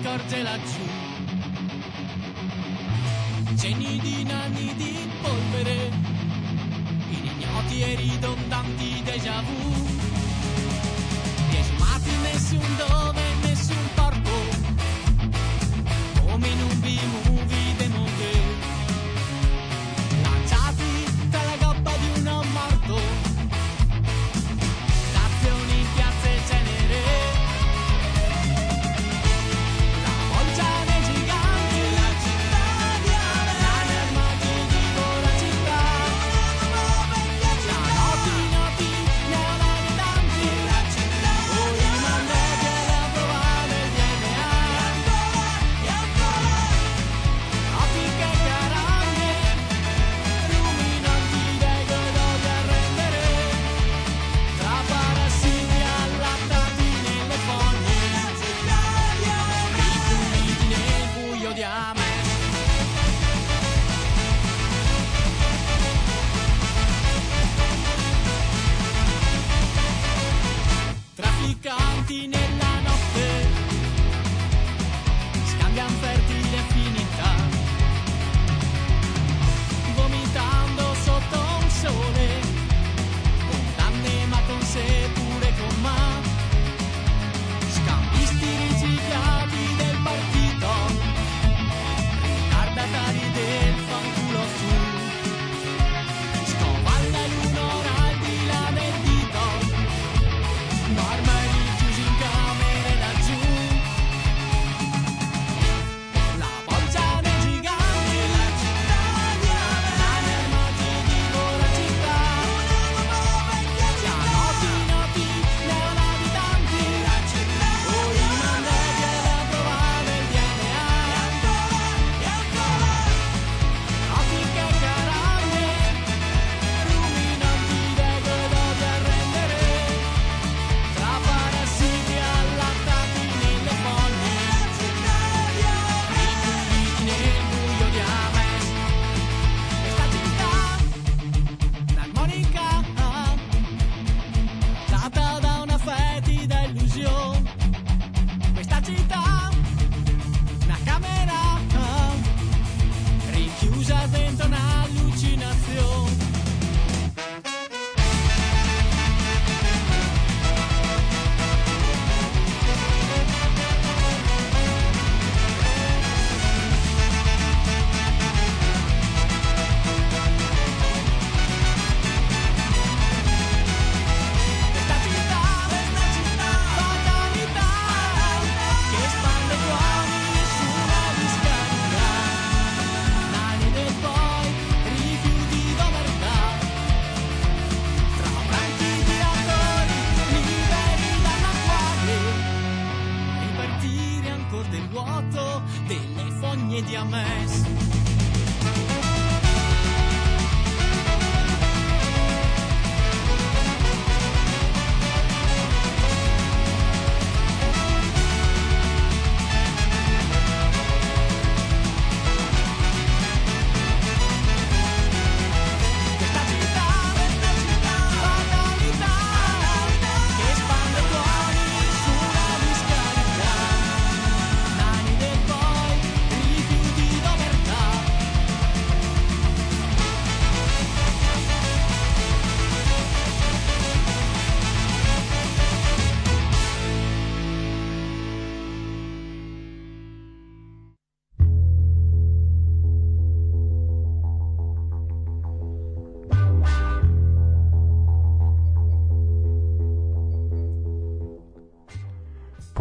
scorge laggiù. Cenni di nani di polvere, ignoti e ridondanti déjà vu. Biasmati nessun dove,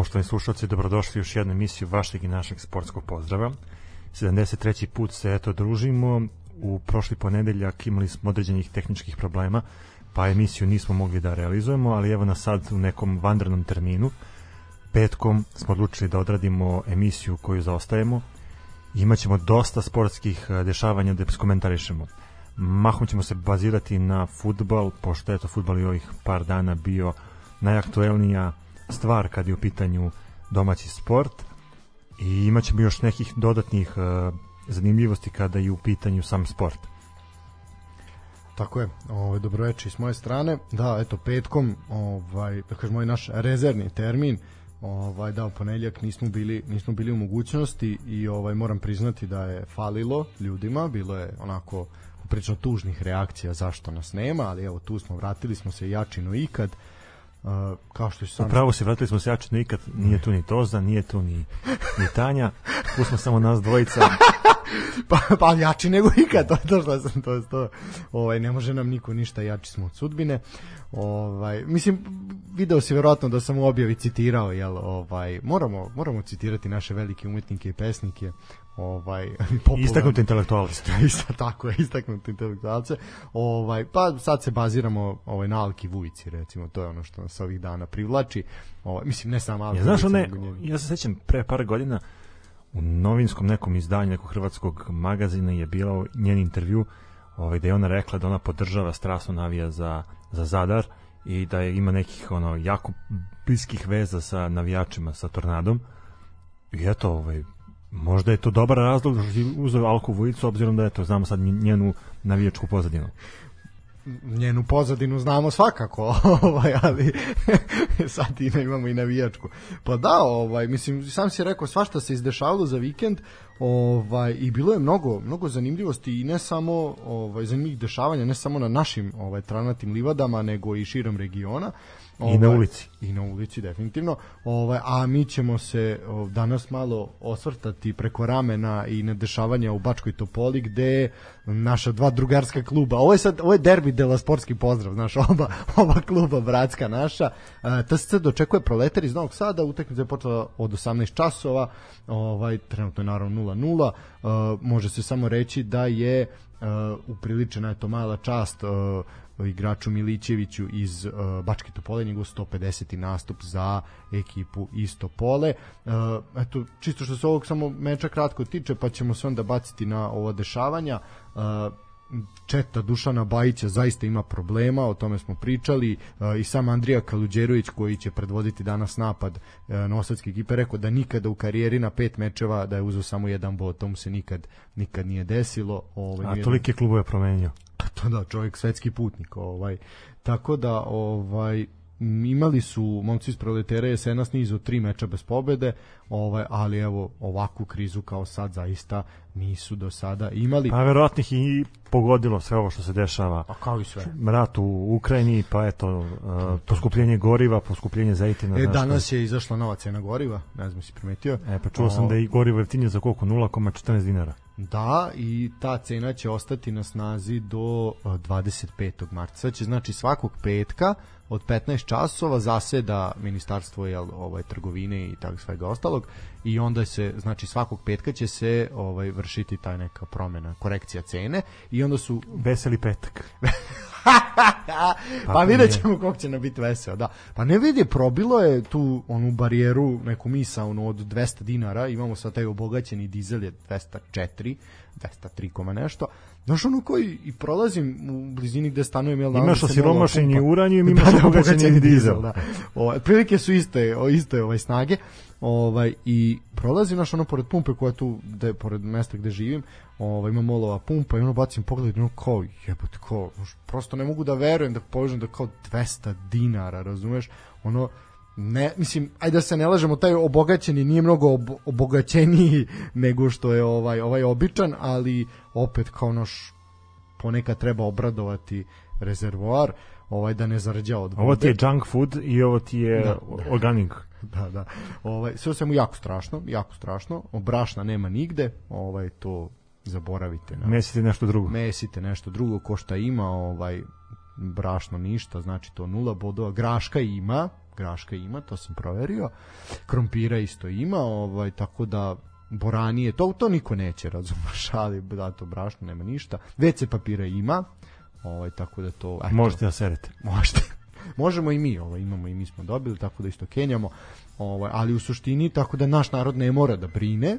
Poštovani slušalci, dobrodošli u još jednu emisiju vašeg i našeg sportskog pozdrava. 73. put se eto družimo. U prošli ponedeljak imali smo određenih tehničkih problema, pa emisiju nismo mogli da realizujemo, ali evo nas sad u nekom vandranom terminu. Petkom smo odlučili da odradimo emisiju koju zaostajemo. Imaćemo dosta sportskih eh, dešavanja da skomentarišemo. Mahom ćemo se bazirati na futbal, pošto je to futbal i ovih par dana bio najaktuelnija stvar kad je u pitanju domaći sport i imat ćemo još nekih dodatnih uh, zanimljivosti kada je u pitanju sam sport. Tako je, ovaj, dobroveče s moje strane. Da, eto, petkom, ovaj, da kažem, ovaj naš rezervni termin, Ovaj da u ponedeljak nismo bili nismo bili u mogućnosti i ovaj moram priznati da je falilo ljudima, bilo je onako prilično tužnih reakcija zašto nas nema, ali evo tu smo, vratili smo se jači no ikad. Uh, kao što sam Upravo se vratili smo se jači no ikad, nije tu ni Toza, nije tu ni, ni Tanja, tu smo samo nas dvojica. pa, pa jači nego ikad, to to što sam to, to. Ovaj, ne može nam niko ništa, jači smo od sudbine. Ovaj, mislim, video si verovatno da sam u objavi citirao, jel, ovaj, moramo, moramo citirati naše velike umetnike i pesnike, ovaj Istaknuti intelektualac. isto tako je istaknuti intelektualce. Ovaj pa sad se baziramo ovaj na Alki Vujici recimo, to je ono što nas ovih dana privlači. Ovaj mislim ne samo Alki. Ja, znaš, one, ja se sećam pre par godina u novinskom nekom izdanju nekog hrvatskog magazina je bilo njen intervju ovaj, da je ona rekla da ona podržava strasno navija za, za Zadar i da je, ima nekih ono jako bliskih veza sa navijačima sa Tornadom i eto ovaj, možda je to dobar razlog da si uzeo Alku Vujicu obzirom da eto znamo sad njenu navijačku pozadinu njenu pozadinu znamo svakako, ovaj, ali sad i imamo i navijačku. Pa da, ovaj, mislim, sam si rekao svašta se izdešavalo za vikend, ovaj, i bilo je mnogo, mnogo zanimljivosti i ne samo ovaj, zanimljivih dešavanja, ne samo na našim ovaj, tranatim livadama, nego i širom regiona. I na ulici. I na ulici, definitivno. Ovaj, a mi ćemo se danas malo osvrtati preko ramena i na dešavanja u Bačkoj Topoli, gde naša dva drugarska kluba, ovo je sad, ovo je derbi dela sportski pozdrav, znaš, oba, oba kluba bratska naša, e, TSC dočekuje proletar iz Novog Sada, utakmica je počela od 18 časova, ovaj, trenutno je naravno 0-0, e, može se samo reći da je e, upriličena je to mala čast e, igraču Milićeviću iz uh, Bačke Topole, njegov 150. nastup za ekipu iz Topole. Uh, eto, čisto što se ovog samo meča kratko tiče, pa ćemo se onda baciti na ova dešavanja. Uh, Četa Dušana Bajića zaista ima problema, o tome smo pričali uh, i sam Andrija Kaluđerović koji će predvoditi danas napad uh, nosadske ekipe rekao da nikada u karijeri na pet mečeva da je uzeo samo jedan bod, to mu se nikad nikad nije desilo. Ovaj, a tolike klubove je promenio to da čovjek svetski putnik ovaj tako da ovaj imali su momci iz proletera jesenas niz od tri meča bez pobede ovaj ali evo ovakvu krizu kao sad zaista nisu do sada imali pa verovatno ih i pogodilo sve ovo što se dešava a kao i sve rat u Ukrajini, pa eto, uh, poskupljenje goriva, poskupljenje zejtina. E, danas je izašla nova cena goriva, ne znam si primetio. E, pa čuo sam da je i gorivo jeftinije za koliko? 0,14 dinara. Da, i ta cena će ostati na snazi do e, 25. marta. Će znači svakog petka od 15 časova zaseda ministarstvo jel, ovaj trgovine i tako svega ostalog i onda se znači svakog petka će se ovaj vršiti taj neka promena, korekcija cene i onda su Veseli petak. pa Kako vidjet ćemo kako će nam biti veseo, da. Pa ne vidi, probilo je tu onu barijeru, neku misaonu od 200 dinara, imamo sad taj obogaćeni dizel je 204, 203 koma nešto. Znaš ono koji i prolazim u blizini gde stanujem, jel Imaš nalazi se nova osiromašeni pumpa. uranijum, imaš obogaćeni dizel. Da. Ovaj prilike su iste, o, iste ovaj snage. Ovaj i prolazim naš ono pored pumpe koja tu da je pored mesta gde živim, ovaj ima molova pumpa i ono bacim pogled i ono kao jebote kao prosto ne mogu da verujem da povežem da kao 200 dinara, razumeš? Ono ne, mislim, ajde da se ne lažemo, taj obogaćeni nije mnogo ob, obogaćeniji nego što je ovaj ovaj običan, ali opet kao naš ponekad treba obradovati rezervoar, ovaj da ne zarđa od vode. Ovo ti je junk food i ovo ti je Da. organic. Da, da. Ovaj sve svemu jako strašno, jako strašno. Brašna nema nigde, ovaj to zaboravite na. Mesiti nešto drugo. Mesite nešto drugo ko šta ima, ovaj brašno ništa, znači to nula bodova. Graška ima, graška ima, to sam proverio. Krompira isto ima, ovaj tako da boranije, to to niko neće, razumeš, ali da to brašno nema ništa. WC papira ima, ovaj tako da to eto, Možete da serete. Možete. Možemo i mi, ovaj, imamo i mi smo dobili, tako da isto kenjamo. Ovaj, ali u suštini, tako da naš narod ne mora da brine,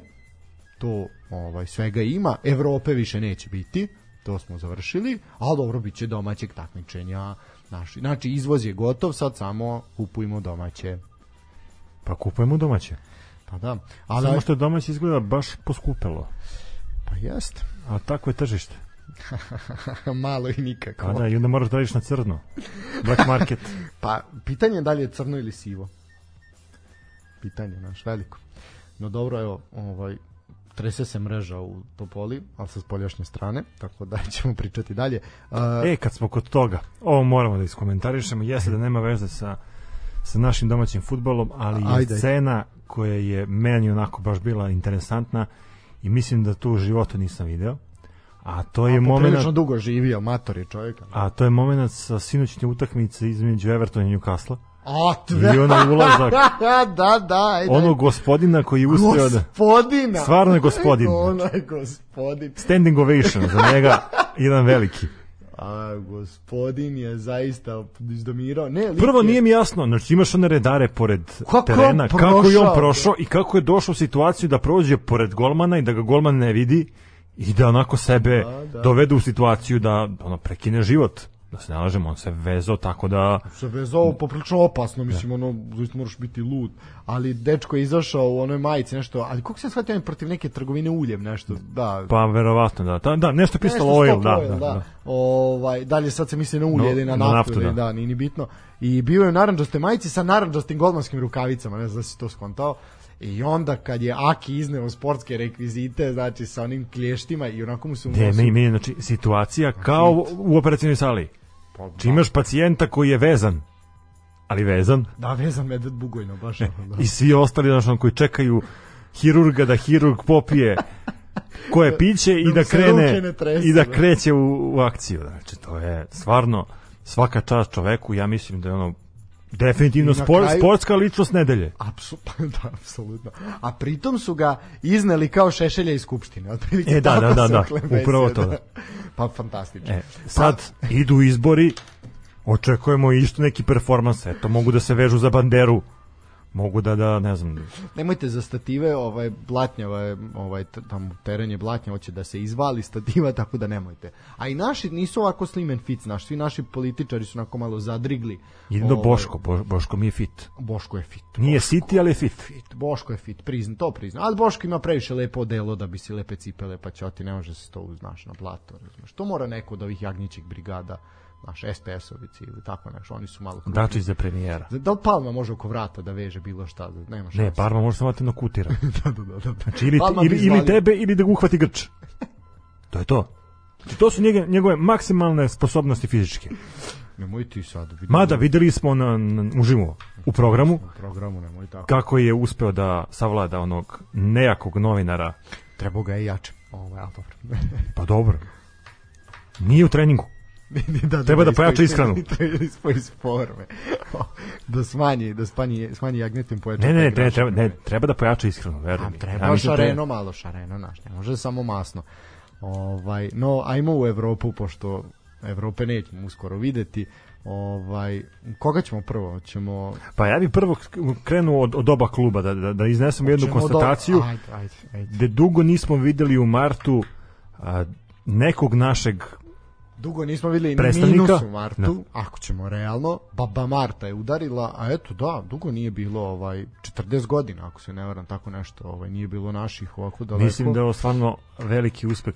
to ovaj svega ima, Evrope više neće biti, to smo završili, ali dobro biće domaćeg takmičenja. Naši. Znači, izvoz je gotov, sad samo kupujemo domaće. Pa kupujemo domaće. Pa da. Ali... Samo što je domaće izgleda baš poskupelo. pa jest. A tako je tržište. Malo i nikako. Pa da, i onda moraš da na crno. Black market. Pa, pitanje je da li je crno ili sivo. pitanje naš veliko. No dobro, evo, ovaj, trese se mreža u Topoli, ali sa spoljašnje strane, tako da ćemo pričati dalje. Uh, E, kad smo kod toga, ovo moramo da iskomentarišemo, jeste da nema veze sa, sa našim domaćim futbolom, ali je Ajde. scena koja je meni onako baš bila interesantna i mislim da tu u životu nisam video. A to je poprilično dugo živio, mator je čovjek. a to je moment sa sinoćnje utakmice između Evertona i Newcastle. A, I onaj ulazak da, da, ajde. onog gospodina koji je uspeo da Gospodina. Stvarno je gospodin. Ono je gospodin. standing ovation za njega jedan veliki. A, gospodin je zaista izdomirao. Ne, lik Prvo je- nije mi jasno, znači imaš one redare pored Kako terena, on kako je on prošao? prošao i kako je došao u situaciju da prođe pored golmana i da ga golman ne vidi i da onako sebe Da, da. dovede u situaciju da ono prekine život. Da se ne lažemo, on se vezao tako da se vezao poprilično opasno, mislim, ono, zaista moraš biti lud. Ali dečko je izašao u onoj majici, nešto, ali kako se shvatio on protiv neke trgovine uljem, nešto, da. pa verovatno da. Da, da nešto pisalo Nešto oil, da, oil, da, da. Ovaj, dalje sad se misli na ulje No, ili na na naftu, naftu, ili, da. da. nije ni bitno. I bio je u naranđaste majici sa naranđastim golmanskim rukavicama, ne znam da si to skontao. I onda kad je Aki izneo sportske rekvizite, znači sa onim klještima i onako mu se u Ne, meni, znači, situacija kao u operacijnoj sali. Pa, Či imaš pacijenta koji je vezan, ali vezan, Da, vezan medved bugojno, baš. ono, da. i svi ostali znači, koji čekaju hirurga da hirurg popije koje piće i Da mu da se krene ne tresu, i da da. kreće u, u akciju. Znači, to je stvarno svaka čast čoveku, ja mislim da je ono definitivno spor, kraju- sportska ličnost nedelje. Apsolutno, da, apsolutno. A pritom su ga izneli kao šešelja iz skupštine. Otprilike E, da, da, da, da, upravo besede. to, da. Pa fantastično. E, sad idu izbori, očekujemo isto neki performans, eto, mogu da se vežu za banderu, mogu da, da, ne znam, Nemojte za stative, ovaj blatnjava je, ovaj t- tamo teren je blatnja, hoće da se izvali stativa, tako da nemojte. A i naši nisu ovako slim and fit, naši, svi naši političari su onako malo zadrigli. jedino Ovaj, Boško, Bo, Boško mi je fit. Boško je fit. Nije Boško, City, ali je fit. fit. Boško je fit, prizna, to prizna. Ali Boško ima previše lepo delo da bi si lepe cipele, pa ćoti, ne može se to uznaš na blato, razumeš. To mora neko od ovih jagnjićih brigada, naš SPS-ovici ili tako nešto, oni su malo... Dačić za premijera. Da li Palma može oko vrata da veže bilo šta? Nema šanse. Ne, Parma može samo da kutira. da, da, da, da. Znači, ili, Palma bi ili, ili tebe, ili da ga uhvati grč. To je to. Znači, to su njege, njegove maksimalne sposobnosti fizičke. Nemoj ti sad. Vidim Mada videli smo na, na uživo u programu u programu, nemoj tako. kako je uspeo da savlada onog nejakog novinara. Trebao ga je jače. Dobro. Pa dobro. Nije u treningu. Da, Treba da ispoji- pojača ishranu. Da iz forme. da smanji, da smanji, smanji jagnjetim pojača. Ne, ne, ne, treba, ne, treba da pojača ishranu, veruj A, treba Ja da šareno malo, šareno naš, ne može samo masno. Ovaj, no, ajmo u Evropu, pošto Evrope nećemo uskoro videti. Ovaj, koga ćemo prvo? Ćemo Pa ja bih prvo krenuo od, od oba kluba, da, da, da iznesemo jednu konstataciju. Do... Ajde, ajde, ajde. gde dugo nismo videli u martu a, nekog našeg Dugo nismo videli minus u martu, ako ćemo realno. Baba Marta je udarila, a eto da, dugo nije bilo ovaj 40 godina, ako se ne varam tako nešto, ovaj nije bilo naših ovako daleko. mislim da je stvarno veliki uspeh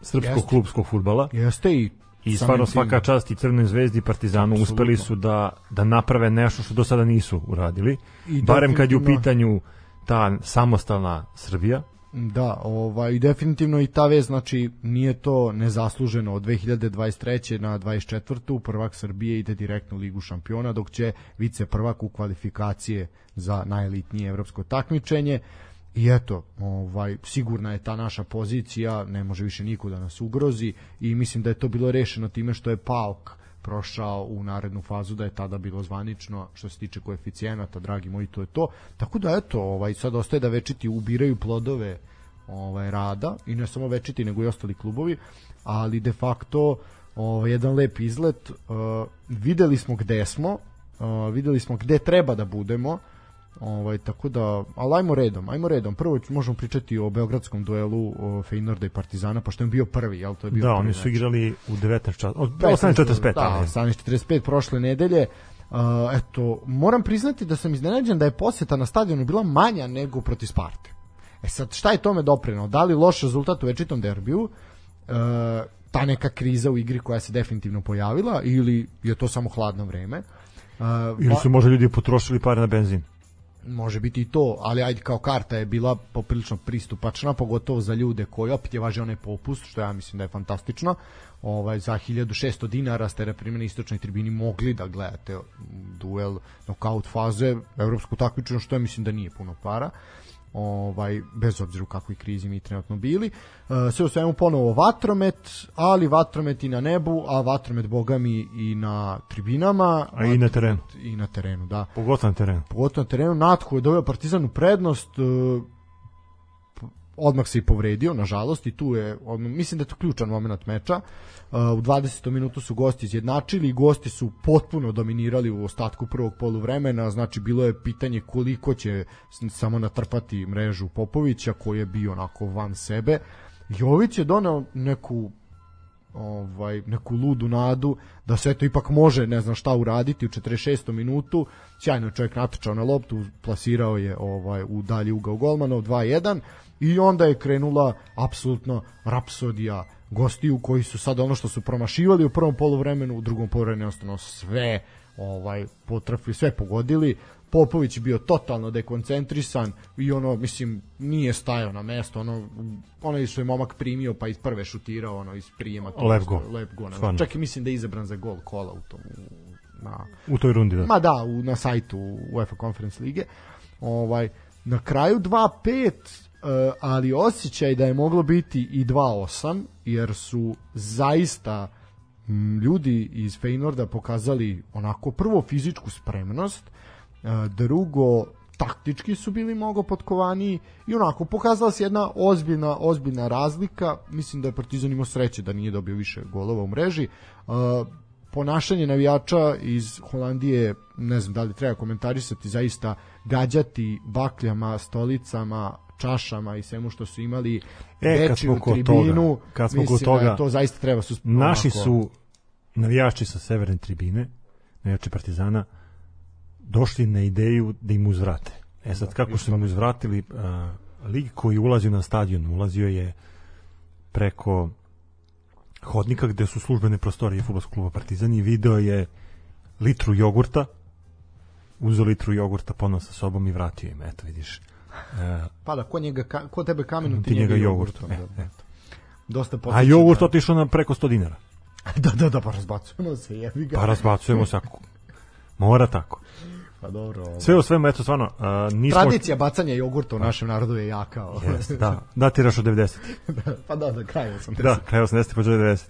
srpskog Jeste. klubskog futbala jeste i i stvarno svaka čast i Crvenoj zvezdi i Partizanu Apsolutno. uspeli su da, da naprave nešto što do sada nisu uradili I barem kad je u pitanju ta samostalna Srbija Da, ovaj, definitivno i ta vez, znači, nije to nezasluženo od 2023. na 24. prvak Srbije ide direktno u Ligu šampiona, dok će vice prvak u kvalifikacije za najelitnije evropsko takmičenje. I eto, ovaj, sigurna je ta naša pozicija, ne može više niko da nas ugrozi i mislim da je to bilo rešeno time što je Pauk prošao u narednu fazu da je tada bilo zvanično što se tiče koeficijenata dragi moji to je to. Tako da eto ovaj sad ostaje da večiti ubiraju plodove ovaj rada i ne samo večiti nego i ostali klubovi ali de facto ovaj jedan lep izlet uh, videli smo gde smo uh, videli smo gde treba da budemo Ovaj tako da, ali ajmo redom, ajmo redom. Prvo možemo pričati o beogradskom duelu o Feynorda i Partizana, pošto je bio prvi, jel to je bio da, prvi oni su igrali u 19 čas, od 15, 18.45 Da, ali- 18.45 prošle nedelje. Uh, eto, moram priznati da sam iznenađen da je poseta na stadionu bila manja nego protiv Sparte. E sad, šta je tome doprinao? Da li loš rezultat u večitom derbiju, uh, ta neka kriza u igri koja se definitivno pojavila, ili je to samo hladno vreme? Uh, ili su možda ljudi potrošili pare na benzin može biti i to, ali ajde kao karta je bila poprilično pristupačna, pogotovo za ljude koji opet je važio onaj popust, što ja mislim da je fantastično. Ovaj za 1600 dinara ste na istočnoj tribini mogli da gledate duel nokaut faze, evropsko takmičenje što ja mislim da nije puno para ovaj bez obzira u kakvoj krizi mi trenutno bili. E, sve u svemu ponovo vatromet, ali vatromet i na nebu, a vatromet bogami i na tribinama, A i na terenu. i na terenu, da Pogotovo na terenu. pogotovo na terenu, Natko je doveo Partizan u prednost, e, odmah se i povredio, nažalost, i tu je, odmah, mislim da je to ključan moment meča. E, U 20. minutu su gosti izjednačili gosti su potpuno dominirali u ostatku prvog poluvremena, znači bilo je pitanje koliko će samo natrpati mrežu Popovića, koji je bio onako van sebe. Jović je doneo neku ovaj neku ludu nadu da se to ipak može ne znam šta uraditi u 46. minutu sjajno je čovjek natrčao na loptu plasirao je ovaj u dalji ugao golmanov 2:1 i onda je krenula apsolutno rapsodija gostiju koji su sad ono što su promašivali u prvom poluvremenu u drugom poluvremenu jednostavno sve ovaj potrafili sve pogodili Popović je bio totalno dekoncentrisan i ono mislim nije stajao na mesto ono onaj što je momak primio pa iz prve šutirao ono iz prijema to Lep gol. lep gol Stvarno. čak i mislim da je izabran za gol kola u tom na U toj rundi, da. Ma da, u, na sajtu UEFA Conference Lige. Ovaj, na kraju 2-5, e, ali osjećaj da je moglo biti i 2-8, jer su zaista ljudi iz Feynorda pokazali onako prvo fizičku spremnost, e, drugo taktički su bili mnogo potkovaniji i onako pokazala se jedna ozbiljna ozbiljna razlika. Mislim da je Partizan imao sreće da nije dobio više golova u mreži. E, ponašanje navijača iz Holandije ne znam da li treba komentarisati zaista gađati bakljama, stolicama čašama i svemu što su imali E, kad smo kod tribinu, toga, kad smo mislim kod toga, da je to zaista treba su Naši onako- su navijači sa severne tribine, navijači Partizana, došli na ideju da im uzvrate. E sad, kako su im uzvratili, a, lig koji ulazi na stadion, ulazio je preko hodnika gde su službene prostorije fudbalskog kluba Partizan i video je litru jogurta, uzeo litru jogurta, ponao sa sobom i vratio im, eto vidiš. Pa da, ko, njega, ko tebe kamenom Ti njega jogurtom, da, e, da. e. dosta a jogurt da- otišao na preko 100 dinara. da, da, da, pa razbacujemo se, jebi ga. Pa razbacujemo se ako... Mora tako. Pa dobro. ovo. Sve u svemu, eto, stvarno, a, nismo... Tradicija bacanja jogurta u našem narodu je jaka. ovo. Jeste, da, da tiraš od 90. pa da, da, kraj sam. Da, kraj 80. pa 90.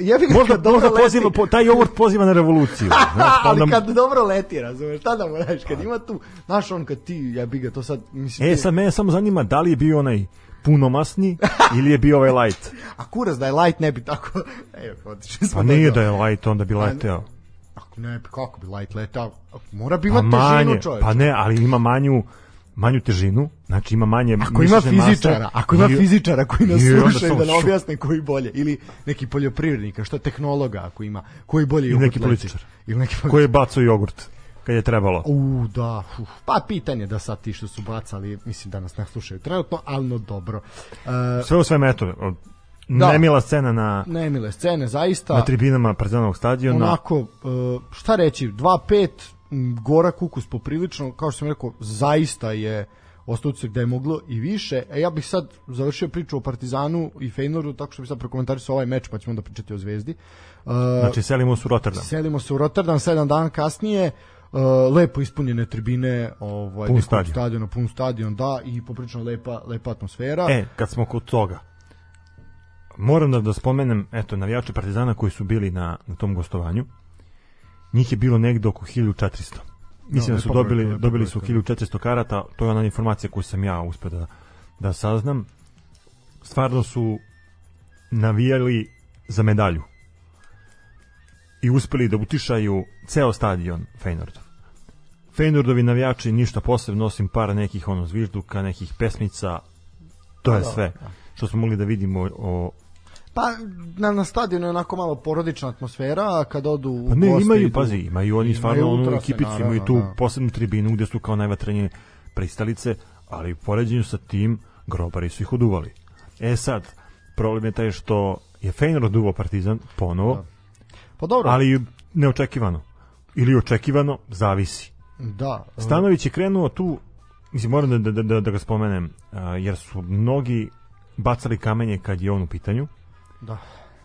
Jebi ga Možda, kad možda leti. poziva, po, taj jogurt poziva na revoluciju. Znaš, pa ali onda- kad dobro leti, razumeš, šta da mu radiš, kad ima tu, znaš on kad ti, jebi ga, to sad, mislim, E, sad mene samo zanima da li je bio onaj punomasni ili je bio ovaj light. a kurac da je light ne bi tako, evo, otišli smo Pa nije da je light, onda bi leteo. Ako ne, kako bi light letao, mora bi Pa imati težinu čovječ. pa ne, ali ima manju manju težinu, znači ima manje Ako ima fizičara, ako ima i- fizičara koji nas slušaju da nam objasne koji bolje, ili neki poljoprivrednika, što tehnologa ako ima, koji bolje Ili neki političar. Ili neki Ko je bacao jogurt kad je trebalo. U, da, uf. pa pitanje da sad ti što su bacali, mislim da nas ne slušaju trenutno, ali no dobro. E, Sve u svemu, eto, Da. nemila scena na, nemile scene, zaista. na tribinama Partizanovog stadiona. onako, e, šta reći, 2-5, m, Gora Kukus poprilično, kao što sam rekao, zaista je ostao da je moglo i više. E, ja bih sad završio priču o Partizanu i Feynordu, tako što bih sad prokomentarisao ovaj meč, pa ćemo onda pričati o Zvezdi. E, Znači, selimo se u Rotterdam. Selimo se u Rotterdam 7 dana kasnije. Uh, lepo ispunjene tribine, ovaj Pun stadion. stadiona, pun stadion, da, i poprično lepa lepa atmosfera. E, kad smo kod toga, moram da, da spomenem, eto, navijače Partizana koji su bili na, na tom gostovanju, njih je bilo negde oko 1400. Mislim No, da su lepa dobili, dobili su brojka. 1400 karata, to je ona informacija koju sam ja uspeo da, da saznam. Stvarno su navijali za medalju i uspeli da utišaju ceo stadion Feynordov. Feynordovi navijači ništa posebno osim par nekih ono zvižduka, nekih pesmica, to je da, sve što smo mogli da vidimo o Pa na, na stadionu je onako malo porodična atmosfera, a kad odu u Pa ne, goste imaju, idu- pazi, imaju oni stvarno onu ekipicu, naravno, imaju tu da. posebnu tribinu gde su kao najvatrenije pristalice, ali u poređenju sa tim grobari su ih oduvali. E sad, problem je taj što je Feynor oduvao Partizan ponovo, Pa dobro, ali neočekivano. Ili očekivano, zavisi. Da. Stanović je krenuo tu, mislim, moram da, da, da, da ga spomenem, jer su mnogi bacali kamenje kad je on u pitanju, Da.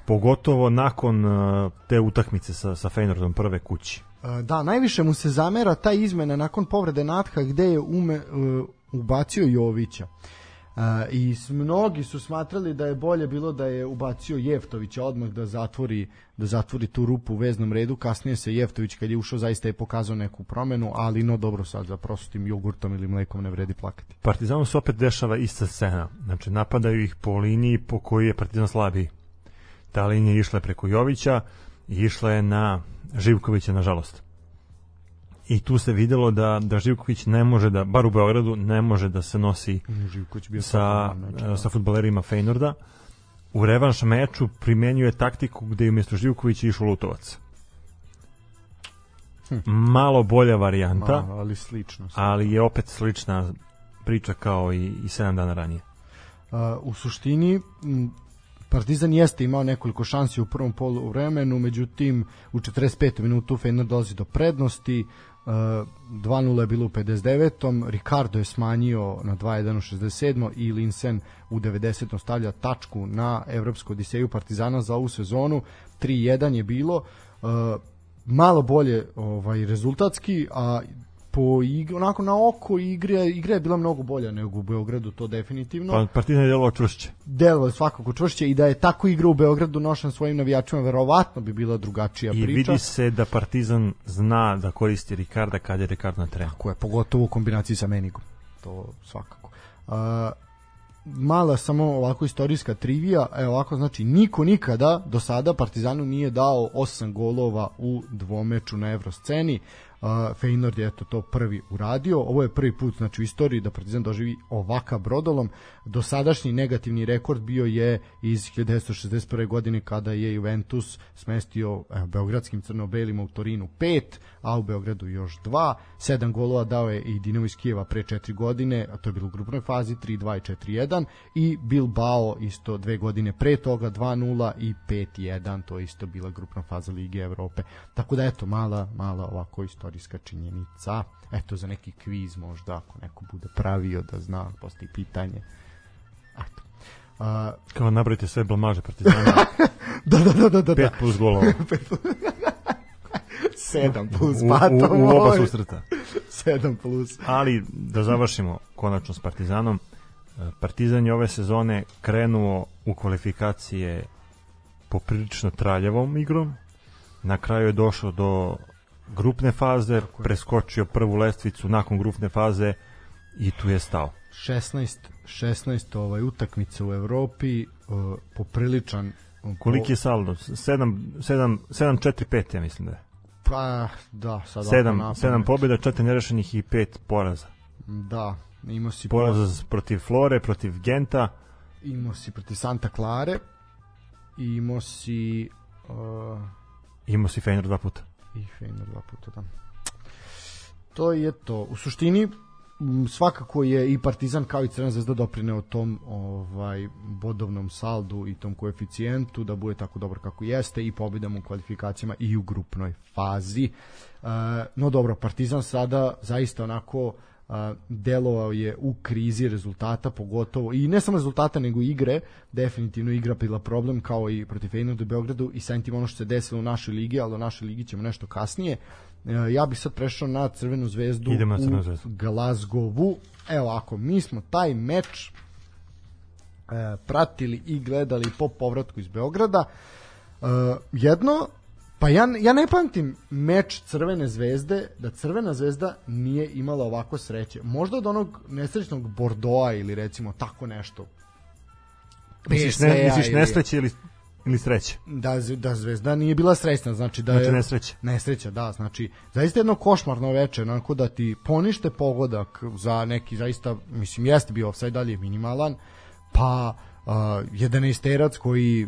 pogotovo nakon a, te utakmice sa, sa Feynordom prve kući. E, Da, najviše mu se zamera ta izmena nakon povrede Natha gde je ume, e, ubacio Jovića. I mnogi su smatrali da je bolje bilo da je ubacio Jeftovića odmah da zatvori da zatvori tu rupu u veznom redu. Kasnije se Jeftović kad je ušao zaista je pokazao neku promenu, ali no dobro sad za prostim jogurtom ili mlekom ne vredi plakati. Partizanu se opet dešava ista scena. Znači, napadaju ih po liniji po kojoj je Partizan slabiji. Ta linija je išla preko Jovića i išla je na Živkovića, nažalost. I tu se videlo da, da Živković ne može da, bar u Beogradu, ne može da se nosi Živković bio sa, znači, sa futbolerima Feynorda. U revanš meču primenjuje taktiku gde je umjesto Živkovića išao Lutovac. Malo bolja varijanta, Ma, ali slično. ali je opet slična priča kao i, i 7 dana ranije. Uh, u suštini Partizan jeste imao nekoliko šansi u prvom polu vremenu, međutim u 45. minutu Fener dolazi do prednosti, uh, 2-0 je bilo u 59. Ricardo je smanjio na 2-1 u 67. i Linsen u 90. stavlja tačku na Evropsku odiseju Partizana za ovu sezonu. 3-1 je bilo. Uh, malo bolje ovaj rezultatski, a po igri, onako na oko igre, igra je bila mnogo bolja nego u Beogradu, to definitivno. Pa Partizan je djelovao čvršće. Delo je svakako čvršće i da je tako igra u Beogradu nošen svojim navijačima, verovatno bi bila drugačija I priča. vidi se da Partizan zna da koristi Ricarda kad je Ricardo na terenu. Tako je, pogotovo u kombinaciji sa Menigom. To svakako. Uh, mala samo ovako istorijska trivija, evo ovako znači niko nikada do sada Partizanu nije dao 8 golova u dvomeču na evrosceni. Uh, Feynord je eto to prvi uradio. Ovo je prvi put znači u istoriji da Partizan doživi ovaka brodolom. Dosadašnji negativni rekord bio je iz 1961. godine kada je Juventus smestio evo, beogradskim crno-belima u Torinu 5, a u Beogradu još 2. 7 golova dao je i Dinamo iz Kijeva pre 4 godine, a to je bilo u grupnoj fazi 3-2 i 4-1 i Bilbao isto dve godine pre toga 2-0 i 5-1, to je isto bila grupna faza Lige Evrope. Tako da eto, mala, mala ovako istorijska činjenica. Eto za neki kviz možda, ako neko bude pravio da zna, postoji pitanje. Eto. Uh, Kao nabrojite sve blamaže Partizana, da, da, da, da, da, 5 da. plus golova. 7 plus, U, pa to u, u oba susreta. 7 plus. Ali da završimo konačno s Partizanom. e, Partizan je ove sezone krenuo u kvalifikacije poprilično traljavom igrom. Na kraju je došao do grupne faze, preskočio prvu lestvicu nakon grupne faze i tu je stao. 16 16 ovaj utakmice u Evropi uh, popriličan Koliki je saldo? 7 7 7 4 5 ja mislim da je. Pa da sad ovako 7 napamet. 7 pobjeda, 4 nerešenih i 5 poraza. da imao si Poraz protiv Flore, protiv Genta, imao si protiv Santa Clare imao si uh, imao si Fener dva puta. i Fener dva puta da. to je to u suštini svakako je i Partizan kao i Crvena zvezda doprineo tom ovaj bodovnom saldu i tom koeficijentu da bude tako dobar kako jeste i pobedama u kvalifikacijama i u grupnoj fazi. E, no dobro, Partizan sada zaista onako a, delovao je u krizi rezultata pogotovo i ne samo rezultata nego igre definitivno igra bila problem kao i protiv Feyenoorda u Beogradu i samim tim ono što se desilo u našoj ligi ali o našoj ligi ćemo nešto kasnije E, ja bih sad prešao na Crvenu zvezdu Idemo na Crvenu u zvezdu. Glasgowu evo ako mi smo taj meč e, pratili i gledali po povratku iz Beograda e, jedno Pa ja, ja ne pamtim meč Crvene zvezde, da Crvena zvezda nije imala ovako sreće. Možda od onog nesrećnog Bordoa ili recimo tako nešto. Misliš, ne, misliš nesreće ili, ili sreće? Da, da Zvezda nije bila srećna, znači da Znači je... nesreće. Nesreća, da, znači zaista jedno košmarno veče, onako da ti ponište pogodak za neki zaista, mislim, jeste bio offside, da li je minimalan, pa uh, jedan isterac koji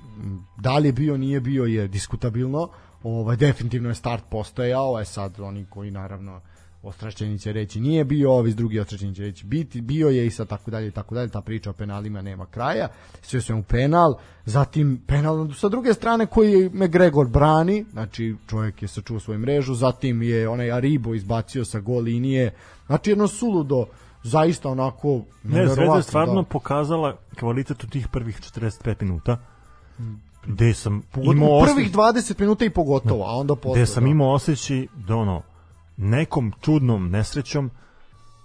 da li je bio, nije bio, je diskutabilno, ovaj, definitivno je start postojao, je sad oni koji naravno Ostrašćeni će reći nije bio, ovi drugi ostrašćeni će reći biti, bio je i sad tako dalje i tako dalje, ta priča o penalima nema kraja, sve sve u penal, zatim penal sa druge strane koji McGregor brani, znači čovjek je sačuvao svoju mrežu, zatim je onaj Aribo izbacio sa gol linije, znači jedno suludo, zaista onako Ne, Zvezda je stvarno da. pokazala kvalitet u tih prvih 45 minuta gde sam imao prvih 20 minuta i pogotovo, a onda posle. gde sam da. imao osjećaj da ono nekom čudnom nesrećom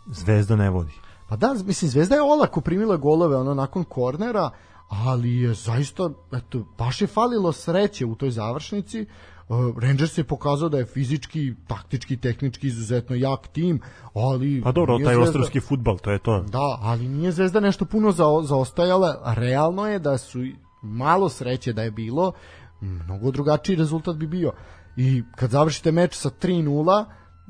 Zvezda ne vodi. Pa da, mislim, Zvezda je olako primila golove ono nakon kornera, ali je zaista, eto, baš je falilo sreće u toj završnici. Uh, Rangers je pokazao da je fizički, taktički, tehnički izuzetno jak tim, ali... Pa dobro, taj Zvezda- ostrovski futbal, to je to. Da, ali nije Zvezda nešto puno za, zaostajala. Realno je da su malo sreće da je bilo, mnogo drugačiji rezultat bi bio. I kad završite meč sa 3-0,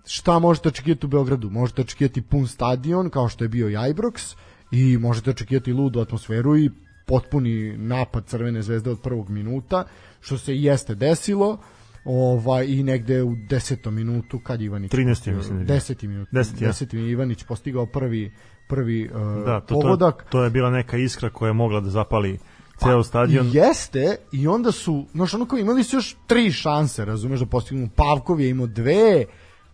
šta možete očekivati u Beogradu? Možete očekivati pun stadion, kao što je bio i Ibrox, i možete očekivati ludu atmosferu i potpuni napad Crvene zvezde od prvog minuta, što se i jeste desilo, ovaj i negde u 10. minutu kad Ivanić 13. mislim da je bio. 10. minut 10., ja. 10. je Ivanić postigao prvi prvi uh, Da, to, to, pogodak to je bila neka iskra koja je mogla da zapali ceo stadion. I jeste, i onda su, znaš, ono kao imali su još tri šanse, razumeš, da postignu. Pavkov je imao dve,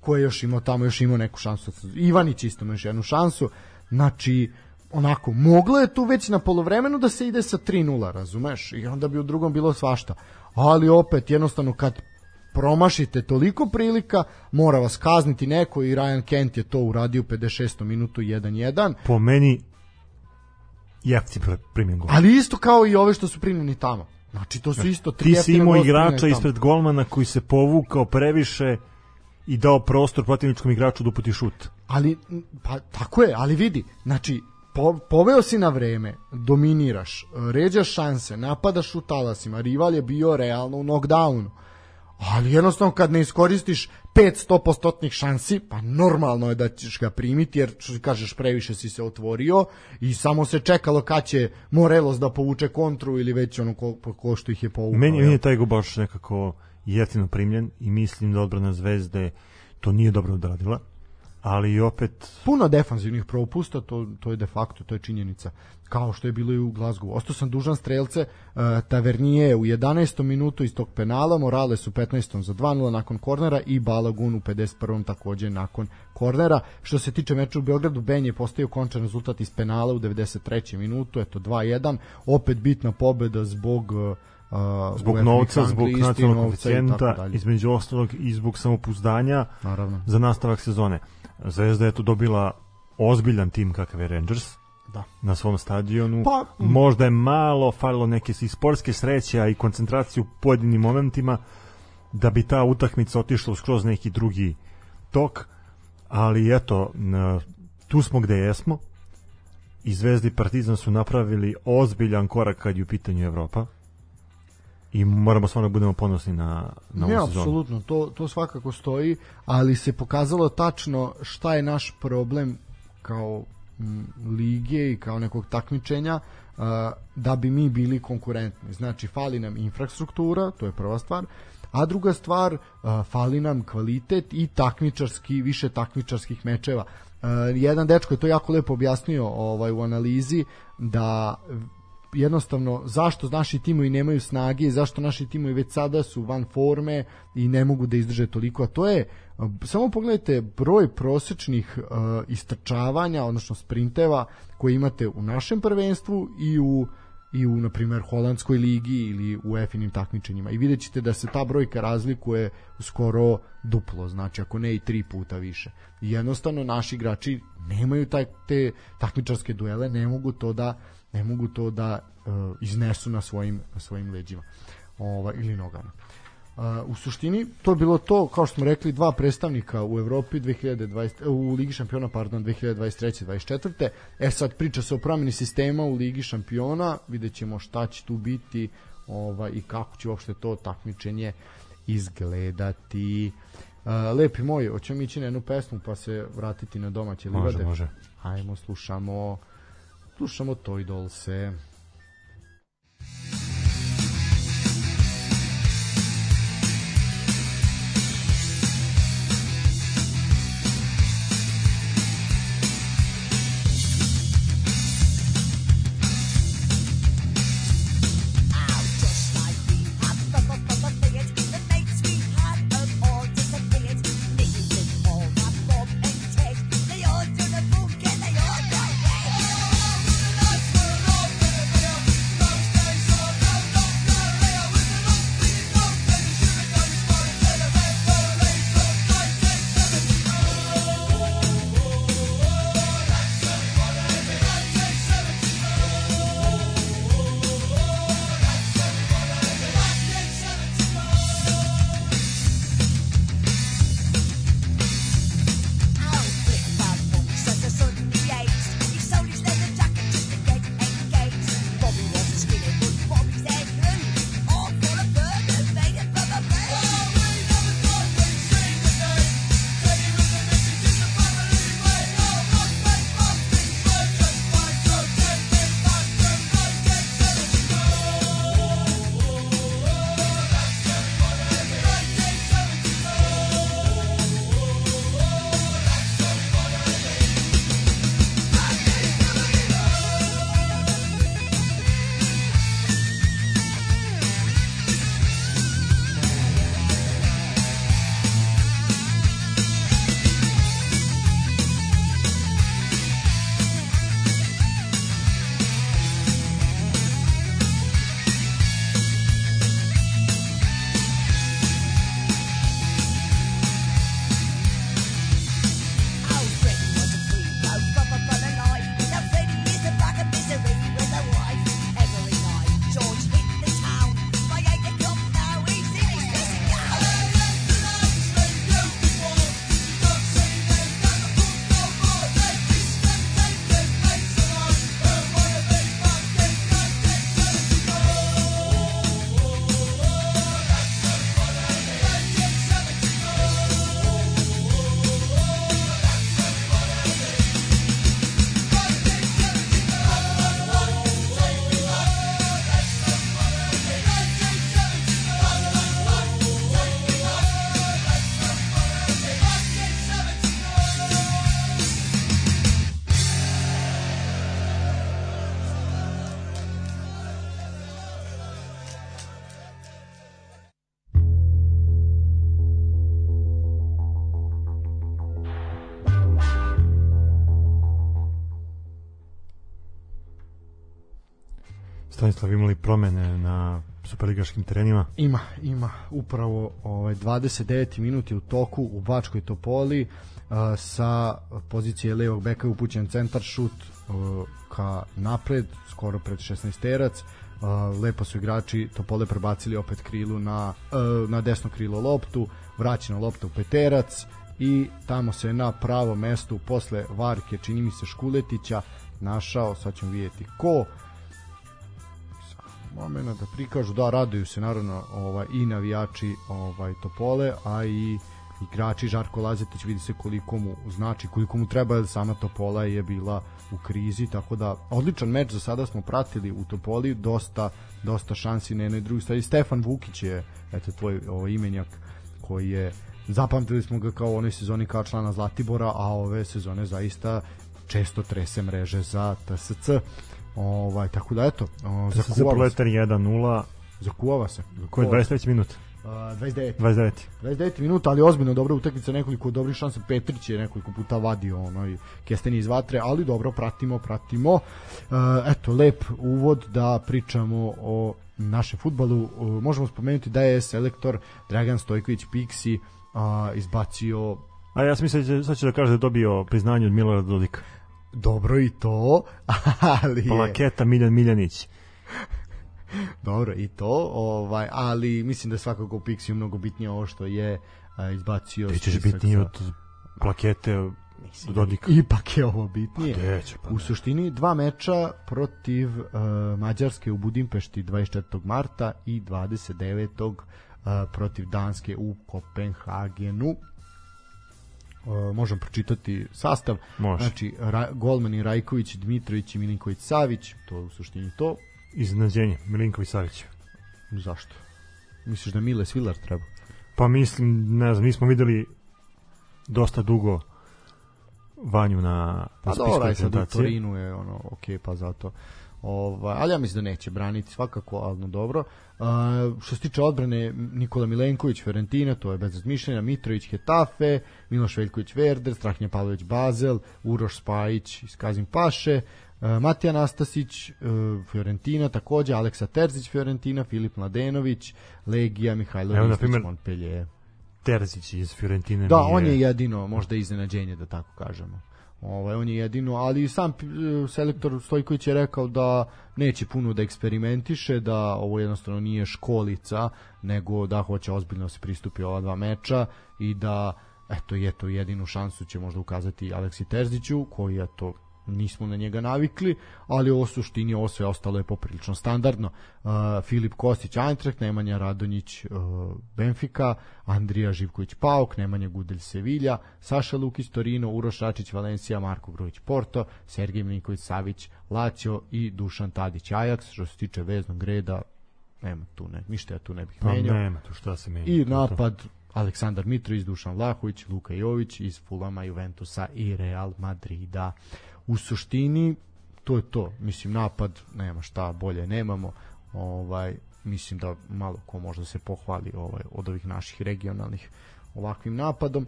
ko je još imao tamo, još imao neku šansu. Ivanić isto ima još jednu šansu. Znači, onako, moglo je tu već na polovremenu da se ide sa 3-0, razumeš? I onda bi u drugom bilo svašta. Ali opet, jednostavno, kad promašite toliko prilika, mora vas kazniti neko i Ryan Kent je to uradio u 56. minutu 1-1. Po meni jefti primjen gol. Ali isto kao i ove što su primljeni tamo. Znači to su isto tri Ti si imao igrača ispred golmana koji se povukao previše i dao prostor protivničkom igraču da uputi šut. Ali pa tako je, ali vidi, znači po, poveo si na vreme, dominiraš, ređaš šanse, napadaš u talasima, rival je bio realno u knockdownu. Ali jednostavno kad ne iskoristiš 500% šansi, pa normalno je da ćeš ga primiti, jer što kažeš previše si se otvorio i samo se čekalo kad će Morelos da povuče kontru ili već ono ko, ko što ih je povukao. Meni, meni je taj go baš nekako jeftino primljen i mislim da odbrana Zvezde to nije dobro odradila, ali opet puno defanzivnih propusta, to, to je de facto, to je činjenica. Kao što je bilo i u Glasgow. Ostao sam dužan strelce uh, Tavernije u 11. minutu iz tog penala, Morales u 15. za 2-0 nakon kornera i Balagun u 51. takođe nakon kornera. Što se tiče meča u Beogradu, Ben je postavio končan rezultat iz penala u 93. minutu, eto 2-1. Opet bitna pobeda zbog uh, zbog UEFA novca, zbog nacionalnog koeficijenta, između ostalog i zbog samopouzdanja Naravno. za nastavak sezone. Zvezda je tu dobila ozbiljan tim kakav je Rangers Da. na svom stadionu. Pa, Možda je malo falilo neke i sportske sreće, a i koncentracije u pojedinim momentima da bi ta utakmica otišla skroz neki drugi tok, ali eto, tu smo gde jesmo i Zvezda i Partizan su napravili ozbiljan korak kad je u pitanju Evropa i moramo stvarno da budemo ponosni na, na Ne, ovu sezonu. apsolutno, to, to svakako stoji, ali se pokazalo tačno šta je naš problem kao m, lige i kao nekog takmičenja uh, da bi mi bili konkurentni. Znači, fali nam infrastruktura, to je prva stvar, a druga stvar, uh, fali nam kvalitet i takmičarski, više takmičarskih mečeva. Uh, jedan dečko je to jako lepo objasnio ovaj, u analizi da jednostavno zašto naši timovi nemaju snage zašto naši timovi već sada su van forme i ne mogu da izdrže toliko a to je samo pogledajte broj prosečnih uh, istrčavanja odnosno sprinteva koje imate u našem prvenstvu i u i u, na primjer, holandskoj ligi ili u EFINim takmičenjima. I vidjet ćete da se ta brojka razlikuje skoro duplo, znači ako ne i tri puta više. I jednostavno naši igrači nemaju taj, te takmičarske duele, ne mogu to da ne mogu to da uh, iznesu na svojim, na svojim leđima. Ovaj, ili nogama. Uh, u suštini to je bilo to kao što smo rekli dva predstavnika u Evropi 2020 u Ligi šampiona pardon 2023 24 e sad priča se o promjeni sistema u Ligi šampiona videćemo šta će tu biti ovaj i kako će uopšte to takmičenje izgledati. Uh, lepi moj hoćemo ići na jednu pesmu pa se vratiti na domaće Može, livade može. ajmo slušamo slušamo Toy Dolce Stanislav imali promene na superligaškim terenima. Ima, ima upravo ovaj 29. minut je u toku u Bačkoj Topoli uh, sa pozicije levog beka je upućen centar šut uh, ka napred, skoro pred 16-terac. Uh, lepo su igrači Topole prebacili opet krilu na, uh, na desno krilo loptu, vraćena lopta u peterac i tamo se na pravo mesto posle Varke, čini mi se Škuletića, našao, sad ćemo vidjeti ko, momena da prikažu. Da raduju se naravno ovaj i navijači ovaj Topole a i igrači Žarko Lazetić vidi se koliko mu znači koliko mu treba jer sama Topola je bila u krizi tako da odličan meč za sada smo pratili u Topoli dosta dosta šansi na jednoj drugoj strani. Stefan Vukić je eto tvoj ovaj imenjak koji je zapamtili smo ga kao onoj sezoni kao člana Zlatibora a ove sezone zaista često trese mreže za TSC Ovaj tako da eto, o, Za se. Proletar 1-0, Zakuvava se. ko je 23. minut? Uh, 29. 29. 29 minuta, ali ozbiljno dobra utakmica, nekoliko dobrih šansa. Petrić je nekoliko puta vadio ono i Kesteni iz vatre, ali dobro, pratimo, pratimo. Uh, eto, lep uvod da pričamo o našem futbalu. Uh, možemo spomenuti da je selektor Dragan Stojković Pixi uh, izbacio A ja sam mislio da će da kaže da je dobio priznanje od Milorada Dodika. Dobro i to, ali je... Plaketa Miljan Miljanić. Dobro, i to, ovaj, ali mislim da je svakako u Pixiju mnogo bitnije ovo što je a, izbacio Ti ćeš sa- od plakete Mislim, Dodika. Ipak je ovo bitnije. Gde će, pa u suštini dva meča protiv uh, Mađarske u Budimpešti 24. marta i 29. Uh, protiv Danske u Kopenhagenu. Uh, možem pročitati sastav. Može. Znači, Ra golmani Rajković, Dmitrović i Milinković Savić, to je u suštini to. Iznenađenje, Milinković Savić. Zašto? Misliš da Mile Svilar treba? Pa mislim, ne znam, nismo videli dosta dugo Vanju na, Pa na spisku dobro, sad u. Torinu je ono, ok, pa zato. Ovaj, ali ja mislim da neće braniti svakako, ali no dobro. Uh, što se tiče odbrane, Nikola Milenković, Fiorentina, to je bez razmišljanja, Mitrović, Hetafe, Miloš Veljković, Verder, Strahnja Pavlović, Bazel, Uroš Spajić iz Kazim Paše, Matija Nastasić, uh, Fiorentina, takođe, Aleksa Terzić, Fiorentina, Filip Mladenović, Legija, Mihajlo Evo, Ristić, primer, Montpellier. Terzić iz Fiorentine. Da, on je jedino možda iznenađenje da tako kažemo. Ovaj on je jedino, ali sam e, selektor Stojković je rekao da neće puno da eksperimentiše, da ovo jednostavno nije školica, nego da hoće ozbiljno se pristupi ova dva meča i da eto je to jedinu šansu će možda ukazati Aleksi Terziću koji je to nismo na njega navikli, ali ovo suštini ovo sve ostalo je poprilično standardno. Uh, Filip Kostić Eintracht, Nemanja Radonjić uh, Benfica, Andrija Živković Pauk, Nemanja Gudelj Sevilja, Saša Lukić Torino, Uroš Račić Valencija, Marko Grujić Porto, Sergej Milinković Savić Lazio i Dušan Tadić Ajax. Što se tiče veznog reda, nema tu ne, ništa ja tu ne bih Pa menjao. nema tu šta se menja. I napad Aleksandar Mitrović, Dušan Vlahović, Luka Jović iz Fulama, Juventusa i Real Madrida. U suštini to je to. Mislim napad nema šta bolje nemamo. Ovaj mislim da malo ko možda se pohvali ovaj od ovih naših regionalnih ovakvim napadom.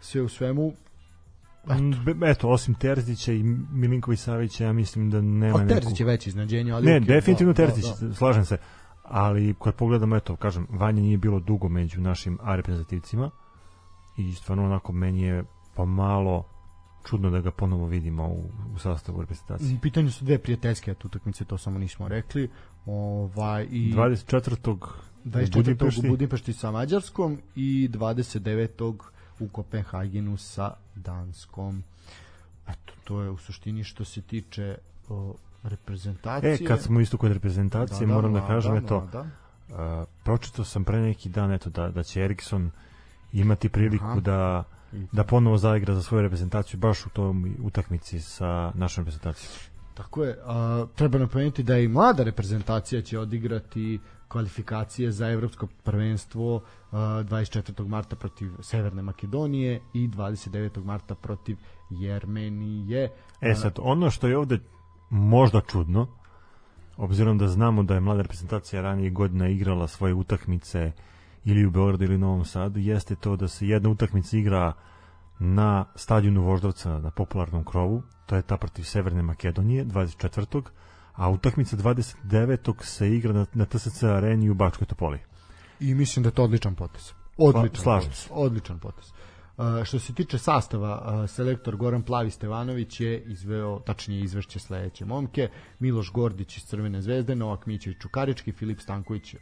Sve u svemu Mm, be- Eto, osim Terzića i Milinković Savića, ja mislim da nema neku... Terzić je veće iznadženje, ali Ne, okej, definitivno da, da, Terzić, da. slažem se. Ali kad pogledamo, eto, kažem, Vanja nije bilo dugo među našim reprezentativcima i stvarno onako meni je pomalo čudno da ga ponovo vidimo u, u sastavu reprezentacije. U pitanju su dve prijateljske utakmice, to samo nismo rekli. Ovaj i 24. 24. u Budimpešti. u Budimpešti sa Mađarskom i 29. u Kopenhagenu sa Danskom. Eto, to je u suštini što se tiče o, reprezentacije. E, kad smo isto kod reprezentacije, moram da kažem, eto, Da. Uh, pročitao sam pre neki dan eto da da će Erikson imati priliku Aha. da da ponovo zaigra za svoju reprezentaciju baš u tom utakmici sa našom reprezentacijom. Tako je. A, treba napomenuti da i mlada reprezentacija će odigrati kvalifikacije za evropsko prvenstvo a, 24. marta protiv Severne Makedonije i 29. marta protiv Jermenije. E sad, ono što je ovde možda čudno, obzirom da znamo da je mlada reprezentacija ranije godina igrala svoje utakmice ili u Beogradu ili Novom Sadu, jeste to da se jedna utakmica igra na stadionu Voždovca na popularnom krovu, to je ta protiv Severne Makedonije 24. a utakmica 29. se igra na, na TSC areni u Bačkoj Topoli. I mislim da je to odličan potez. Odličan slažem potez. se. Odličan potez. Uh, što se tiče sastava, uh, selektor Goran Plavi Stevanović je izveo, tačnije izvešće sledeće momke, Miloš Gordić iz Crvene zvezde, Novak Mićević Čukarički, Filip Stanković uh,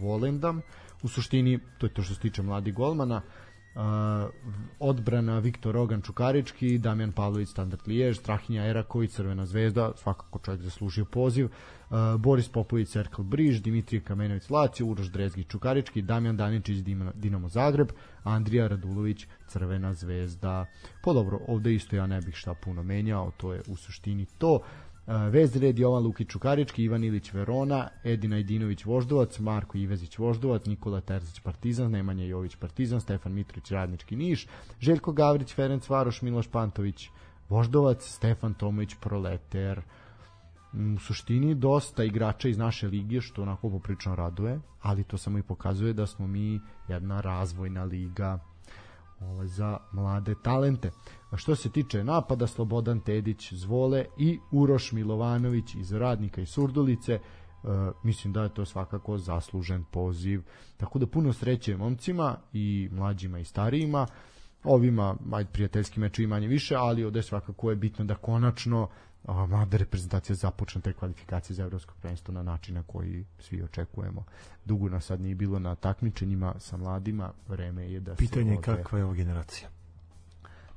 Volendam. U suštini, to je to što se tiče mladih golmana, Uh, odbrana Viktor Rogan Čukarički, Damjan Pavlović Standard Lijež, Strahinja Eraković Crvena zvezda, svakako čovjek zaslužio poziv, uh, Boris Popović Cerkel Briž, Dimitrij Kamenović Lacio, Uroš Drezgi Čukarički, Damjan Daničić Dinamo Zagreb, Andrija Radulović Crvena zvezda. Po dobro, ovde isto ja ne bih šta puno menjao, to je u suštini to. Uh, Vezred Jovan Lukić Čukarički, Ivan Ilić Verona, Edina Idinović Voždovac, Marko Ivezić Voždovac, Nikola Terzić Partizan, Nemanja Jović Partizan, Stefan Mitrović Radnički Niš, Željko Gavrić Ferenc Varoš, Miloš Pantović Voždovac, Stefan Tomović Proleter. U suštini dosta igrača iz naše lige što onako poprično raduje, ali to samo i pokazuje da smo mi jedna razvojna liga ovaj, za mlade talente. A što se tiče napada, Slobodan Tedić Zvole i Uroš Milovanović iz Radnika i Surdulice, e, mislim da je to svakako zaslužen poziv. Tako da puno sreće momcima i mlađima i starijima. Ovima, ajde, prijateljski meč i manje više, ali ovde svakako je bitno da konačno a, mlada reprezentacija započne te kvalifikacije za evropsko prvenstvo na način na koji svi očekujemo. Dugo nas sad nije bilo na takmičenjima sa mladima, vreme je da Pitanje je se ode- kakva je ovo generacija.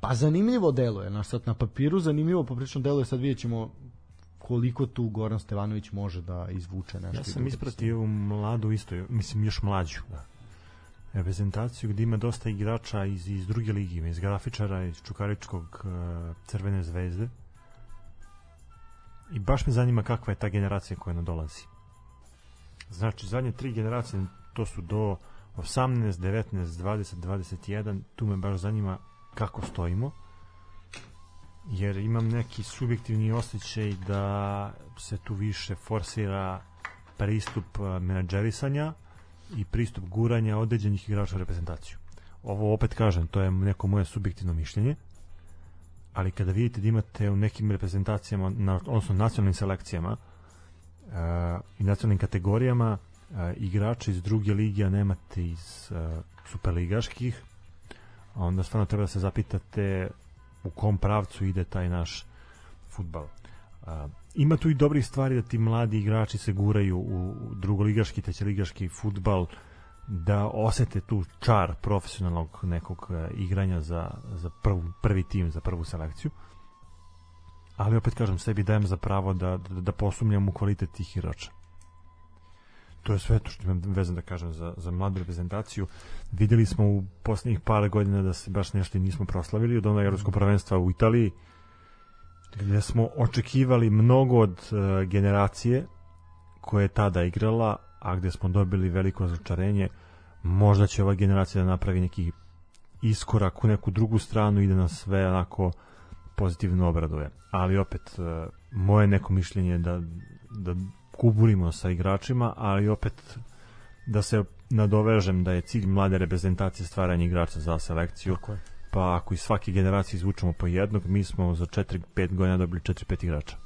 Pa zanimljivo deluje, na sad na papiru zanimljivo, poprično deluje, sad vidjet ćemo koliko tu Goran Stevanović može da izvuče nešto. Ja sam utakmice. ispratio ovu mladu isto, mislim još mlađu, da. reprezentaciju gdje ima dosta igrača iz, iz druge ligi, iz grafičara, iz Čukaričkog uh, Crvene zvezde. I baš me zanima kakva je ta generacija koja nadolazi. Znači, zadnje tri generacije, to su do 18, 19, 20, 21, tu me baš zanima kako stojimo jer imam neki subjektivni osjećaj da se tu više forsira pristup eh, menadžerisanja i pristup guranja određenih igrača u reprezentaciju. Ovo opet kažem, to je neko moje subjektivno mišljenje, ali kada vidite da imate u nekim reprezentacijama, na, odnosno nacionalnim selekcijama uh, i nacionalnim kategorijama uh, igrače iz druge lige, a nemate iz uh, superligaških, onda stvarno treba da se zapitate u kom pravcu ide taj naš futbal. A, ima tu i dobrih stvari da ti mladi igrači se guraju u drugoligaški, trećeligaški futbal da osete tu čar profesionalnog nekog e, igranja za, za prvu, prvi tim, za prvu selekciju. Ali opet kažem, sebi dajem za pravo da, da, da posumnjam u kvalitet tih igrača. To je sve to što imam vezan da kažem za, za mladu reprezentaciju. Videli smo u poslednjih par godina da se baš nešto nismo proslavili od onog evropskog prvenstva u Italiji gde smo očekivali mnogo od uh, generacije koja je tada igrala, a gde smo dobili veliko razočarenje. Možda će ova generacija da napravi neki iskorak u neku drugu stranu i da nas sve onako pozitivno obraduje. Ali opet, uh, moje neko mišljenje je da, da kuburimo sa igračima, ali opet da se nadovežem da je cilj mlade reprezentacije stvaranje igrača za selekciju. Tako je. Pa ako iz svake generacije izvučemo po jednog, mi smo za 4-5 godina dobili 4-5 igrača.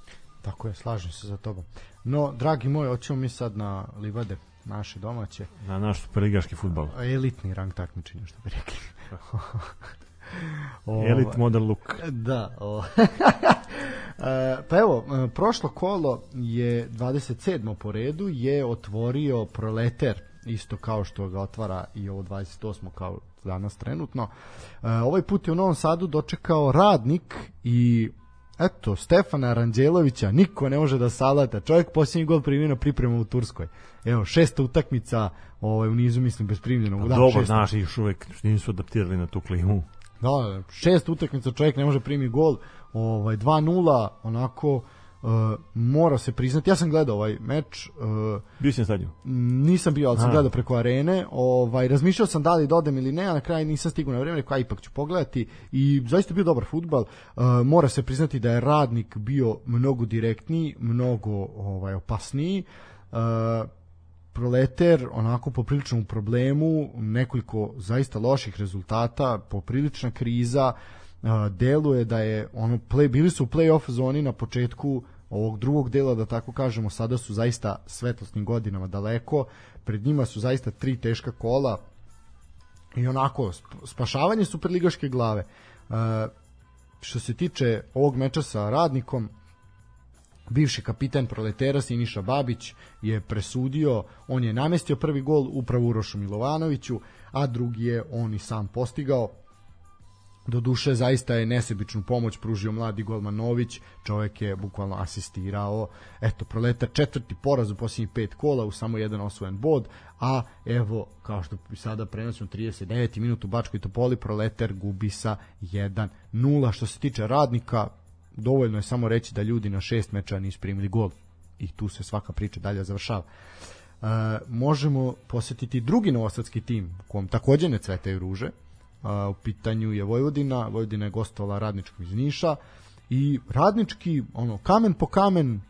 Tako je, slažem se za tobom. No, dragi moji, hoćemo mi sad na livade naše domaće. Na naš superligaški futbol. Elitni rang takmičenja, što bi rekli. Elite model look. Da. O. E, pa evo, e, prošlo kolo je 27. po redu je otvorio Proleter isto kao što ga otvara i ovo 28. kao danas trenutno. E, ovaj put je u Novom Sadu dočekao radnik i eto, Stefana Ranđelovića niko ne može da salata. Čovjek posljednji gol primio na pripremu u Turskoj. Evo, šesta utakmica ovaj, u nizu, mislim, bez primljenog. Da, Dobro, šesta. znaš, još uvek nisu adaptirali na tu klimu. Da, šest utakmica čovjek ne može primi gol, ovaj 2:0, onako uh, mora se priznati. Ja sam gledao ovaj meč, uh, Bio si na stadionu. nisam bio, ali sam A. gledao preko arene. Ovaj razmišljao sam da li da odem ili ne, a na kraju nisam stigao na vreme, rekao aj ipak ću pogledati i zaista bio dobar fudbal. Uh, mora se priznati da je radnik bio mnogo direktniji, mnogo ovaj opasniji. Uh, Proleter onako poprilično u problemu, nekoliko zaista loših rezultata, poprilična kriza, uh, deluje da je ono play, bili su u play-off zoni na početku ovog drugog dela, da tako kažemo, sada su zaista svetlosnim godinama daleko, pred njima su zaista tri teška kola i onako, sp- spašavanje superligaške glave. E, što se tiče ovog meča sa radnikom, bivši kapitan proletera Siniša Babić je presudio, on je namestio prvi gol upravo Urošu Milovanoviću, a drugi je on i sam postigao. Do duše zaista je nesebičnu pomoć pružio mladi golman Nović, čovjek je bukvalno asistirao. Eto, proletar četvrti poraz u posljednjih pet kola u samo jedan osvojen bod, a evo, kao što sada prenosimo 39. minut u Bačkoj Topoli, proletar gubi sa 1-0. Što se tiče radnika, dovoljno je samo reći da ljudi na šest meča nisu primili gol i tu se svaka priča dalje završava. E, možemo posetiti drugi novosadski tim kom takođe ne cvetaju ruže. E, u pitanju je Vojvodina, Vojvodina je gostovala radničkom iz Niša i radnički, ono, kamen po kamen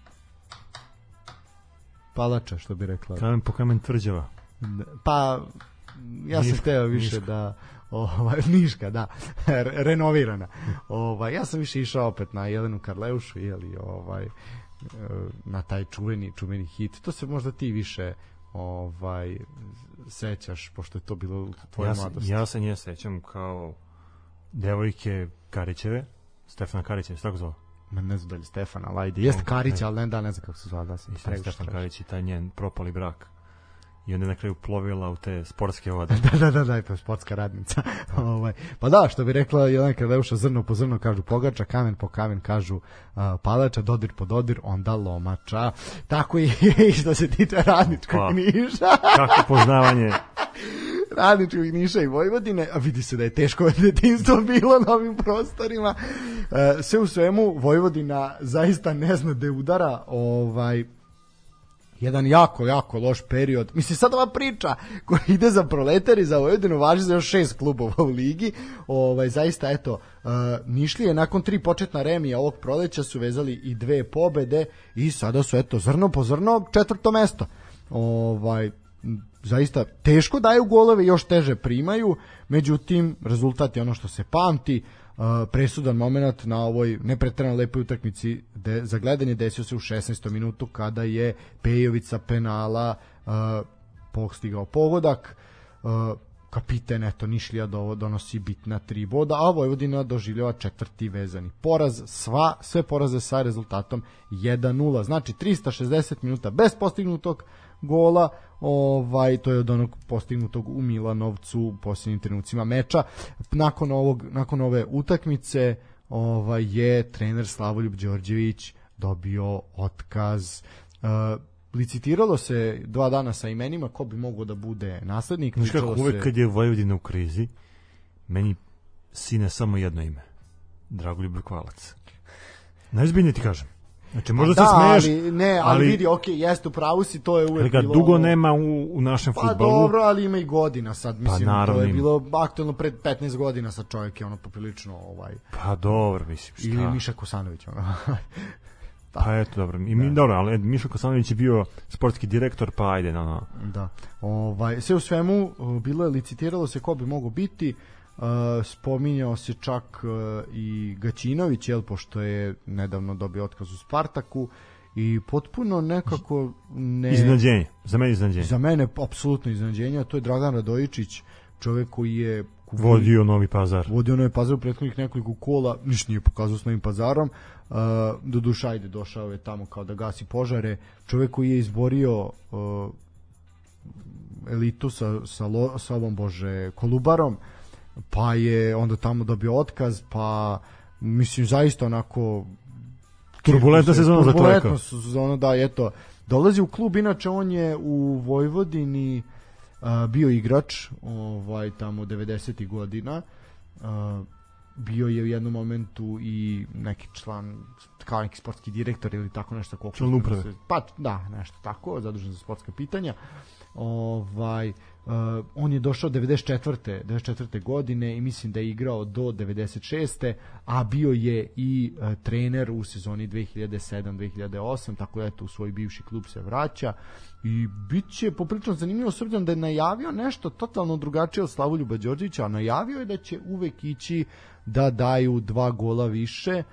palača, što bi rekla. Kamen po kamen tvrđava. Pa ja sam Niška, hteo više Niška. da ovaj Niška, da, re- renovirana. Ovaj ja sam više išao opet na Jelenu Karleušu ili ovaj e, na taj čuveni čuveni hit. To se možda ti više ovaj sećaš pošto je to bilo u tvojoj Ja, se, mladosti. ja se nje sećam kao devojke Karićeve, Stefana Karića, se tako zvao? Ma ne znam da li je Stefan, ali ajde. Jeste Karić, ali ne da, ne znam kako se zvala. Da previše Stefan. Karić i taj njen propali brak. I onda je na kraju plovila u te sportske vode. da, da, da, da, pa sportska radnica. ovaj, pa da, što bi rekla Jelena Karleuša, zrno po zrno kažu pogača, kamen po kamen kažu uh, palača, dodir po dodir, onda lomača. Tako i i što se tiče radničkog Pa. niša. Kako poznavanje radničkog Niša i Vojvodine, a vidi se da je teško detinstvo bilo na ovim prostorima. E, sve u svemu, Vojvodina zaista ne zna da udara ovaj, jedan jako, jako loš period. Mislim, sad ova priča koja ide za proletar i za Vojvodinu važi za još šest klubova u ligi. Ovaj, zaista, eto, uh, Nišlije nakon tri početna remija ovog proleća su vezali i dve pobede i sada su, eto, zrno po zrno četvrto mesto. Ovaj, zaista teško daju golove, još teže primaju, međutim, rezultat je ono što se pamti. Uh, presudan moment na ovoj nepretrano lepoj utakmici de, za gledanje desio se u 16. minutu kada je Pejovica penala uh, postigao pogodak uh, kapiten eto Nišlija do, donosi bitna tri boda a Vojvodina doživljava četvrti vezani poraz sva, sve poraze sa rezultatom 1-0 znači 360 minuta bez postignutog gola ovaj to je od onog postignutog u Milanovcu u posljednjim trenucima meča nakon ovog nakon ove utakmice ovaj je trener Slavoljub Đorđević dobio otkaz uh, licitiralo se dva dana sa imenima ko bi mogao da bude naslednik Znaš kako, uvek se- kad je Vojvodina u krizi, meni sine samo jedno ime. Dragoljub Brkvalac. Najzbiljnije ti kažem. Znači, možda da, se smeješ, ali, ne, ali, ali- vidi, ok, jeste u pravu si, to je uvek ali ga bilo... dugo nema u, u našem Pa futbalu. dobro, ali ima i godina sad, mislim, naravno to je bilo aktualno pred 15 godina sa čovjek je ono poprilično, ovaj, Pa dobro, mislim, šta? ili Miša Kosanović, ono. Pa eto, dobro. I mi, dobro, ali Mišo Kosanović je bio sportski direktor, pa ajde, no, no. Da. Ovaj, sve u svemu, bilo je licitiralo se ko bi mogo biti, uh, spominjao se čak uh, i Gaćinović, jel, pošto je nedavno dobio otkaz u Spartaku i potpuno nekako ne... Iznenađenje. Za mene iznenađenje. Za mene apsolutno iznenađenje, a to je Dragan Radojičić, čovek koji je kupio- Vodio Novi Pazar. vodio Novi Pazar u prethodnih nekoliko kola, ništa nije pokazao s Novim Pazarom, uh, do duša ajde došao je tamo kao da gasi požare, čovek koji je izborio uh, elitu sa, sa, lo, sa ovom bože Kolubarom, pa je onda tamo dobio otkaz, pa mislim zaista onako Turbulentna sezona za čoveka. Turbulentna sezona, da, eto. Dolazi u klub, inače on je u Vojvodini a, bio igrač, ovaj, tamo 90. godina. A, bio je u jednom momentu i neki član kao neki sportski direktor ili tako nešto koliko Član uprave. se- pa da nešto tako zadužen za sportska pitanja ovaj uh, on je došao 94. 94. godine i mislim da je igrao do 96. a bio je i uh, trener u sezoni 2007-2008 tako da eto u svoj bivši klub se vraća i bit će poprilično zanimljivo s obzirom da je najavio nešto totalno drugačije od Slavoljuba Đorđevića a najavio je da će uvek ići da daju dva gola više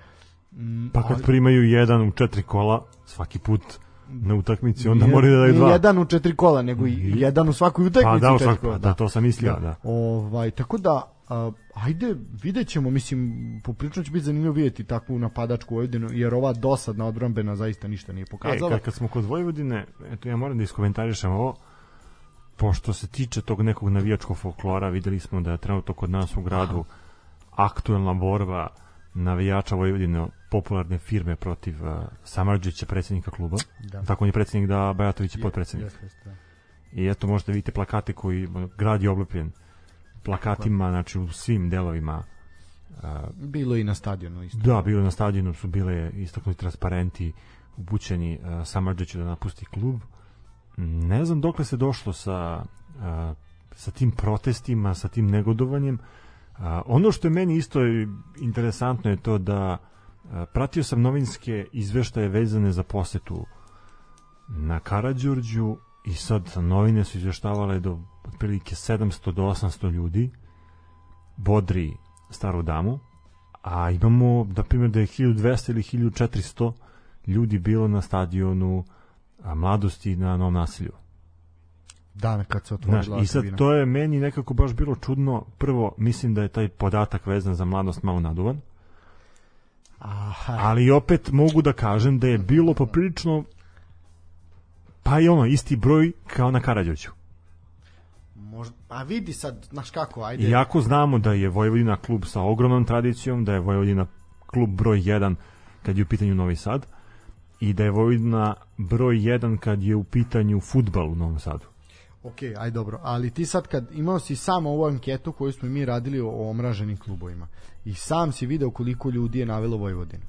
Pa kad primaju jedan u četiri kola svaki put na utakmici, onda Nije- moraju da daju nije dva. jedan u četiri kola, nego i jedan u svakoj utakmici Pa da, u četiri kola. da, to sam mislio, da. Ovaj, tako da, a, ajde, vidjet ćemo, mislim, poprično će biti zanimljivo vidjeti takvu napadačku Vojvodinu, jer ova dosadna odbrambena zaista ništa nije E, pokazala. kad, kad smo kod Vojvodine, eto ja moram da iskomentarišem ovo, pošto se tiče tog nekog navijačkog folklora, videli smo da je trenutno kod nas u gradu aktuelna borba navijača Vojvodine popularne firme protiv uh, Samarđića, predsjednika kluba. Da. Tako on je predsjednik da Bajatović je potpredsjednik. Jeste, jeste, da. I eto možete vidite plakate koji grad je oblepljen plakatima, znači u svim delovima Bilo je i na stadionu isto. Da, bilo je na stadionu su bile istaknuti transparenti upućeni uh, Samarđiću da napusti klub. Ne znam dokle se došlo sa, uh, sa tim protestima, sa tim negodovanjem. Uh, ono što je meni isto interesantno je to da uh, pratio sam novinske izveštaje vezane za posetu na Karadžorđu i sad novine su izveštavale do otprilike 700 do 800 ljudi bodri staru damu a imamo, na primjer, da je 1200 ili 1400 ljudi bilo na stadionu mladosti na Novom nasilju. Dan kad se Znaš, otvorila I sad tribina. to je meni nekako baš bilo čudno. Prvo, mislim da je taj podatak vezan za mladost malo naduvan, Aha, ali opet mogu da kažem da je bilo poprilično pa i ono, isti broj kao na Karadžoću. možda, a vidi sad, znaš kako, ajde. Iako znamo da je Vojvodina klub sa ogromnom tradicijom, da je Vojvodina klub broj 1 kad je u pitanju Novi Sad i da je Vojvodina broj 1 kad je u pitanju futbal u Novom Sadu. Ok, aj dobro, ali ti sad kad imao si samo ovu anketu koju smo mi radili o, omraženim klubovima i sam si video koliko ljudi je navelo Vojvodinu.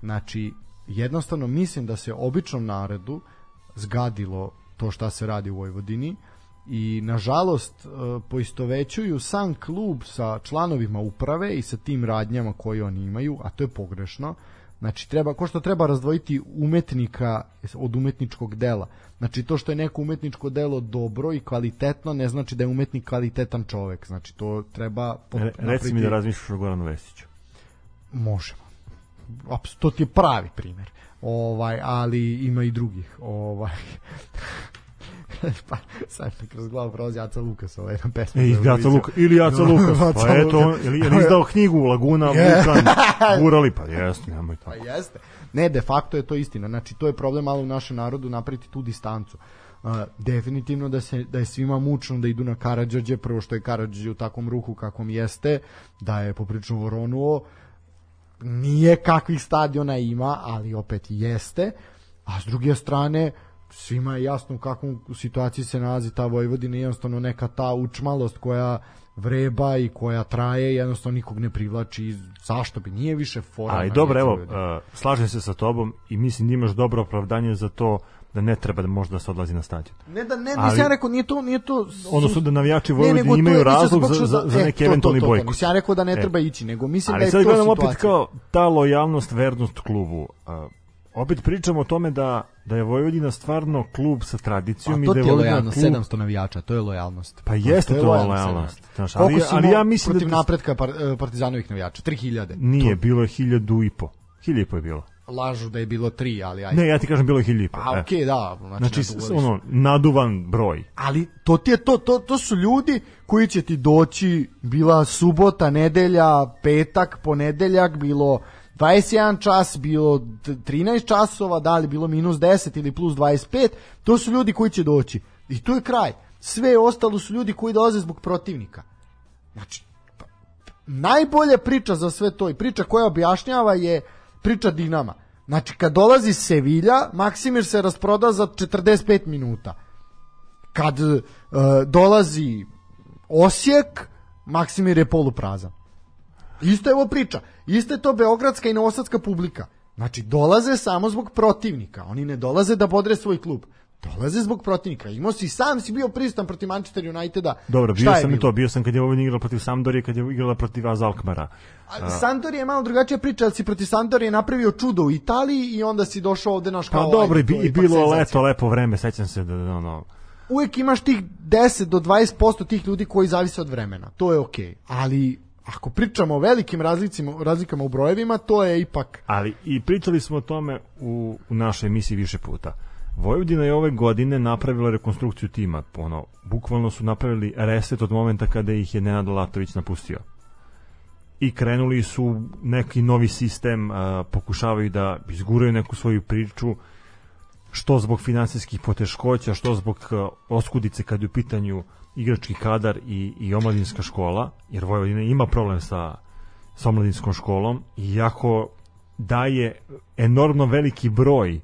Znači, jednostavno mislim da se običnom narodu zgadilo to šta se radi u Vojvodini i nažalost e, poistovećuju sam klub sa članovima uprave i sa tim radnjama koje oni imaju, a to je pogrešno. Znači treba ko što treba razdvojiti umetnika od umetničkog dela. Znači to što je neko umetničko delo dobro i kvalitetno ne znači da je umetnik kvalitetan čovek. Znači to treba Re, reci mi da razmišljaš o Goranu Vesiću. Možemo. Aps, to ti je pravi primer. Ovaj, ali ima i drugih. Ovaj. pa, sad kroz glavu prolazi Aca Lukas, ovaj jedna pesma. E, za Jaca Euroviziju. Luka, ili Jaca Lukas, Aca pa eto, Lukas. je izdao knjigu Laguna, Je. Vulkan, Gurali, pa jesno, nemoj Pa tako. jeste. Ne, de facto je to istina. Znači, to je problem malo u našem narodu napraviti tu distancu. Uh, definitivno da se da je svima mučno da idu na Karadžođe, prvo što je Karadžođe u takvom ruhu kakvom jeste, da je poprično oronuo, nije kakvih stadiona ima, ali opet jeste, a s druge strane svima je jasno u kakvom situaciji se nalazi ta Vojvodina, jednostavno neka ta učmalost koja vreba i koja traje, jednostavno nikog ne privlači, zašto bi, nije više fora. Ali dobro, evo, uh, slažem se sa tobom i mislim da imaš dobro opravdanje za to da ne treba da možda se odlazi na stadion. Ne da ne, ali- nisam ja rekao, nije to, nije to... Odnosno da navijači Ne, Vojvodine imaju nisam razlog za, za, da- za e, neki eventualni bojkot. Nisam ja rekao da ne E. treba ići, nego mislim Ali da je sad to gledam situacija. opet kao ta lojalnost, vernost klubu. Uh, opet pričamo o tome da, da je Vojvodina stvarno klub sa tradicijom i to da je je Vojvodina lojalnost, klub... 700 navijača, to je lojalnost. Pa jeste je to lojalnost, lojalnost. 700. Znaš, ali, ali ja mislim protiv da... napretka par, e, partizanovih navijača? 3000. Nije, bilo je hiljadu i po. Hiljadu i po je bilo. Lažu da je bilo 3, ali ajde. Ne, ja ti kažem bilo je hiljadu i po. A e. okej, da, znači, Znači, ono, naduvan broj. ali to ti je to, to, to su ljudi koji će ti doći bila subota, nedelja, petak, ponedeljak, bilo 21 čas, bilo t- 13 časova, da li bilo minus 10 ili plus 25, to su ljudi koji će doći. I to je kraj. Sve ostalo su ljudi koji dolaze zbog protivnika. Znači, pa- najbolja priča za sve to i priča koja objašnjava je priča Dinama. Znači, kad dolazi Sevilla, Maksimir se rasproda za 45 minuta kad e, dolazi Osijek, Maksimir je poluprazan. Isto je ovo priča. Isto je to beogradska i novosadska publika. Znači, dolaze samo zbog protivnika. Oni ne dolaze da bodre svoj klub. Dolaze zbog protivnika. Imao si, sam si bio pristan protiv Manchester Uniteda. Dobro, bio sam i to, bio sam kad je Vojvodina igrala protiv Sampdorije, kad je igrala protiv Az Alkmara. A, Sandor je malo drugačija priča, ali si protiv Sandor je napravio čudo u Italiji i onda si došao ovde naš Pa kao... dobro, i, i bilo leto, lepo vreme, sećam se da, da ono... uvek imaš tih 10 do 20% tih ljudi koji zavise od vremena. To je okej. Ali ako pričamo o velikim razlicima, razlikama u brojevima, to je ipak Ali i pričali smo o tome u, u našoj emisiji više puta. Vojvodina je ove godine napravila rekonstrukciju tima. Ono, bukvalno su napravili reset od momenta kada ih je Nenad Latović napustio. I krenuli su neki novi sistem, a, pokušavaju da izguraju neku svoju priču, što zbog finansijskih poteškoća, što zbog a, oskudice kad je u pitanju igrački kadar i, i omladinska škola, jer Vojvodina ima problem sa, sa omladinskom školom, iako daje enormno veliki broj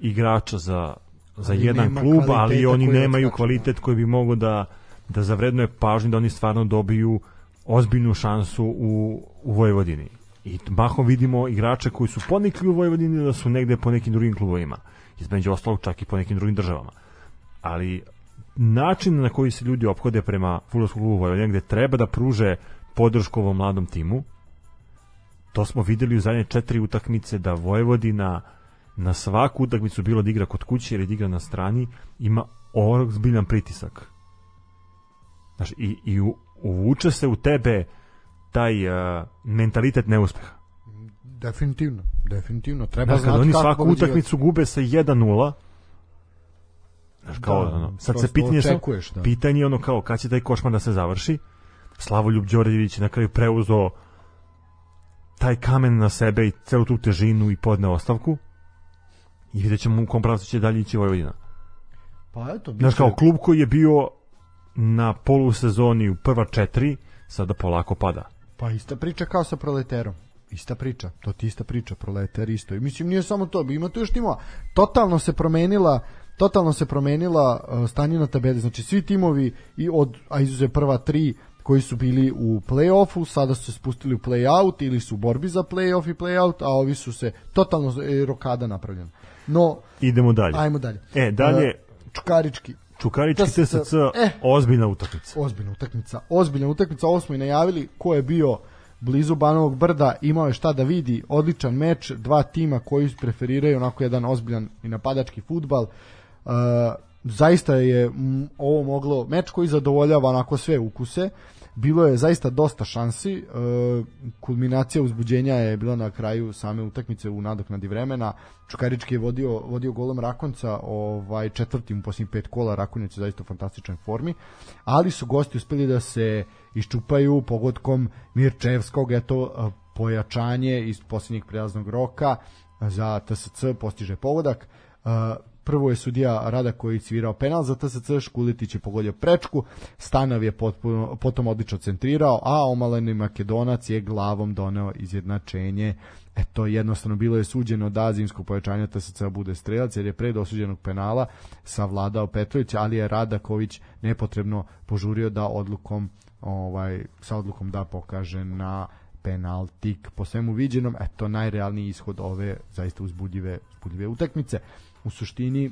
igrača za, za Ali jedan klub, ali oni nemaju kvalitet koji bi mogo da, da zavrednuje pažnju, da oni stvarno dobiju ozbiljnu šansu u, u Vojvodini. I mahom vidimo igrače koji su ponikli u Vojvodini da su negde po nekim drugim klubovima. Između ostalog čak i po nekim drugim državama. Ali način na koji se ljudi ophode prema futbolskom klubu Vojvodina gde treba da pruže podršku ovom mladom timu, to smo videli u zadnje četiri utakmice da Vojvodina na svaku utakmicu bilo da igra kod kuće ili da igra na strani ima ozbiljan pritisak. Znaš, i, i uvuče se u tebe taj uh, mentalitet neuspeha. Definitivno, definitivno. Treba Znaš, znati oni svaku utakmicu gube sa 1-0, znaš, kao, Da, ono, sad se pitanje, očekuješ, da. pitanje je ono kao, kad će taj košmar da se završi, Slavoljub Đorđević na kraju preuzeo taj kamen na sebe i celu tu težinu i podne ostavku i vidjet ćemo u kom pravcu će dalje ići Vojvodina. Pa eto, Znaš, biće- kao klub koji je bio na polusezoni u prva četiri, sada polako pada. Pa ista priča kao sa proleterom. Ista priča, to ti ista priča, proletar isto. I mislim nije samo to, ima tu još timova. Totalno se promenila totalno se promenila uh, stanje na tabeli. Znači svi timovi i od a izuze prva tri koji su bili u play-offu, sada su se spustili u play-out ili su u borbi za play-off i play-out, a ovi su se totalno e, rokada napravljena. No, Idemo dalje. ajmo dalje. E, dalje, Uh, Čukarički, Čukarički TSC, TSC, eh. ozbiljna utakmica. ozbiljna utakmica. Ozbiljna utakmica, ovo smo i najavili ko je bio blizu Banovog brda, imao je šta da vidi, odličan meč, dva tima koji preferiraju onako jedan ozbiljan i napadački futbal. Uh, zaista je ovo moglo, meč koji zadovoljava onako sve ukuse, bilo je zaista dosta šansi, uh, kulminacija uzbuđenja je bila na kraju same utakmice u nadoknadi vremena, Čukarički je vodio, vodio golom Rakonca ovaj, četvrtim u posljednjih pet kola, Rakonjac je zaista u fantastičnoj formi, ali su gosti uspeli da se iščupaju pogodkom Mirčevskog, eto, pojačanje iz posljednjeg prelaznog roka. Za TSC postiže pogodak. Prvo je sudija Rada koji je svirao penal za TSC, Škulitić je pogodio prečku, Stanav je potpuno, potom odlično centrirao, a omaleni Makedonac je glavom doneo izjednačenje. Eto, jednostavno bilo je suđeno da zimskog pojačanja TSC bude strelac, jer je pre dosuđenog penala savladao Petrović, ali je Radaković nepotrebno požurio da odlukom ovaj sa odlukom da pokaže na penaltik po svemu viđenom, eto najrealniji ishod ove zaista uzbudljive, uzbudljive utakmice. U suštini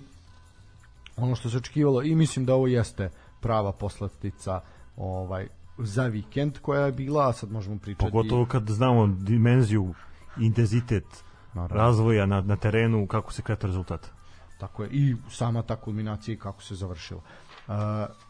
ono što se očekivalo i mislim da ovo jeste prava poslastica ovaj za vikend koja je bila, a sad možemo pričati Pogotovo kad znamo dimenziju, intenzitet Naravno. razvoja na, na terenu, kako se kreta rezultat. Tako je, i sama ta kulminacija i kako se završila. Uh,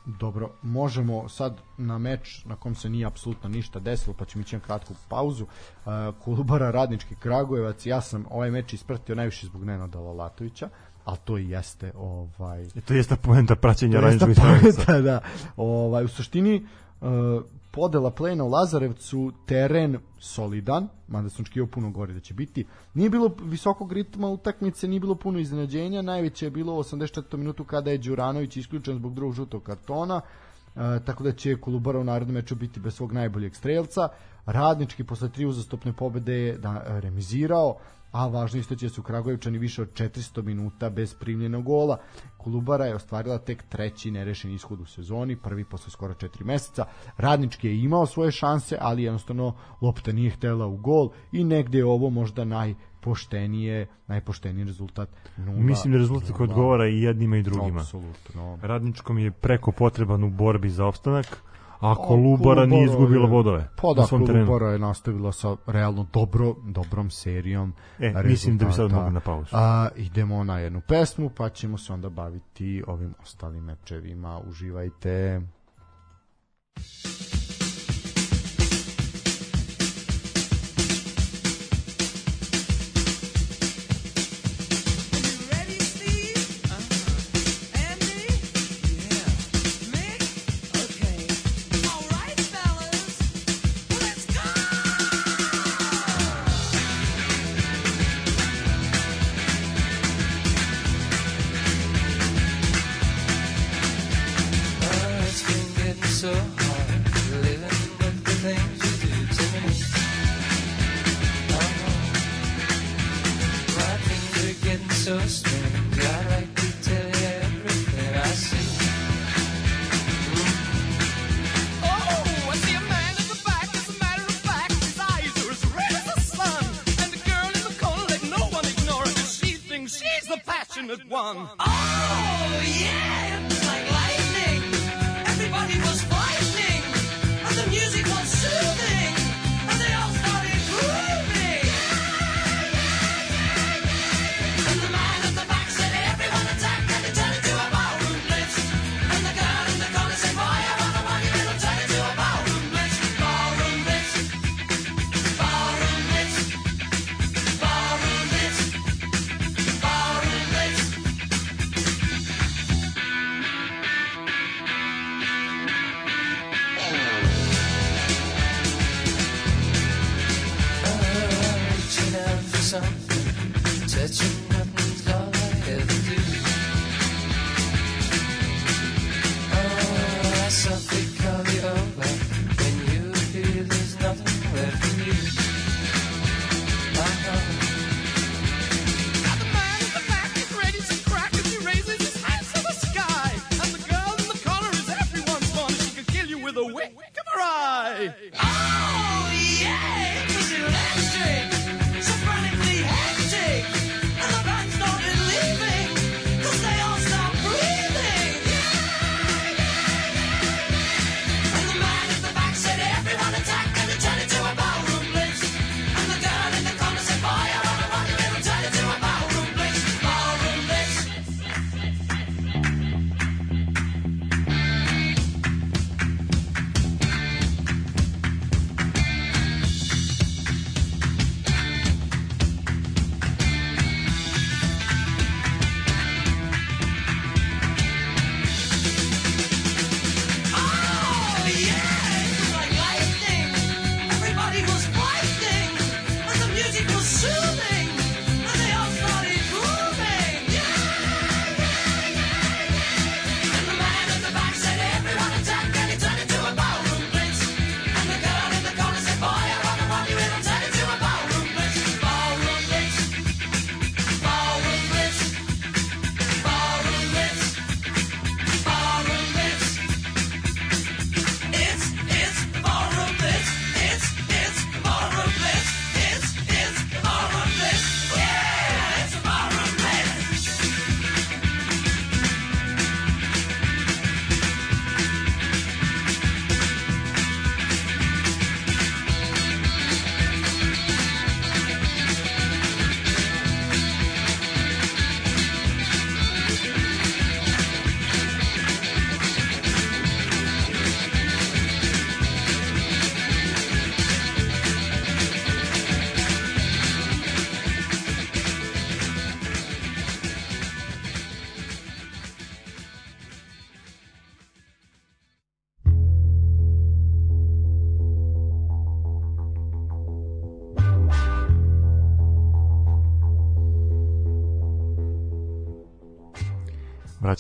dobro, možemo sad na meč na kom se nije apsolutno ništa desilo, pa ćemo ići na kratku pauzu. Uh, Kolubara Radnički Kragujevac, ja sam ovaj meč ispratio najviše zbog Nenada Lalatovića, ali to i jeste ovaj E, to jeste poenta praćenja stranca. poenta, da. Ovaj, u suštini, uh, podela plena u Lazarevcu, teren solidan, mada sam očekivao puno gore da će biti. Nije bilo visokog ritma utakmice, nije bilo puno iznenađenja, najveće je bilo u 84. minutu kada je Đuranović isključen zbog drugog žutog kartona, uh, tako da će Kolubara u narednom meču biti bez svog najboljeg strelca. Radnički posle tri uzastopne pobede je da, remizirao, a važno isto su Kragujevčani više od 400 minuta bez primljenog gola. Kolubara je ostvarila tek treći nerešen ishod u sezoni, prvi posle skoro 4 meseca. Radnički je imao svoje šanse, ali jednostavno lopta nije htela u gol i negde je ovo možda najpoštenije, najpošteniji rezultat. Nula, Mislim da rezultat koji odgovara i jednima i drugima. Apsolutno. Radničkom je preko potreban u borbi za opstanak, a A Kolubara nije izgubila bodove Pa da, terenu. Kolubara je nastavila sa realno dobro, dobrom serijom E, mislim da bi sad rezultata. mogli na pauzu. A, idemo na jednu pesmu, pa ćemo se onda baviti ovim ostalim mečevima. Uživajte.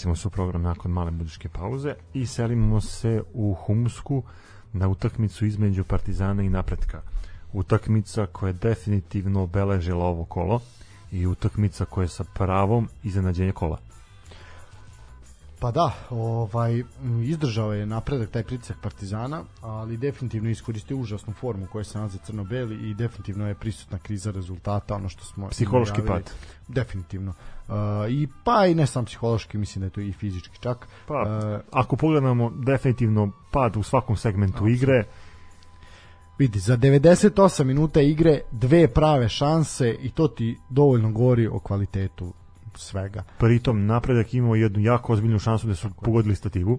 Vraćamo se u program nakon male muzičke pauze i selimo se u Humsku na utakmicu između Partizana i Napretka. Utakmica koja je definitivno obeležila ovo kolo i utakmica koja je sa pravom iznenađenje kola. Pa da, ovaj izdržao je napredak taj pritisak Partizana, ali definitivno iskoristio užasnu formu koja se nalazi crno-beli i definitivno je prisutna kriza rezultata, ono što smo Psihološki pad. Definitivno. Uh, I pa i ne samo psihološki, mislim da je to i fizički čak. Pa, Uh, ako pogledamo definitivno pad u svakom segmentu igre, vidi, za 98 minuta igre dve prave šanse i to ti dovoljno govori o kvalitetu svega. pritom napredak imao jednu jako ozbiljnu šansu da su pogodili stativu.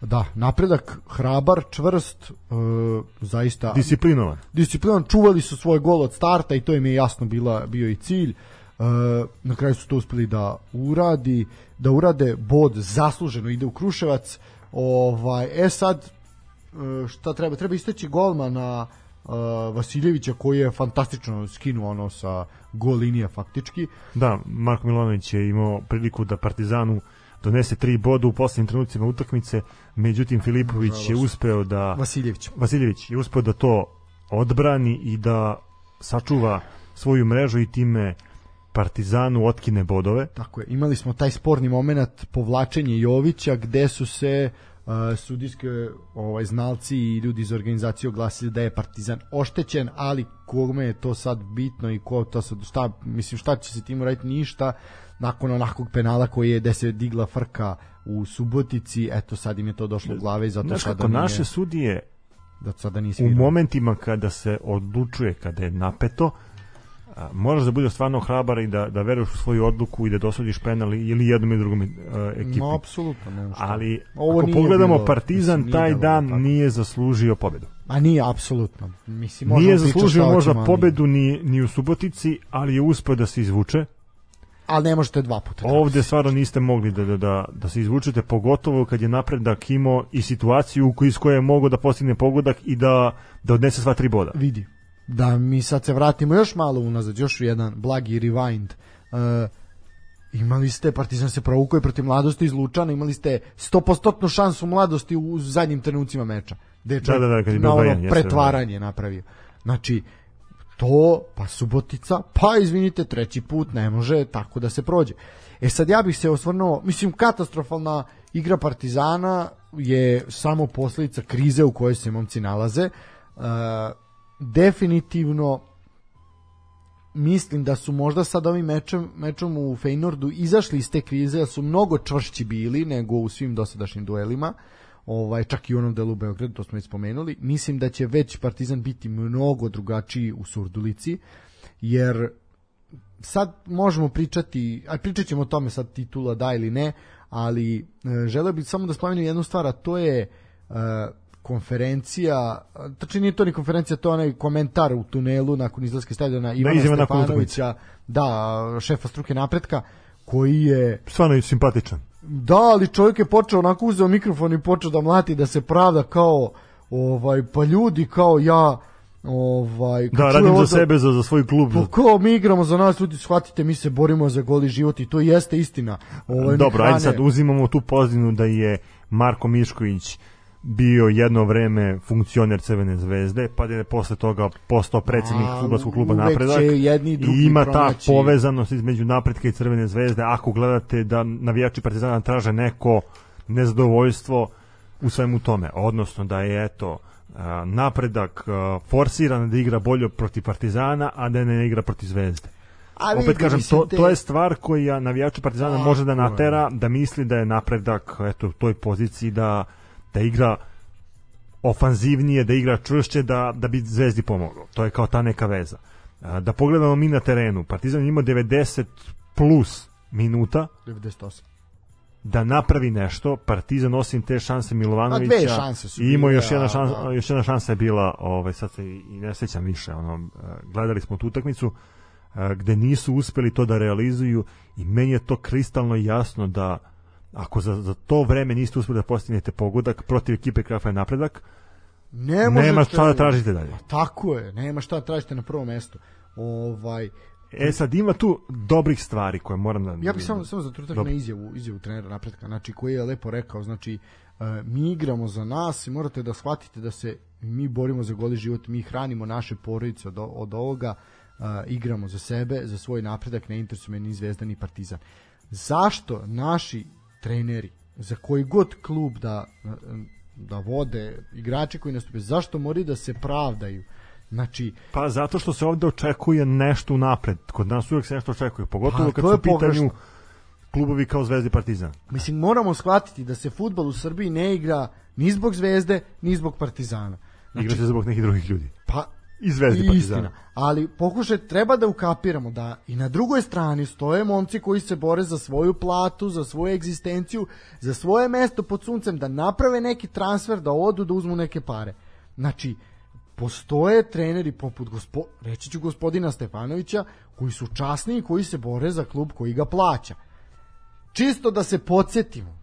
Da, napredak hrabar, čvrst, uh, zaista Disciplinovan. disciplinan, čuvali su svoj gol od starta i to im je jasno bila, bio i cilj. E, na kraju su to uspeli da uradi, da urade bod zasluženo ide u Kruševac. Ovaj e sad e, šta treba? Treba istaći golmana e, Vasiljevića koji je fantastično skinuo ono sa gol linije faktički. Da, Marko Milonović je imao priliku da Partizanu donese tri boda u poslednjim trenucima utakmice, međutim Filipović je Nažalost. uspeo da Vasiljević. Vasiljević je uspeo da to odbrani i da sačuva svoju mrežu i time Partizanu otkine bodove. Tako je, imali smo taj sporni moment povlačenje Jovića gde su se uh, sudijske ovaj znalci i ljudi iz organizacije oglasili da je Partizan oštećen, ali kome je to sad bitno i ko to sad šta mislim šta će se tim uraditi ništa. nakon onakog penala koji je gde se digla frka u Subotici, eto sad im je to došlo u glave i zato Znaš sada nije, naše sudije da sada nisi u momentima kada se odlučuje, kada je napeto, a, moraš da budeš stvarno hrabar i da, da veruješ u svoju odluku i da dosadiš penal ili jednom i drugom uh, ekipi. No, apsolutno, nema šta. Ali Ovo ako pogledamo bilo- Partizan, mislim, taj dan tako. nije zaslužio pobedu. A nije, apsolutno. Mislim, Nije zaslužio možda ali- pobedu ni, ni u Subotici, ali je uspeo da se izvuče. Ali ne možete dva puta. Ovde stvarno niste mogli da, da, da, da se izvučete, pogotovo kad je napredak imao i situaciju u kojoj iz koje je mogao da postigne pogodak i da, da odnese sva tri boda. vidi da mi sad se vratimo još malo unazad, još jedan blagi rewind. Uh, imali ste, Partizan se provukao i protiv mladosti iz Lučana, imali ste 100% šansu mladosti u zadnjim trenucima meča. Gde čovjek da, da, kad je na ono Bajan, jeste, pretvaranje napravio. Znači, to, pa Subotica, pa izvinite, treći put ne može tako da se prođe. E sad ja bih se osvrnuo, mislim katastrofalna igra Partizana je samo posljedica krize u kojoj se momci nalaze. E, definitivno mislim da su možda sad ovim mečem, mečom u Feynordu izašli iz te krize, da su mnogo čvršći bili nego u svim dosadašnjim duelima ovaj, čak i u onom delu Beogradu, to smo već spomenuli. Mislim da će već Partizan biti mnogo drugačiji u Surdulici, jer sad možemo pričati, a pričat ćemo o tome sad titula da ili ne, ali e, želeo bih samo da spomenem jednu stvar, a to je e, konferencija, tačnije nije to ni konferencija, to je onaj komentar u tunelu nakon izlaska stadiona Ivana izjava nakon Stefanovića, da, šefa struke napretka, koji je Stvarno je simpatičan. da, ali čovjek je počeo onako uzeo mikrofon i počeo da mlati da se pravda kao ovaj pa ljudi kao ja ovaj Da, radim za ovo sebe, za, za svoj klub. Pa kao mi igramo za nas, ljudi, shvatite, mi se borimo za goli život i to jeste istina. Ovaj, Dobro, ajde sad uzimamo tu pozivnu da je Marko Mišković bio jedno vreme funkcioner Crvene zvezde, pa je posle toga postao predsednik A, fudbalskog kluba Napredak. jedni i ima ta pronaći- povezanost između Napretka i Crvene zvezde. Ako gledate da navijači Partizana traže neko nezadovoljstvo u svemu tome, odnosno da je eto a, napredak a, forsiran da igra bolje protiv Partizana, a da ne igra protiv Zvezde. A Opet kažem, to, te- to je stvar koja navijača Partizana Tako može da natera da misli da je napredak eto, u toj poziciji da, da igra ofanzivnije, da igra čvršće, da, da bi Zvezdi pomogao. To je kao ta neka veza. Da pogledamo mi na terenu, Partizan ima 90 plus minuta 98. da napravi nešto, Partizan osim te šanse A Milovanovića dve šanse su i imao još jedna a, šansa, da. još jedna šansa je bila, ovaj sad se i ne sećam više, ono eh, gledali smo tu utakmicu eh, gde nisu uspeli to da realizuju i meni je to kristalno jasno da ako za, za to vreme niste uspeli da postignete pogodak protiv ekipe kakva je napredak, Ne nema šta da tražite dalje. Tako je, nema šta da tražite na prvom mestu. Ovaj, E sad ima tu dobrih stvari koje moram da... Ja bih samo samo za trenutak na izjavu, izjavu trenera napretka, znači koji je lepo rekao, znači e, mi igramo za nas i morate da shvatite da se mi borimo za goli život, mi hranimo naše porodice od, od ovoga, e, igramo za sebe, za svoj napredak, ne interesuje me ni Zvezda ni Partizan. Zašto naši treneri, za koji god klub da, da vode igrači koji nastupe, zašto moraju da se pravdaju? Znači, Pa zato što se ovde očekuje nešto napred. Kod nas uvek se nešto očekuje, pogotovo Pa, kad su u pitanju pogrešno. klubovi kao Zvezda Partizan. Mislim, moramo shvatiti da se futbol u Srbiji ne igra ni zbog Zvezde, ni zbog Partizana. Igra se zbog nekih drugih ljudi. Pa, I Zvezde i Partizana. Ali pokušaj, treba da ukapiramo da i na drugoj strani stoje momci koji se bore za svoju platu, za svoju egzistenciju, za svoje mesto pod suncem, da naprave neki transfer, da odu, da uzmu neke pare. Znači, postoje treneri poput gospo, reći ću gospodina Stefanovića koji su časni i koji se bore za klub koji ga plaća. Čisto da se podsjetimo,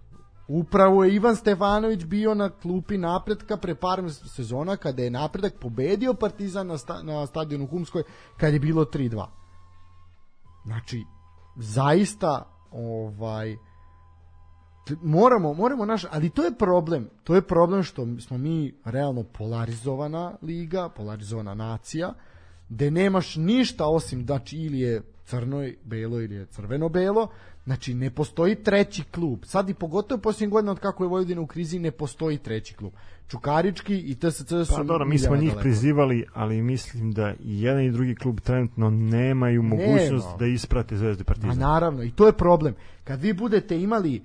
upravo je Ivan Stefanović bio na klupi napretka pre par sezona kada je napredak pobedio Partizan na, sta, na stadionu Humskoj kad je bilo 3-2. Znači, zaista ovaj moramo, moramo naš, ali to je problem. To je problem što smo mi realno polarizovana liga, polarizovana nacija, gde nemaš ništa osim, znači ili je crno, belo ili je crveno-belo, Znači, ne postoji treći klub. Sad i pogotovo posljednjih godina od kako je Vojvodina u krizi, ne postoji treći klub. Čukarički i TSC su... Pa dobro, mi smo njih daleko. prizivali, ali mislim da i jedan i drugi klub trenutno nemaju mogućnost Nema. da isprate Zvezdu Partizan. naravno, i to je problem. Kad vi budete imali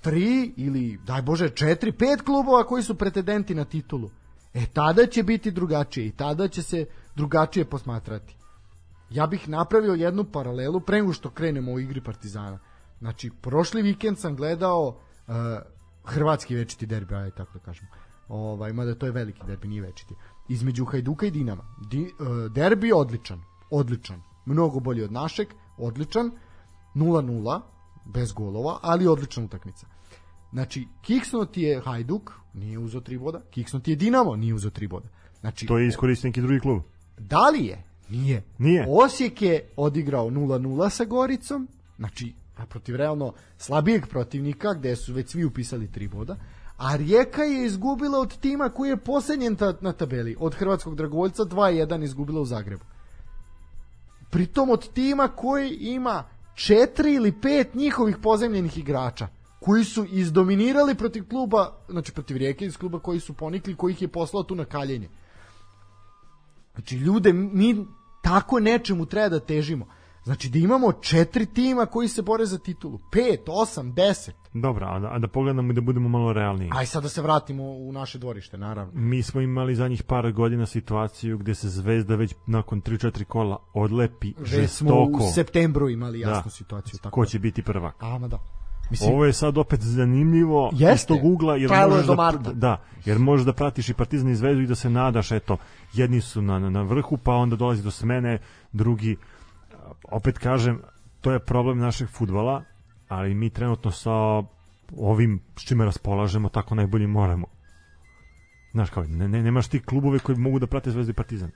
tri ili, daj Bože, četiri, pet klubova koji su pretendenti na titulu, e tada će biti drugačije i tada će se drugačije posmatrati. Ja bih napravio jednu paralelu pre nego što krenemo u igri Partizana. Znači, prošli vikend sam gledao uh, hrvatski večiti derbi, ajde tako da kažemo. Ovaj, mada to je veliki derbi, nije večiti. Između Hajduka i Dinama. Di, uh, derbi odličan, odličan. Mnogo bolji od našeg, odličan. 0-0, bez golova, ali odlična utakmica. Znači, kiksnuti je Hajduk, nije uzo tri boda, kiksnuti je Dinamo, nije uzo tri boda. Znači, To je iskoristio neki drugi klub. da li je? Nije. Nije. Osijek je odigrao 0-0 sa Goricom, znači a protiv realno slabijeg protivnika, gde su već svi upisali tri boda, a Rijeka je izgubila od tima koji je posljednjen ta, na tabeli, od Hrvatskog dragovoljca 2-1 izgubila u Zagrebu. Pritom od tima koji ima četiri ili pet njihovih pozemljenih igrača koji su izdominirali protiv kluba, znači protiv Rijeke iz kluba koji su ponikli, koji ih je poslao tu na kaljenje. Znači, ljude, mi tako nečemu treba da težimo. Znači, da imamo četiri tima koji se bore za titulu. Pet, osam, deset. Dobro, a da, a da pogledamo i da budemo malo realniji. Aj sad da se vratimo u naše dvorište, naravno. Mi smo imali zadnjih par godina situaciju gde se Zvezda već nakon 3-4 kola odlepi Već smo žestoko. u septembru imali jasnu Da. situaciju. Tako Ko je. će biti prvak? A, ma da. Mislim, Ovo je sad opet zanimljivo Jeste. iz tog ugla jer Trajalo je možeš do da, marta. da, jer možeš da pratiš i Partizan i Zvezdu i da se nadaš eto jedni su na, na, vrhu pa onda dolazi do smene drugi opet kažem to je problem našeg fudbala ali mi trenutno sa ovim s čime raspolažemo tako najbolje moramo Znaš kao, ne, ne, nemaš ti klubove koji mogu da prate Zvezdu i Partizan.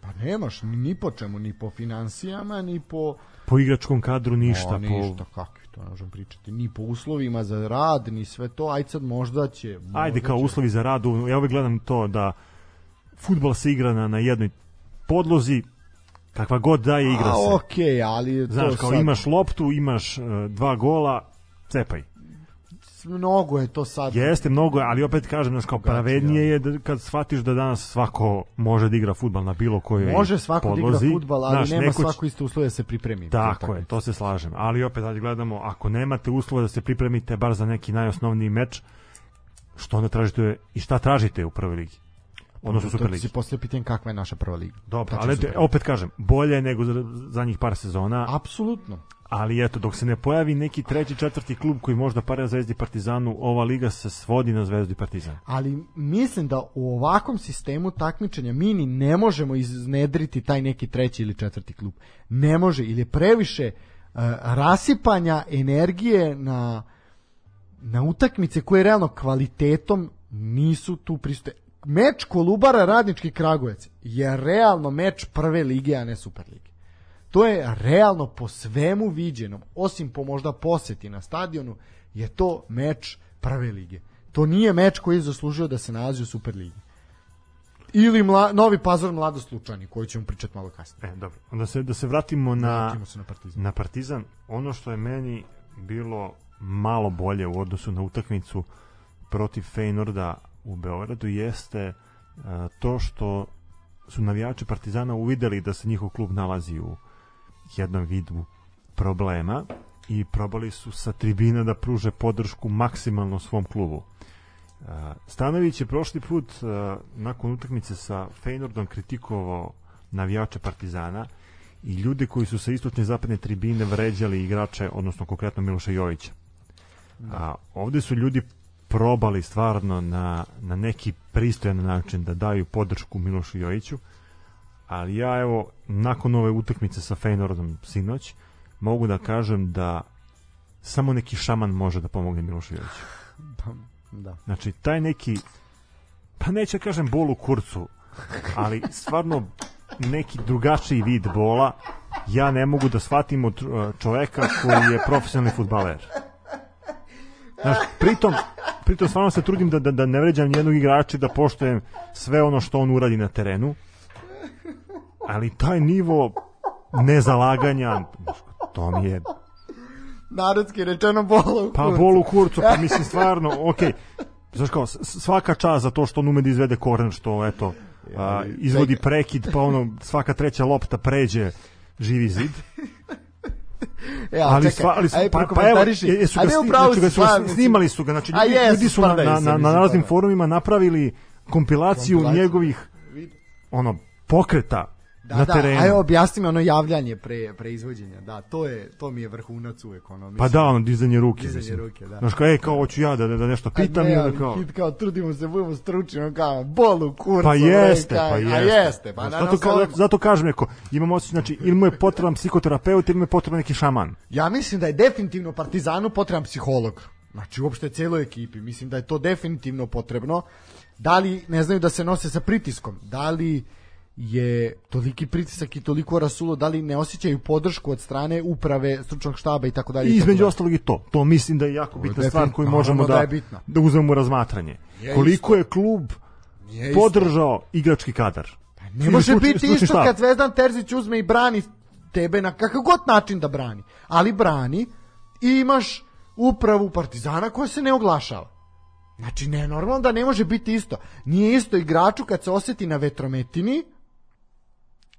pa nemaš ni, ni po čemu, ni po financijama, ni po... Po igračkom kadru ništa. O, ništa, kakvi to ne možemo pričati. Ni po uslovima za rad, ni sve to. Ajde sad možda će... Po, ajde možda kao će. uslovi za rad, ja uvek gledam to da futbol se igra na, na jednoj podlozi, kakva god da je igra A, se. okej, ali Znaš, to kao sad... imaš loptu, imaš uh, dva gola, cepaj. Mnogo je to sad... Jeste mnogo, ali opet kažem, znaš, kao pravednije je da, kad shvatiš da danas svako može da igra fudbal na bilo kojoj Može svako da igra podlozi. fudbal, ali Znaš, nema neko svako iste uslove da se pripremi. Tako je, to se slažem. Ali opet, ajde gledamo, ako nemate uslova da se pripremite bar za neki najosnovniji meč, što onda tražite i šta tražite u prvoj ligi? Odnosno u To Superligi. si poslije pitan kakva je naša prva liga. Dobro, ali te- opet kažem, bolje je nego za zadnjih par sezona, Apsolutno. ali eto, dok se ne pojavi neki treći, četvrti klub koji možda pare Zvezdi Partizanu, ova liga se svodi na Zvezdu Partizan. Ali mislim da u ovakvom sistemu takmičenja mi ni ne možemo iznedriti taj neki treći ili četvrti klub. Ne može, ili je previše uh, rasipanja energije na na utakmice koje realno kvalitetom nisu tu prisutne. Meč Kolubara Radnički Kragujevac je realno meč prve lige, a ne super lige. To je realno po svemu viđenom, osim po možda poseti na stadionu, je to meč prve lige. To nije meč koji je zaslužio da se nalazi u Superligi. Ili mla, Novi Pazar Mladost Lučani, koji ćemo pričati malo kasnije. E, dobro. Onda se, da se vratimo na, Vratimo se na Partizan. na Partizan. Ono što je meni bilo malo bolje u odnosu na utakmicu protiv Feynorda u Beogradu jeste uh, to što su navijači Partizana uvideli da se njihov klub nalazi u jednom vidu problema i probali su sa tribina da pruže podršku maksimalno svom klubu. Uh, Stanović je prošli put uh, nakon utakmice sa Feynordom kritikovao navijače Partizana i ljude koji su sa istočne i zapadne tribine vređali igrače, odnosno konkretno Miloša Jovića. A ovde su ljudi probali stvarno na, na neki pristojan način da daju podršku Milošu Joviću, ali ja evo, nakon ove utakmice sa Feynordom sinoć, mogu da kažem da samo neki šaman može da pomogne Milošu Joviću. Pa, da. Znači, taj neki, pa neće da kažem bol u kurcu, ali stvarno neki drugačiji vid bola, ja ne mogu da shvatim od uh, čoveka koji je profesionalni futbaler. Znaš, pritom, pritom stvarno se trudim da, da, da ne vređam nijednog igrača da poštojem sve ono što on uradi na terenu, ali taj nivo nezalaganja, to mi je Narodski rečeno bola u Pa kurcu. bol u kurcu, pa mislim stvarno, okej. Znaš kao, svaka čast za to što on ume da izvede koren, što eto, a, izvodi prekid, pa ono, svaka treća lopta pređe živi zid. E, a ali čekaj, sva, ali ajde pa, pa evo, jesu ga, A ne, sni- znači ga su, snimali su ga, znači ljudi, jesu, ljudi su na, na, na, na raznim forumima napravili kompilaciju Kompilaciju. njegovih ono pokreta Da, na da, terenu. ajde objasni mi ono javljanje pre, pre izvođenja. Da, to je to mi je vrhunac uvek ono. Mislim, Pa da, ono, dizanje ruke. Dizanje mislim. ruke, da. Znaš kao, ej, kao, hoću ja da, da, da nešto A pitam ne, ali kao... hit kao trudimo se, budemo stručni, on kao bol u kurcu. Pa bre, jeste, kao, pa A jeste. jeste, pa naravno. zato, ka, zato kažem neko, imam osjećaj, znači, ili mu je potreban psihoterapeut, ili mu je potreban neki šaman. Ja mislim da je definitivno Partizanu potreban psiholog. Znači uopšte cijeloj ekipi. Mislim da je to definitivno potrebno. Da li ne znaju da se nose sa pritiskom? Da li je toliki pritisak i toliko rasulo, da li ne osjećaju podršku od strane uprave, stručnog štaba i tako dalje. I između ostalog i to. To mislim da je jako bitna definitivno, stvar koju možemo da da, je da uzmemo u razmatranje. Je Koliko isto. je klub isto. podržao igrački kadar. Ne može biti isto štab. kad Zvezdan Terzić uzme i brani tebe na kakav god način da brani. Ali brani i imaš upravu Partizana koja se ne oglašava. Znači, ne, normalno da ne može biti isto. Nije isto igraču kad se osjeti na vetrometini,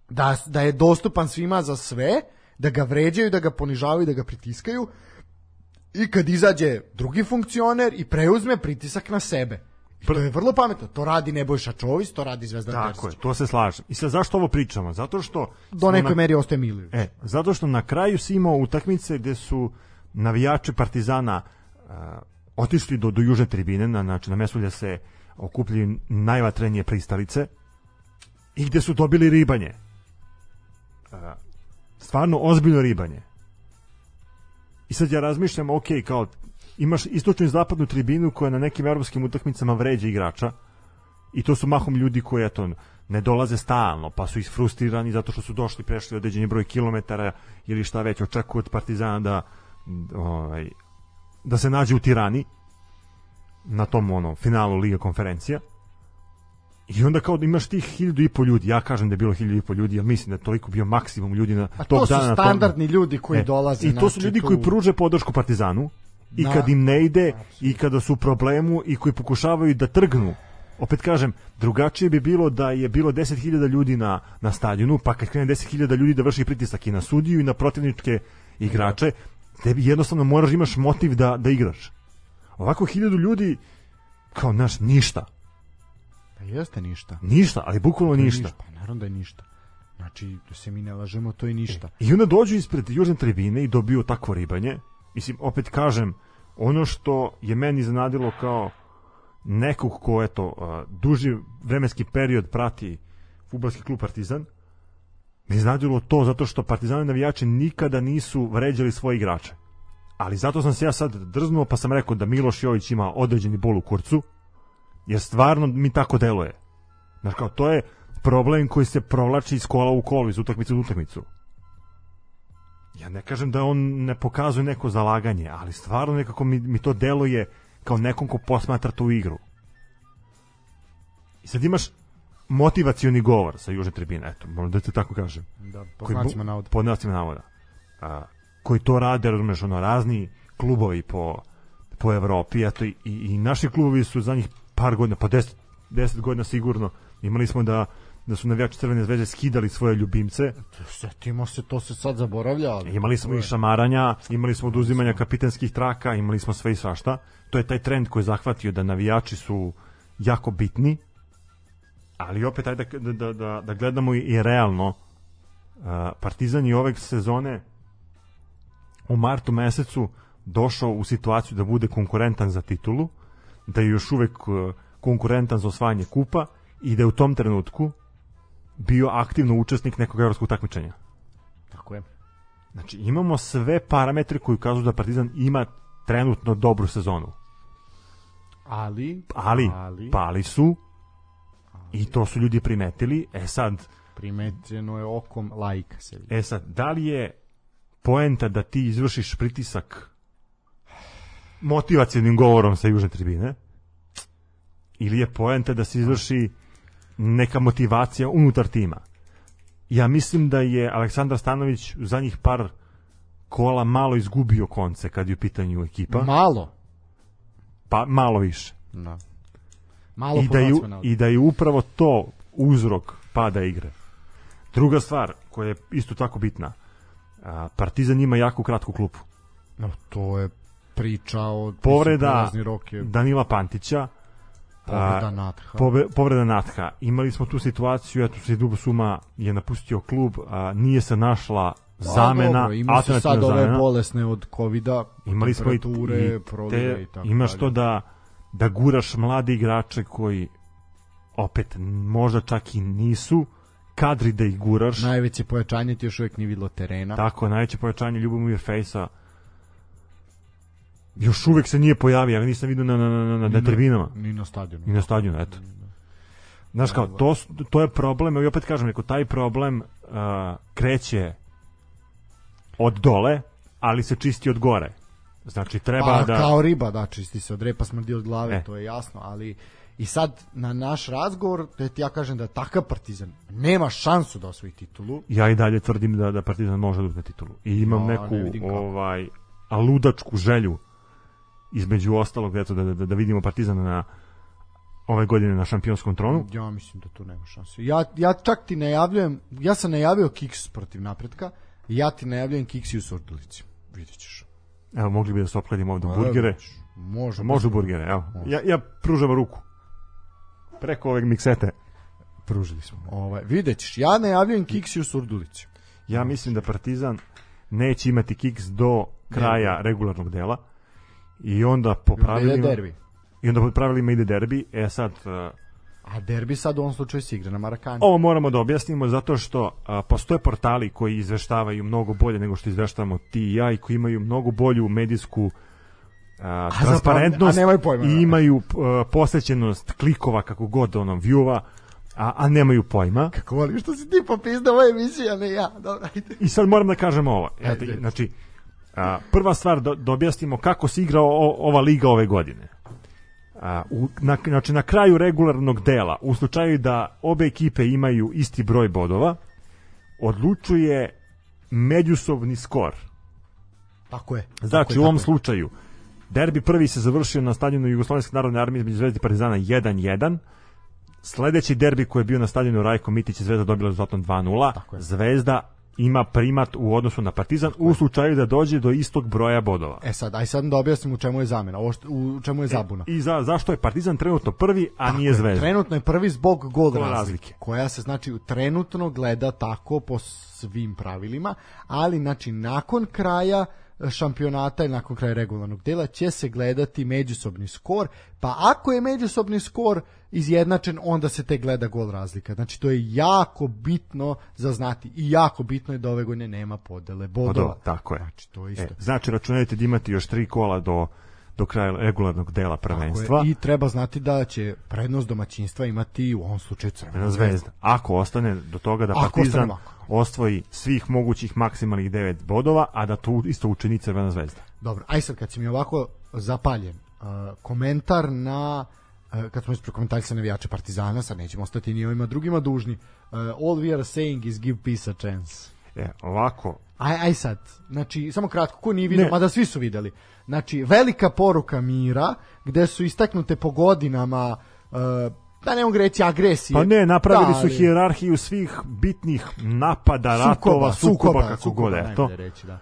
da, da je dostupan svima za sve, da ga vređaju, da ga ponižavaju, da ga pritiskaju, i kad izađe drugi funkcioner i preuzme pritisak na sebe. I to je vrlo pametno. To radi Nebojša Čović, to radi Zvezdan Tako Terzić. je, to se slažem. I sad zašto ovo pričamo? Zato što... Do nekoj na- meri ostaje Milić. E, zato što na kraju si imao utakmice gde su navijači Partizana a, otišli do, do južne tribine, na, znači na mestu gde se okupljaju najvatrenije pristalice i gde su dobili ribanje. Stvarno ozbiljno ribanje. I sad ja razmišljam, ok, kao imaš istočnu i zapadnu tribinu koja na nekim evropskim utakmicama vređa igrača i to su mahom ljudi koji eto ne dolaze stalno, pa su isfrustirani zato što su došli prešli određeni broj kilometara ili šta već očekuju od Partizana da ovaj da se nađe u Tirani na tom ono finalu Liga konferencija. I onda kao da imaš tih hiljadu i po ljudi, ja kažem da je bilo hiljadu i po ljudi, jer mislim da je toliko bio maksimum ljudi na A tog to su dana na tom- standardni ljudi koji E, dolaze. I to su znači, ljudi tu- koji pruže podršku Partizanu i Da. kad im ne ide i kada su u problemu i koji pokušavaju da trgnu. Opet kažem, drugačije bi bilo da je bilo 10.000 ljudi na, na stadionu, pa kad krene 10.000 ljudi da vrši pritisak i na sudiju i na protivničke igrače, tebi jednostavno moraš imaš motiv da, da igraš. Ovako hiljadu ljudi kao naš ništa. Jeste ništa. Ništa, ali bukvalno ništa. Pa naravno da je ništa. Znači, da se mi ne lažemo, to je ništa. I onda dođu ispred južne tribine i dobiju takvo ribanje. Mislim, opet kažem, ono što je meni zanadilo kao nekog ko, eto, duži vremenski period prati futbalski klub Partizan, me iznadilo to zato što Partizani navijači nikada nisu vređali svoje igrače. Ali zato sam se ja sad drznuo pa sam rekao da Miloš Jović ima određeni bol u kurcu, jer stvarno mi tako deluje. Znaš kao, to je problem koji se provlači iz kola u kolo, iz utakmice u utakmicu. Ja ne kažem da on ne pokazuje neko zalaganje, ali stvarno nekako mi, mi to deluje kao nekom ko posmatra tu igru. I sad imaš motivacioni govor sa južne tribine, eto, moram da te tako kažem. Da, po znacima navoda. Po znacima navoda. A, koji to rade, razumeš, ono, razni klubovi po, po Evropi, eto, i, i naši klubovi su za njih par godina, pa 10, 10 godina sigurno, imali smo da da su navijači Crvene zvezde skidali svoje ljubimce, Setimo se, to se sad zaboravlja, ali... imali smo i šamaranja, imali smo oduzimanja kapitenskih traka, imali smo sve i svašta. To je taj trend koji je zahvatio da navijači su jako bitni, ali opet ajde da, da, da, da gledamo i, i realno. Uh, Partizan je ove sezone u martu mesecu došao u situaciju da bude konkurentan za titulu, da je još uvek uh, konkurentan za osvajanje kupa i da je u tom trenutku bio aktivno učesnik nekog evropskog takmičenja. Tako je. Znači, imamo sve parametre koji ukazuju da Partizan ima trenutno dobru sezonu. Ali, Ali, ali pali su i to su ljudi primetili. E sad, primećeno je okom lajka se vidi. e sad, da li je poenta da ti izvršiš pritisak motivacijenim govorom sa južne tribine ili je poenta da se izvrši neka motivacija unutar tima. Ja mislim da je Aleksandar Stanović u zadnjih par kola malo izgubio konce kad je u pitanju ekipa, Malo. pa malo više. Da. Malo I da, je. I da je upravo to uzrok pada igre. Druga stvar koja je isto tako bitna, Partizan ima jako kratku klupu. No, to je priča od Povreda prelazni rok je Danila Pantića, povreda a, Natha. Pove, povreda Natha. Imali smo tu situaciju, eto se Dubo Suma je napustio klub, a, nije se našla zamena, Pa dobro, ima se sad ove zamena. bolesne od covida, Imali smo i, i te, i tako imaš dalje. to da da guraš mlade igrače koji opet možda čak i nisu kadri da ih guraš. Najveće pojačanje ti još uvijek nije videlo terena. Tako, najveće pojačanje Ljubomir Fejsa još uvek se nije pojavio, ja nisam vidio na, na, na, na, na Ni tribinama Ni na stadionu. i na stadionu, eto. Znaš kao, to, to je problem, i opet kažem, ako taj problem uh, kreće od dole, ali se čisti od gore. Znači, treba pa, da... kao riba, da, čisti se od repa, smrdi od glave, E. to je jasno, ali i sad na naš razgovor, da ti ja kažem da takav partizan nema šansu da osvoji titulu, ja i dalje tvrdim da da Partizan može da uzme titulu. I imam Ja, neku ne ovaj a ludačku želju između ostalog eto da da, da vidimo Partizana na ove godine na šampionskom tronu. ja mislim da tu nema šanse. Ja, ja čak ti najavljujem, ja sam najavio Kiks protiv napretka, i ja ti najavljujem Kiksi u Surdulici. Vidjet ćeš. Evo mogli bi da se opkladimo ovde Pa, burgere. Može. Može burgere, evo. Ja ja pružam ruku. Preko ove miksete. Pružili smo. Ovaj, vidjet ćeš. Ja najavljujem Kiksi u Surdulici. Ja mislim da Partizan neće imati kiks do kraja regularnog dela. I onda po Ide pravilima derbi. i onda po pravilima ide derbi. E sad uh, A derbi sad u ovom slučaju se igra na Marakani. Ovo moramo da objasnimo zato što a, postoje portali koji izveštavaju mnogo bolje nego što izveštavamo ti i ja i koji imaju mnogo bolju medijsku a, zapravo- transparentnost a nemaju pojma, i imaju a, posvećenost klikova kako god onom viewa a, a nemaju pojma Kako volim što si ti popizdao ovo emisija, a ne ja. Dobro, ajde. i sad moram da kažem ovo Ajde. znači a, prva stvar da, da objasnimo kako se igra o, ova liga ove godine a, u, na, znači na kraju regularnog dela u slučaju da obe ekipe imaju isti broj bodova odlučuje međusobni skor Tako je. znači tako je, u ovom tako je. slučaju derbi prvi se završio na stadionu Jugoslovenske narodne armije između Zvezde i Partizana 1-1 sledeći derbi koji je bio na stadionu Rajko Mitić je Zvezda dobila rezultatom 2-0 Tako je. Zvezda ima primat u odnosu na Partizan u slučaju da dođe do istog broja bodova. E sad, aj sad da objasnim u čemu je zamena, ovo što, u čemu je zabuna. I za, zašto je Partizan trenutno prvi, a Tako nije je, Zvezda? Trenutno je prvi zbog gol razlike, razlike. koja se znači trenutno gleda tako po svim pravilima, ali znači nakon kraja šampionata i nakon kraja regularnog dela će se gledati međusobni skor, pa ako je međusobni skor izjednačen, onda se te gleda gol razlika. Znači to je jako bitno za znati i jako bitno je da ove godine nema podele bodova. Bodova, tako je. Znači to je E, isto. znači računajte da imate još tri kola do, do kraja regularnog dela Tako je. prvenstva. I treba znati da će prednost domaćinstva imati u ovom slučaju Crvena na zvezda. Ako ostane do toga da Ako Partizan osvoji svih mogućih maksimalnih 9 bodova, a da tu isto učini Crvena zvezda. Dobro, aj sad kad si mi ovako zapaljen, uh, komentar na uh, kad smo već prokomentarisali navijače Partizana, sad nećemo ostati ni ovima drugima dužni. Uh, all we are saying is give peace a chance. E, ovako, Aj, aj sad, znači, samo kratko, ko nije vidio, mada svi su videli. Znači, velika poruka mira, gde su istaknute po godinama, uh, da ne mogu reći agresije. Pa ne, napravili Da, su hijerarhiju svih bitnih napada, ratova, sukoba, kako god, eto, najbolje reći, da.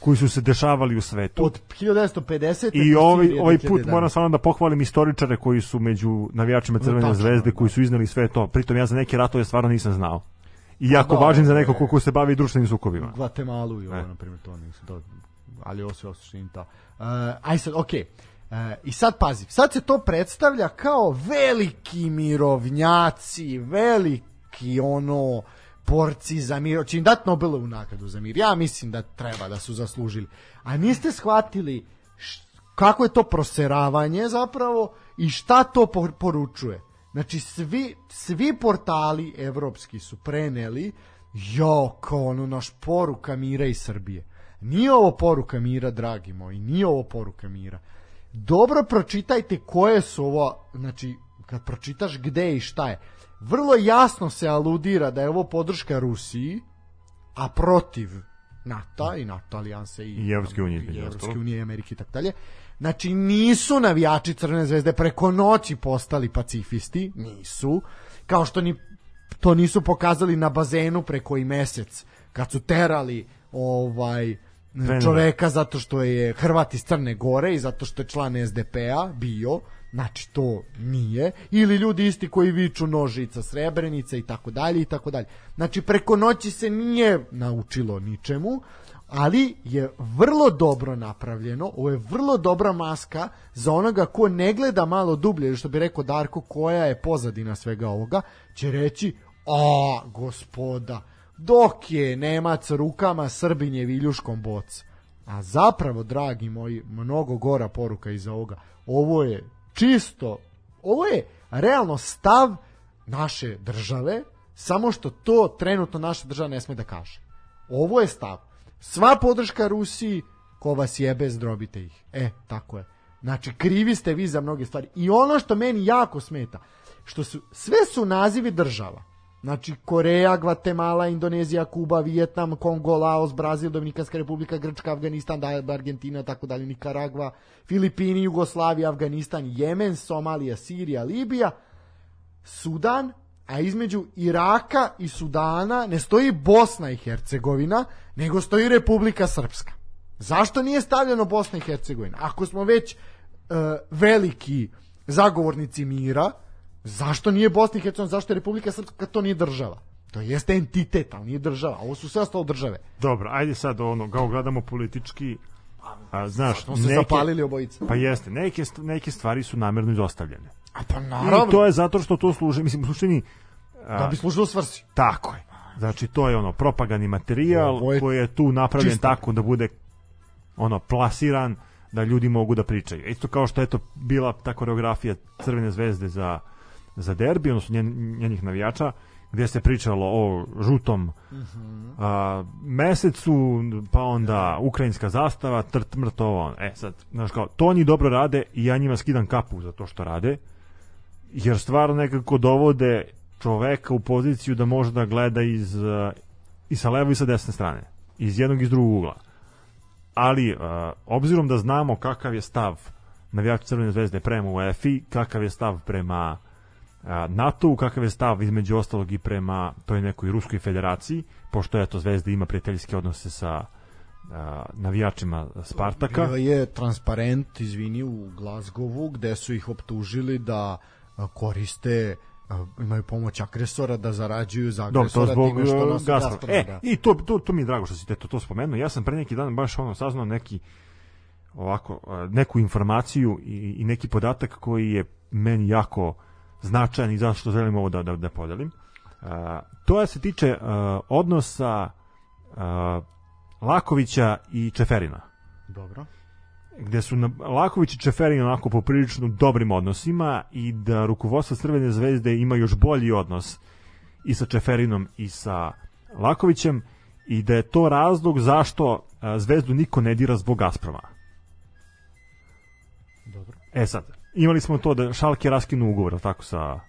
koji su se dešavali u svetu. Od 1950. I ovaj, ovaj put 2011. moram samo da pohvalim istoričare koji su među navijačima Crvene Tačno, zvezde, da. koji su izneli sve to. Pritom ja za neke ratove stvarno nisam znao. I jako da, važan za ovo je- neko ko se bavi društvenim sukobima. Guatemala i ovo, E. na primjer, to nisu to, ali ovo sve osuštini to. Uh, aj sad, okej. Uh, I sad pazi, sad se to predstavlja kao veliki mirovnjaci, veliki ono porci za mir, će im dati Nobelovu nagradu za mir. Ja mislim da treba da su zaslužili. A niste shvatili kako je to proseravanje zapravo i šta to por- poručuje. Znači svi, svi portali evropski su preneli jo, kao ono naš poruka mira iz Srbije. Nije ovo poruka mira, dragi moji, nije ovo poruka mira. Dobro pročitajte koje su ovo, znači, kad pročitaš gde i šta je. Vrlo jasno se aludira da je ovo podrška Rusiji, a protiv NATO i NATO alijanse i, I Evropske unije, i Evropske unije i Amerike i tako dalje. Znači nisu navijači Crvene zvezde preko noći postali pacifisti, nisu. Kao što ni to nisu pokazali na bazenu preko i mesec kad su terali ovaj Trenera. čoveka zato što je Hrvat iz Crne Gore i zato što je član SDP-a bio, znači to nije, ili ljudi isti koji viču nožica Srebrenica i tako dalje i tako dalje. Znači preko noći se nije naučilo ničemu, ali je vrlo dobro napravljeno, ovo je vrlo dobra maska za onoga ko ne gleda malo dublje, što bi rekao Darko, koja je pozadina svega ovoga, će reći, a, gospoda, dok je Nemac rukama, Srbin je viljuškom boc. A zapravo, dragi moji, mnogo gora poruka iza ovoga. Ovo je čisto, ovo je realno stav naše države, samo što to trenutno naša država ne sme da kaže. Ovo je stav. Sva podrška Rusiji, ko vas jebe, zdrobite ih. E, tako je. Znači, krivi ste vi za mnoge stvari. I ono što meni jako smeta, što su, sve su nazivi država. Znači, Koreja, Gvatemala, Indonezija, Kuba, Vijetnam, Kongo, Laos, Brazil, Dominikanska republika, Grčka, Afganistan, da- Argentina, tako dalje, Nikaragva, Filipini, Jugoslavija, Afganistan, Jemen, Somalija, Sirija, Libija, Sudan, a između Iraka i Sudana ne stoji Bosna i Hercegovina, nego stoji Republika Srpska. Zašto nije stavljeno Bosna i Hercegovina? Ako smo već e, veliki zagovornici mira, zašto nije Bosna i Hercegovina, zašto je Republika Srpska kad to nije država? To jeste entitet, ali nije država. Ovo su sve ostalo države. Dobro, ajde sad ono, kao gledamo politički, a, znaš, Smo se zapalili obojica. Pa jeste, neke, neke stvari su namerno izostavljene. A pa I naravno, to je zato što to služi, mislim, u suštini, da bi služilo svrsi. tako je. Znači, to je ono, propagandni materijal je koji je tu napravljen čista. tako da bude ono, plasiran, da ljudi mogu da pričaju. Isto kao što je to bila ta koreografija Crvene zvezde za, za derbi, odnosno njen, njenih navijača, gdje se pričalo o žutom a, mesecu, pa onda ukrajinska zastava, trt mrtovo. E sad, znaš kao, to oni dobro rade i ja njima skidam kapu za to što rade, jer stvarno nekako dovode čoveka u poziciju da može da gleda iz, uh, i sa leve i sa desne strane, iz jednog i iz drugog ugla. Ali, uh, obzirom da znamo kakav je stav navijača Crvene zvezde prema UEFI, kakav je stav prema uh, NATO, kakav je stav između ostalog i prema toj nekoj Ruskoj federaciji, pošto eto Zvezda ima prijateljske odnose sa navijačima Spartaka. Bio je transparent, izvini, u Glazgovu, gde su ih optužili da koriste imaju pomoć agresora da zarađuju za Dobro, to agresora zbog što nose Gazproma. Gazprom, E, da. i to, to, to mi je drago što si te to, to spomenuo. Ja sam pre neki dan baš ono saznao neki ovako, neku informaciju i, i neki podatak koji je meni jako značajan i zašto želim ovo da, da, da podelim. Uh, to je se tiče uh, odnosa uh, Lakovića i Čeferina Dobro. Gde su na- Laković i Čeferin onako poprilično dobrim odnosima i da rukovodstvo Crvene zvezde ima još bolji odnos i sa Čeferinom i sa Lakovićem i da je to razlog zašto a, zvezdu niko ne dira zbog Gazproma. Dobro. E sad, imali smo to da Šalke raskinu ugovor, tako, sa,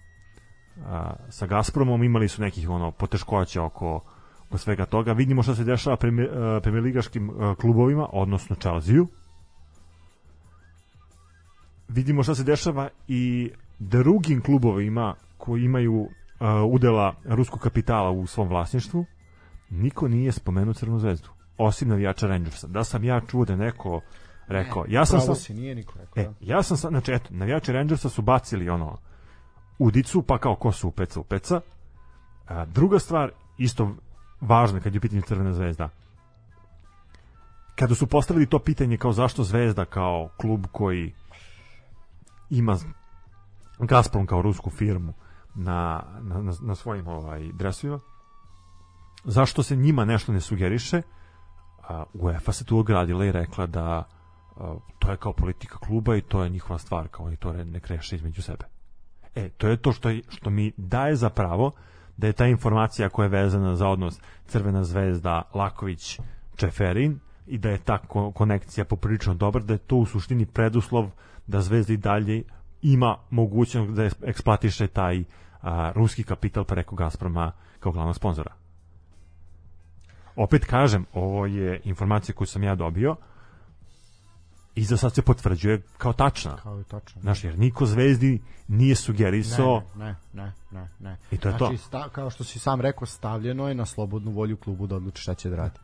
a, sa Gazpromom, imali su nekih ono poteškoća oko, oko svega toga. Vidimo šta se dešava premi, a, premijerligaškim a, klubovima, odnosno Chelsea-u. Vidimo šta se dešava i drugim klubovima koji imaju a, udela ruskog kapitala u svom vlasništvu. Niko nije spomenuo Crvenu zvezdu, osim navijača Rangersa. Da sam ja čuo da neko rekao, ja sam sam, si, nije niko rekao. E, da. ja sam sad, znači, eto, navijači Rangersa su bacili ono udicu, pa kao ko su upeca, upeca. A, druga stvar, isto važna kad je u pitanju Crvena zvezda. Kada su postavili to pitanje kao zašto Zvezda kao klub koji ima Gazprom kao rusku firmu na, na, na, na svojim ovaj, dresovima, zašto se njima nešto ne sugeriše, a, UEFA se tu ogradila i rekla da a, to je kao politika kluba i to je njihova stvar, kao oni to nek reše između sebe. E, to je to što, je, što mi daje za pravo da je ta informacija koja je vezana za odnos Crvena zvezda, Laković, Čeferin i da je ta ko- konekcija poprilično dobra, da je to u suštini preduslov da Zvezda i dalje ima mogućnost da eksploatiše taj a, ruski kapital preko Gazproma kao glavnog sponzora. Opet kažem, ovo je informacija koju sam ja dobio i za sad se potvrđuje kao tačna. Kao je tačno. Znaš, jer niko zvezdi nije sugerisao Ne, ne, ne, ne. I to je znači, to. Sta, kao što si sam rekao, stavljeno je na slobodnu volju klubu da odluči šta će da radi.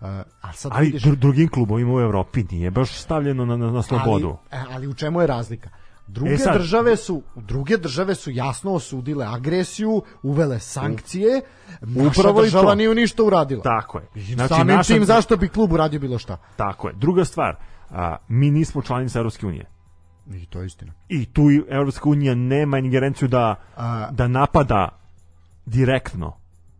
Uh, a sad Ali vidiš, dru- drugim klubovima u Evropi nije baš stavljeno na, na, na slobodu. Ali, e, ali u čemu je razlika? Druge E sad- države su druge države su jasno osudile agresiju, uvele sankcije. Naša Upravo država nije ništa uradila. Tako je. Znači, Samim tim zašto bi klub uradio bilo šta? Tako je. Druga stvar, a, mi nismo članica Evropske unije. I to je istina. I tu Evropska unija nema ingerenciju da, A- da napada direktno.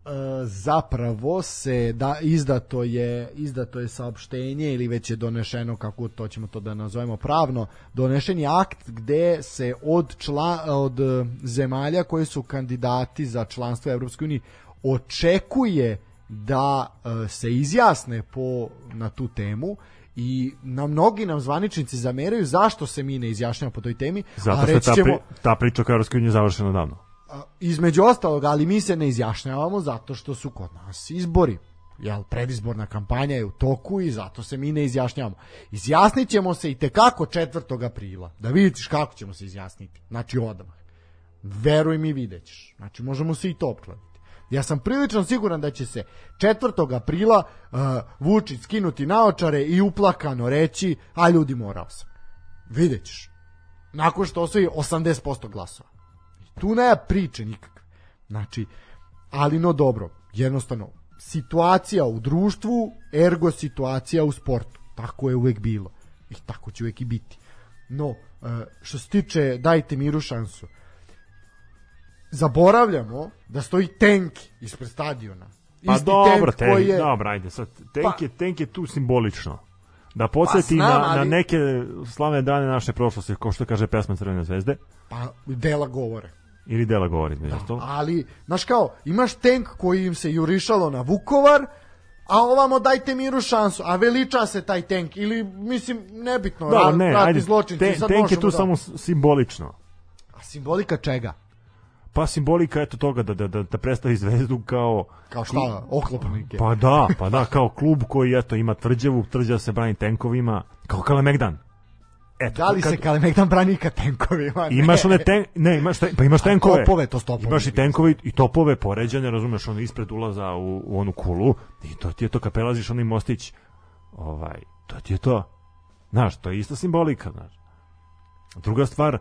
E, zapravo se da izdato je izdato je saopštenje ili već je donešeno kako to ćemo to da nazovemo pravno donešen je akt gde se od čla, od zemalja koji su kandidati za članstvo u Evropskoj uniji očekuje da e, se izjasne po na tu temu i na mnogi nam zvaničnici zameraju zašto se mi ne izjašnjamo po toj temi Zato a što reći ta, ćemo, pri, ta priča kao Evropske unije završena davno. Između ostalog, ali mi se ne izjašnjavamo zato što su kod nas izbori. Jel, predizborna kampanja je u toku i zato se mi ne izjašnjavamo. Izjasnit ćemo se i tekako 4. aprila. Da vidiš kako ćemo se izjasniti. Znači odmah. Veruj mi, vidjet ćeš. Znači možemo se i to opkladiti. Ja sam prilično siguran da će se 4. aprila uh, Vučić skinuti naočare i uplakano reći, a ljudi morao sam. Vidjet ćeš. Nakon što osvoji 80% glasova. Tu nema priče nikakve. Znači, ali no dobro, jednostavno, situacija u društvu, ergo situacija u sportu. Tako je uvek bilo. I tako će uvek i biti. No, e, što se tiče dajte miru šansu, zaboravljamo da stoji tank ispred stadiona. Pa Isti dobro, tank tank, koji je... dobro, ajde, sad, tank, Pa- je, tank je tu simbolično. Da podsjeti Pa znam, na, na ali- neke slavne dane naše prošlosti, kao što kaže pesma Crvene zvezde, Pa, dela govore. Ili dela govori između ostalog. Ali, znaš kao, imaš tank koji im se jurišalo na Vukovar, a ovamo dajte miru šansu, a veliča se taj tank, ili, mislim, nebitno, Dobro, ra- ne, ajde, zločinci, ten- sad tank je tu da- samo simbolično. A simbolika čega? Pa simbolika eto toga da, da, da, da predstavi zvezdu kao Kao šta, oklopnike. Pa da, pa da, kao klub koji eto ima tvrđavu, tvrđava se brani tenkovima, kao Kalemegdan. Eto, da li kad- se Kalemegdan brani ka tenkovima? Ne. Imaš one ten, ne, imaš ten, pa imaš A tenkove. topove, to su topovi. Imaš i tenkove i topove poređane, razumeš, ono ispred ulaza u, u onu kulu i to ti je to kad prelaziš onaj mostić. Ovaj, to ti je to. Znaš, to je ista simbolika, znaš. Druga stvar,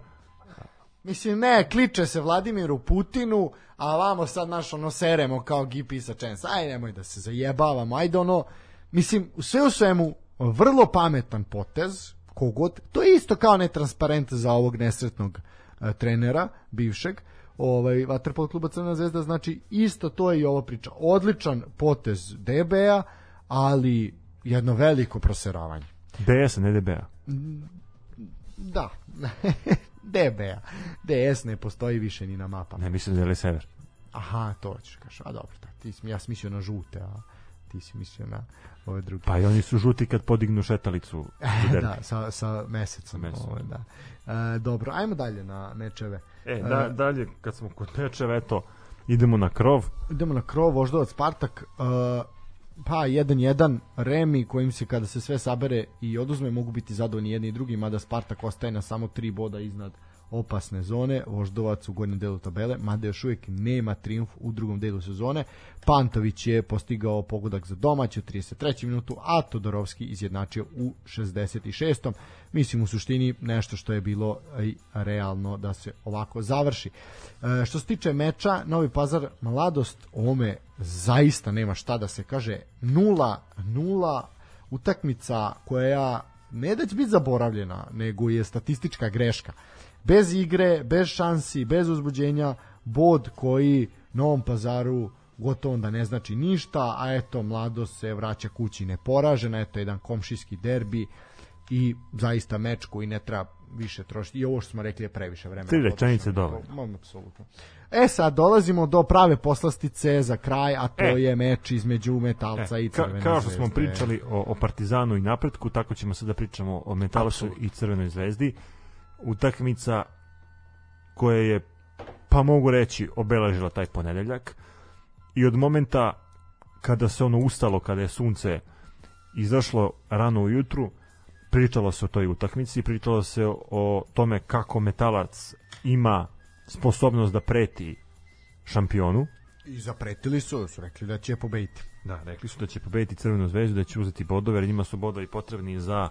Mislim, ne, kliče se Vladimiru Putinu, a vamo sad naš ono seremo kao GP sa Čens. Aj, nemoj da se zajebavamo, ajde ono, mislim, sve u svemu, vrlo pametan potez, kogod, to je isto kao netransparent za ovog nesretnog e, trenera, bivšeg, ovaj, Vaterpol kluba Crna zvezda, znači isto to je i ova priča. Odličan potez DB-a, ali jedno veliko proseravanje. DS, ne DBA. Da, DB-a. DS ne postoji više ni na mapama. Ne mislim da je sever. Aha, to ćeš kažeš. A dobro, da, ti ja sam mislio na žute, a ti si mislio na ove druge. Pa i oni su žuti kad podignu šetalicu. derbi. da, sa, sa mesecom. mesecom. Ovo, da. E, dobro, ajmo dalje na mečeve. E, da, dalje, kad smo kod mečeva, eto, idemo na krov. Idemo na krov, Voždovac Spartak. E, pa 1-1 Remi kojim se kada se sve sabere i oduzme mogu biti zadovoljni jedni i drugi mada Spartak ostaje na samo 3 boda iznad opasne zone Voždovac u gornjem delu tabele mada još uvijek nema triumf u drugom delu sezone Pantović je postigao pogodak za domać u 33. minutu a Todorovski izjednačio u 66. mislim u suštini nešto što je bilo i realno da se ovako završi e, što se tiče meča Novi Pazar Mladost ome zaista nema šta da se kaže nula, nula utakmica koja ne da će biti zaboravljena, nego je statistička greška. Bez igre, bez šansi, bez uzbuđenja, bod koji Novom pazaru gotovo da ne znači ništa, a eto, mladost se vraća kući neporažena, eto, jedan komšijski derbi i zaista meč koji ne treba više trošiti. I ovo što smo rekli je previše vremena. Tri rečenice dovoljno. Apsolutno. E sad dolazimo do prave poslastice za kraj, a to E. je meč između Metalca E, i ka, Crvene kao što smo zvezde. pričali o, o Partizanu i napretku, tako ćemo sada pričamo o Metalusu i Crvenoj zvezdi. Utakmica koja je, pa mogu reći, obeležila taj ponedeljak i od momenta kada se ono ustalo, kada je sunce izašlo rano ujutru, pričalo se o toj utakmici, pričalo se o tome kako metalac ima sposobnost da preti šampionu. I zapretili su, su rekli da će pobediti. Da, rekli su da će pobediti Crvenu zvezdu, da će uzeti bodove, jer njima su bodovi potrebni za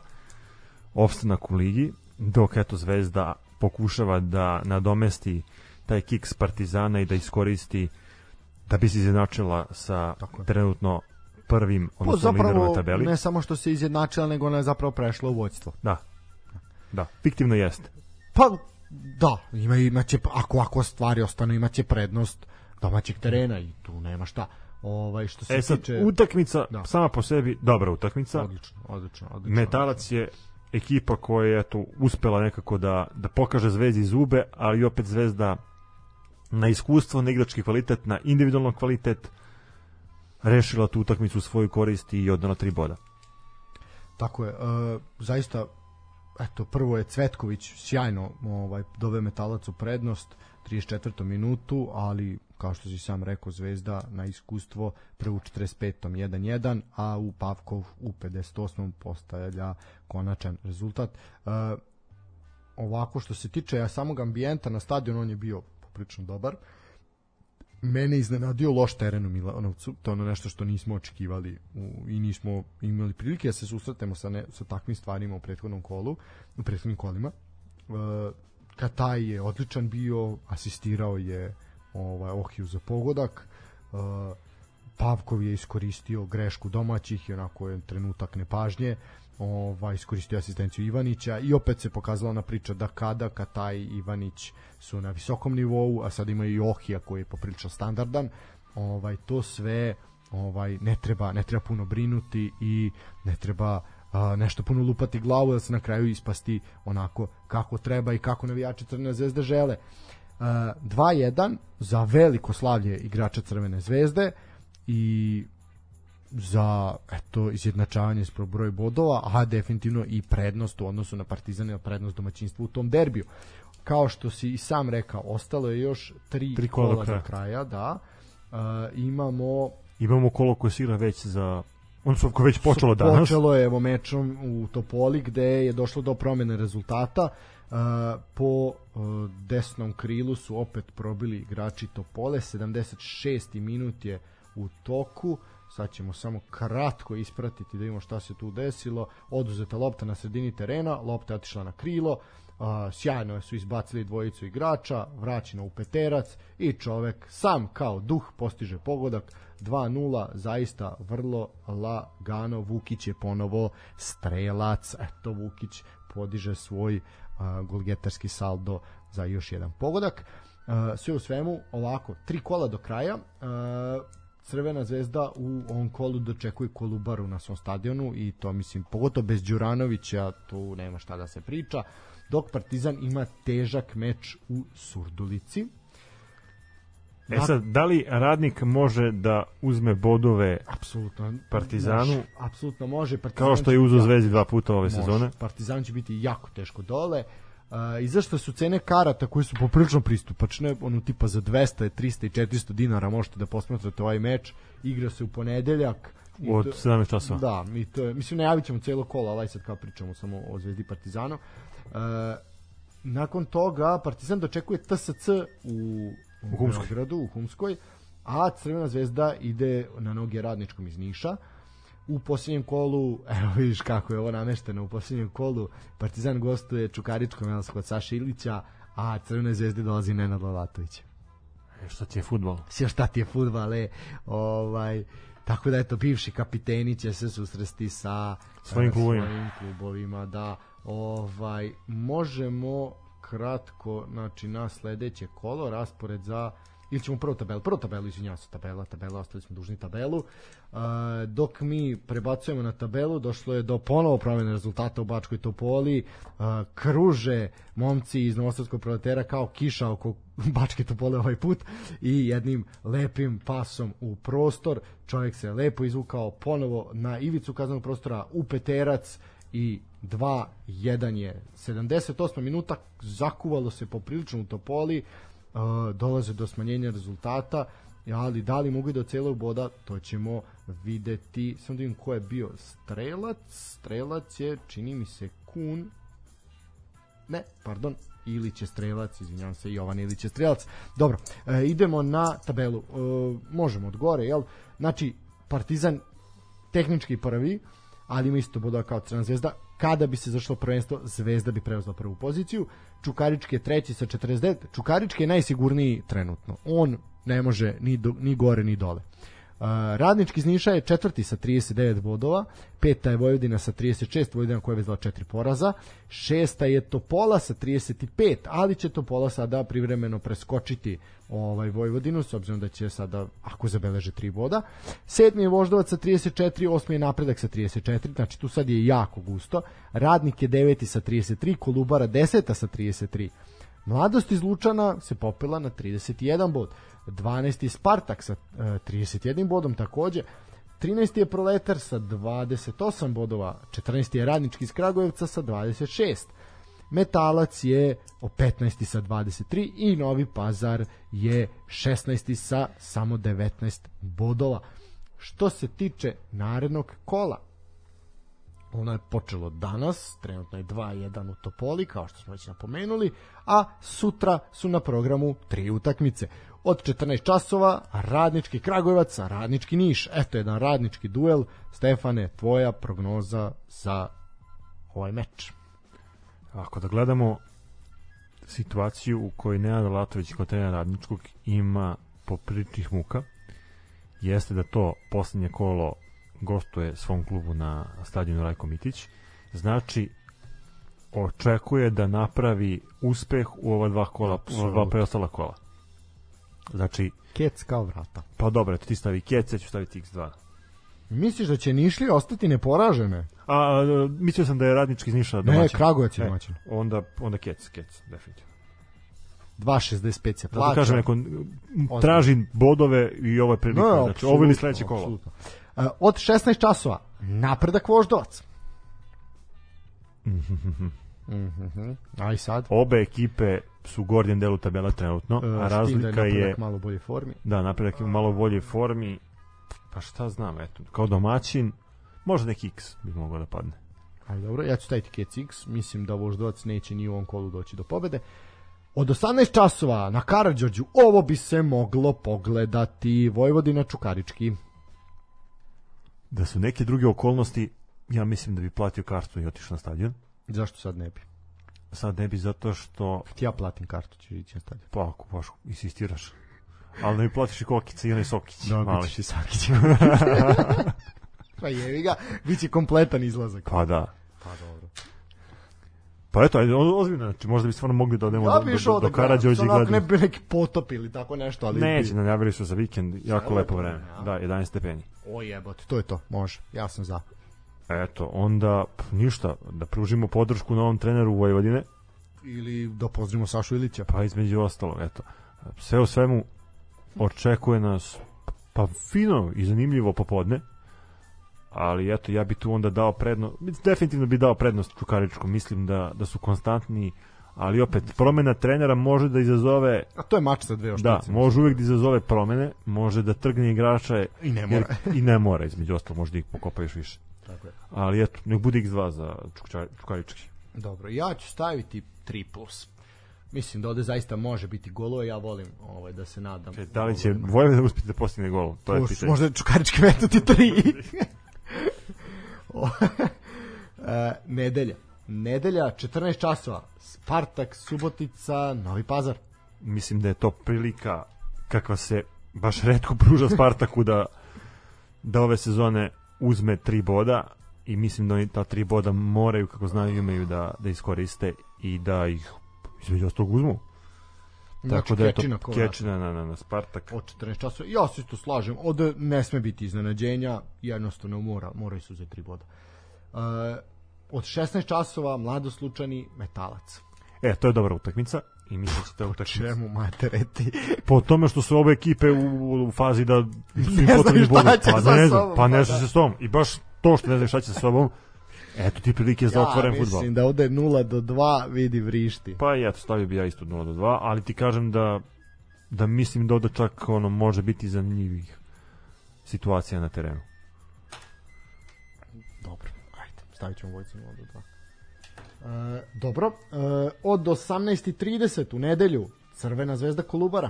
opstanak u ligi, dok eto Zvezda pokušava da nadomesti taj kiks Partizana i da iskoristi da bi se izjednačila sa trenutno prvim, odnosno na zapravo tabeli. ne samo što se izjednačila, nego ona je zapravo prešla u vođstvo. Da. Da, fiktivno jeste. Pa da, ima, imaće, ako, ako stvari ostanu, imaće prednost domaćeg terena i tu nema šta. Ovaj, što se E sad, tiče... utakmica Da. sama po sebi, dobra utakmica. Odlično, odlično, odlično. Metalac je ekipa koja je eto, uspela nekako da, da pokaže Zvezdi zube, ali opet Zvezda na iskustvo, na igrački kvalitet, na individualno kvalitet rešila tu utakmicu u svoju korist i odnala tri boda. Tako je, e, zaista eto prvo je Cvetković sjajno ovaj dove metalac u prednost 34. minutu, ali kao što si sam rekao Zvezda na iskustvo prvo u 45. 1-1, a u Pavkov u 58. postavlja konačan rezultat. E, ovako što se tiče samog ambijenta na stadionu on je bio poprilično dobar. Mene iznenadio loš teren u Milanovcu, to je ono nešto što nismo očekivali u, i nismo imali prilike da se susretemo sa, ne, sa takvim stvarima u prethodnom kolu, u prethodnim kolima. E, Kataj je odličan bio, asistirao je ovaj, Ohiju za pogodak, e, Pavkov je iskoristio grešku domaćih i onako je trenutak nepažnje ovaj, iskoristio asistenciju Ivanića i opet se pokazala na priča da kada Kataj i Ivanić su na visokom nivou, a sad imaju i Ohija koji je poprilično standardan, ovaj, to sve ovaj ne treba ne treba puno brinuti i ne treba a, nešto puno lupati glavu da se na kraju ispasti onako kako treba i kako navijači Crvene zvezde žele. A, 2-1 za veliko slavlje igrača Crvene zvezde i za eto izjednačavanje s broj bodova, a definitivno i prednost u odnosu na Partizan i prednost domaćinstva u tom derbiju. Kao što si i sam rekao, ostalo je još tri, Tri kola kola, do do kraja, da. Uh, imamo Imamo kolo koje se igra već za koje je već počelo danas. Počelo je evo mečom u Topoli gde je došlo do promene rezultata. Uh, po uh, desnom krilu su opet probili igrači Topole. 76. minut je u toku. Sad ćemo samo kratko ispratiti da vidimo šta se tu desilo. Oduzeta lopta na sredini terena, lopta je otišla na krilo. Uh, sjajno su izbacili dvojicu igrača, vraćeno u peterac i čovek sam kao duh postiže pogodak 2-0, zaista vrlo lagano. Vukić je ponovo strelac. Eto, Vukić podiže svoj a, golgetarski saldo za još jedan pogodak. Sve u svemu, ovako, tri kola do kraja. Crvena zvezda u ovom kolu dočekuje Kolubaru na svom stadionu i to mislim pogotovo bez Đuranovića tu nema šta da se priča dok Partizan ima težak meč u Surdulici E sad, da li radnik može da uzme bodove apsolutno Partizanu? može, apsolutno može Partizan kao što je uzo Zvezdi dva puta ove može. sezone? Partizan će biti jako teško dole Uh, i zašto su cene karata koje su poprilično pristupačne, ono tipa za 200, 300 i 400 dinara možete da posmatrate ovaj meč, igra se u ponedeljak i Od to- 17 časova. Da, mi to je, mislim najavit ćemo celo kolo, ali sad kao pričamo samo o Zvezdi i Partizanu. Uh, nakon toga Partizan dočekuje TSC u, U Humskoj. Beogradu, u Humskoj, a Crvena zvezda ide na noge radničkom iz Niša. U posljednjem kolu, evo vidiš kako je ovo namešteno, u posljednjem kolu Partizan gostuje Čukaričkom jel, kod Saša Ilića, a Crvene zvezde dolazi Nenad Lalatović. E, šta ti je futbol? Sve šta ti je fudbale, ovaj, tako da eto, bivši kapiteni će se susresti sa Svojim klubovima. svojim klubovima, da, ovaj, možemo kratko, znači na sledeće kolo, raspored za ili ćemo prvo tabelu, prvo tabelu, izvinjavam se, tabela, tabela, ostali smo dužni tabelu. Uh, dok mi prebacujemo na tabelu, došlo je do ponovo promjene rezultata u Bačkoj Topoli, uh, kruže momci iz Novosadskog proletera kao kiša oko Bačke Topole ovaj put i jednim lepim pasom u prostor, čovjek se lepo izvukao ponovo na ivicu kaznenog prostora u peterac i 2-1 je 78 minuta zakuvalo se poprilično u Topoli uh, dolaze do smanjenja rezultata ali da li mogu i do celog boda, to ćemo videti. Samo da vidim ko je bio strelac. Strelac je, čini mi se, Kun. Ne, pardon, Ilić je strelac, izvinjavam se, Jovan Ilić je strelac. Dobro, e, idemo na tabelu. E, možemo od gore, jel? Znači, Partizan tehnički prvi, ali ima isto bodova kao Crna zvezda. Kada bi se zašlo prvenstvo, Zvezda bi preuzela prvu poziciju. Čukarički je treći sa 49. Čukarički je najsigurniji trenutno. On ne može ni, do, ni gore ni dole. Uh, Radnički iz Niša je četvrti sa 39 bodova, peta je Vojvodina sa 36, Vojvodina koja je vezala četiri poraza, šesta je Topola sa 35, ali će Topola sada privremeno preskočiti ovaj Vojvodinu, s obzirom da će sada, ako zabeleže tri boda. Sedmi je Voždovac sa 34, osmi je Napredak sa 34, znači tu sad je jako gusto. Radnik je deveti sa 33, Kolubara deseta sa 33. Mladost iz Lučana se popela na 31 bod. 12. Spartak sa e, 31 bodom takođe. 13. je Proletar sa 28 bodova. 14. je Radnički iz Kragujevca sa 26. Metalac je o 15. sa 23 i Novi Pazar je 16. sa samo 19 bodova. Što se tiče narednog kola, ono je počelo danas, trenutno je 2-1 u Topoli, kao što smo već napomenuli, a sutra su na programu tri utakmice. Od 14 časova Radnički Kragujevac, Radnički Niš. Eto jedan radnički duel. Stefane, tvoja prognoza za ovaj meč. Ako da gledamo situaciju u kojoj Nenad Latović kao trener radničkog ima popriličnih muka, jeste da to poslednje kolo gostuje svom klubu na stadionu Rajko Mitić, znači očekuje da napravi uspeh u ova dva kola, u ova dva preostala kola. Znači, Kec kao vrata. pa dobro, ti stavi kec, ja ću staviti x2. Misliš da će Nišli ostati neporažene? A, a, mislio sam da je radnički iz Niša Ne, domaćin. Kragujevac je E, domaćin. Onda, onda kec, kec, definitivno. 2.65 se Zato plaća. kažem, neko, traži bodove i ovo je prilika. Ne, znači, ovo ili sledeće kolo. apsolutno. Uh, od 16 časova napredak Voždovac. Mhm. Aj sad. Obe ekipe su u gornjem delu tabela trenutno, Uh, a razlika je, napredak malo bolje formi. da, napredak je u malo boljoj formi, pa šta znam, eto, kao domaćin, možda neki X bi mogao da padne. Ali dobro, ja ću staviti Kec X. Mislim da Voždovac neće ni u ovom kolu doći do pobede. Od 18 časova na Karadžorđu ovo bi se moglo pogledati Vojvodina Čukarički. Da su neke druge okolnosti, ja mislim da bi platio kartu i otišao na stadion. Zašto sad ne bi? Sad ne bi zato što, Ti ja platim kartu, ćeš ići na stadion. pa ako baš insistiraš, ali da mi platiš i kokice i onaj sokić. Dobit mali. ćeš i Sakić. pa jevi ga, bit će kompletan izlazak. Pa da. Pa dobro. Pa eto, ajde, ozbiljno, znači možda bi stvarno mogli da odemo Ja do, bi do, do, da gledam. i Ne gledamo. bi neki potop ili tako nešto, ali... Neće, bi... najavili su za vikend, jako lepo lepo vreme. vreme, a? Da, 11 stepeni. O jebote, to je to, može. Ja sam za. Eto, onda p, ništa, da pružimo podršku novom treneru Vojvodine, Ili da pozdravimo Sašu Ilića. pa između ostalog, eto. Sve u svemu očekuje nas pa fino i zanimljivo popodne, ali eto, ja bi tu onda dao prednost, definitivno bi dao prednost Čukaričkom, mislim da, da su konstantni, ali opet, promena trenera može da izazove A to je mač sa dve Da, oštice. može uvek da izazove promene, može da trgne igrača I ne jer, mora. i ne mora, između ostalo, možda ih pokopa još više. Tako je. Ali eto, nek bude x2 za Čukarički. Dobro, ja ću staviti 3+. Plus. Mislim da ovde zaista može biti golo, ja volim ovaj, da se nadam. E, Da li će Vojvodina uspjeti da postigne gol? To je Uš, pitanje. možda Čukarički metnuti 3. e, nedelja. Nedelja, 14 časova. Spartak, Subotica, Novi Pazar. Mislim da je to prilika kakva se baš redko pruža Spartaku da da ove sezone uzme tri boda i mislim da oni ta tri boda moraju, kako znaju, imaju da, da iskoriste i da ih između ostalog uzmu. Tako da je to Kečina na, na, na Spartak. od 14 časova. Ja se isto slažem. Ovde ne sme biti iznenađenja, jednostavno mora, moraju se uzeti tri boda. Uh, od 16 časova mladost Lučani Metalac. E, to je dobra utakmica i mislim da će ta utakmica Čemu matereti? po tome što su ove ekipe u, u fazi da su im potrebni bodovi. će pa sa ne znam, sobom, pa ne pa znam da. se s tom i baš to što ne znam šta će sa sobom eto ti prilike za otvoren ja fudbal mislim da ovde 0 do 2 vidi vrišti. pa i eto stavio bi ja isto 0 do 2 ali ti kažem da da mislim da ovde čak ono može biti zanimljivih situacija na terenu. Stavit ćemo Vojcu 0 do 2. E, dobro, e, od 18.30 u nedelju Crvena zvezda Kolubara.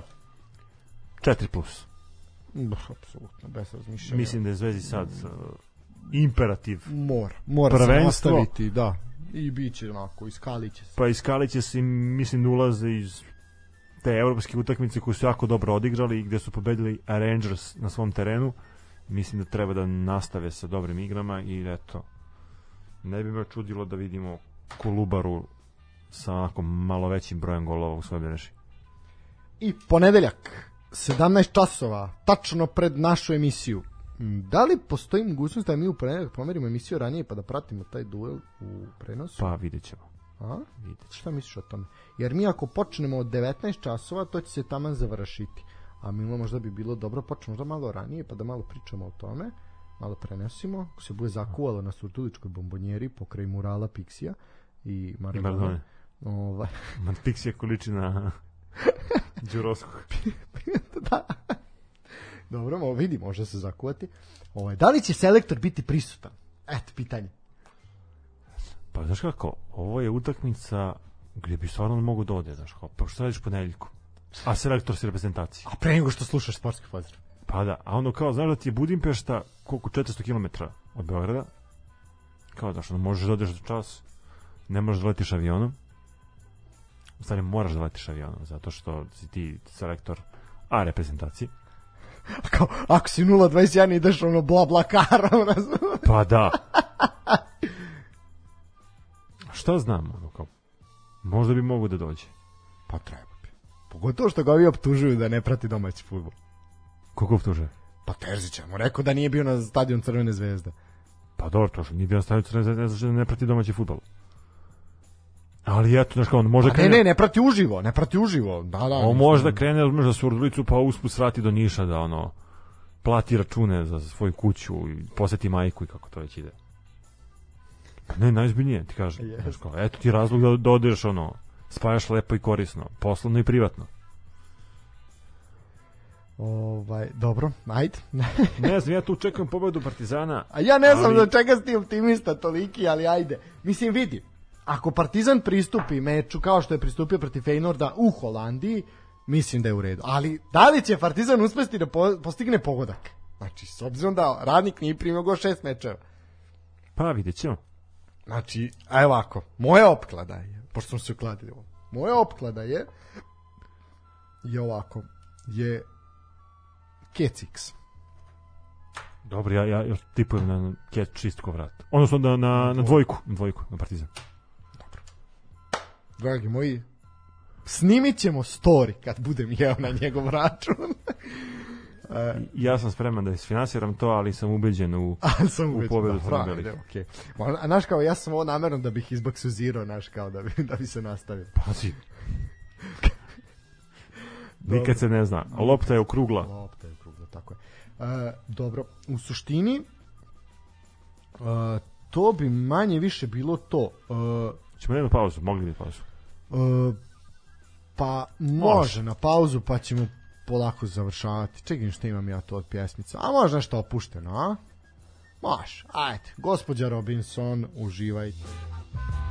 4 plus. Bah, apsolutno, bez razmišljanja. Mislim da je Zvezdi sad uh, imperativ. Mora, mora se Prvenstvo. nastaviti, da. I bit će onako, iskalit će se. Pa iskalit će se, mislim da ulaze iz te evropske utakmice koje su jako dobro odigrali i gde su pobedili Rangers na svom terenu. Mislim da treba da nastave sa dobrim igrama i eto, ne bi me čudilo da vidimo Kolubaru sa onako malo većim brojem golova u svojoj mreži. I ponedeljak, 17 časova, tačno pred našu emisiju. Da li postoji mogućnost da mi u ponedeljak pomerimo emisiju ranije pa da pratimo taj duel u prenosu? Pa vidjet ćemo. A? Vidjet ćemo. Šta misliš o tome? Jer mi ako počnemo od 19 časova, to će se taman završiti. A Milo možda bi bilo dobro počnemo možda malo ranije, pa da malo pričamo o tome, malo prenesimo, ako se bude zakuvalo na Surtuličkoj bombonjeri pokraj murala Pixija i Maradona. Ovaj, Man Pixija količina Đuroskog. da. Dobro, mo, vidi, može se zakuvati. Ovaj, da li će selektor biti prisutan? Eto, pitanje. Pa znaš kako, ovo je utakmica gdje bi stvarno mogu da ode, znaš kao, pa što radiš ponedeljkom? A selektor si reprezentaciji. A pre nego što slušaš sportski pozdrav. Pa da, a ono kao, znaš da ti je Budimpešta koliko 400 km od Beograda, kao da što možeš da odeš za čas, ne možeš da letiš avionom, u stvari moraš da letiš avionom, zato što si ti selektor A reprezentacije. A kao, ako si 0.21 ideš ono bla bla kara, ono, Pa da. Šta znam, ono kao, možda bi mogu da dođe. Pa treba bi. Pogotovo što ga ovi optužuju da ne prati domaći futbol. Koliko optuže? Pa Terzić je mu rekao da nije bio na stadion Crvene zvezde. Pa dobro, to što nije bio stavio crne zvezde, ne znači da ne prati domaći fudbal. Ali eto, znaš kao, on može Pa ne, krene, ne, ne prati uživo, ne prati uživo. Da, da. on može da krene, za Surdulicu, pa usput svrati do Niša da ono, plati račune za svoju kuću i poseti majku i kako to već ide. Pa Ne, najzbiljnije, ti kažem. Yes. Znaš kao, eto ti razlog da, da odeš, ono, spajaš lepo i korisno, poslovno i privatno. Ovaj, dobro, ajde. Ne znam, ja tu čekam pobedu Partizana. A ja ne znam Ali- da čega ti optimista toliki, ali ajde. Mislim, vidi, ako Partizan pristupi meču kao što je pristupio protiv Feynorda u Holandiji, mislim da je u redu. Ali da li će Partizan uspesti da po, postigne pogodak? Znači, s obzirom da radnik nije primio go šest mečeva. Pa vidjet ćemo. Znači, a evo ovako, moja opklada je, pošto smo se ukladili ovo, moja opklada je, je ovako, je Kecix. Dobro, ja, ja, ja tipujem na Ket čistko vrat. Odnosno na, na, na dvojku, na dvojku, na Partizan. Dragi moji, snimit ćemo story kad budem jeo na njegov račun. Ja sam spreman da isfinansiram to, ali sam ubeđen u... Sam U uveć pobedu da, ajde, okej. Ma, A znaš kao, ja sam ovo namerno da bih izbaksuzirao, znaš kao, da bi, da bi se nastavio. Pazi. Nikad se ne zna. Lopta je okrugla. Lopta je tako je. E, dobro, u suštini, e, to bi manje više bilo to. E, Ćemo jednu pauzu, mogli bi pauzu. e, pa može na pauzu, pa ćemo polako završavati. Čekaj što imam ja to od pjesmica. A može nešto opušteno, a? Može, ajde. Gospodja Robinson, uživajte. And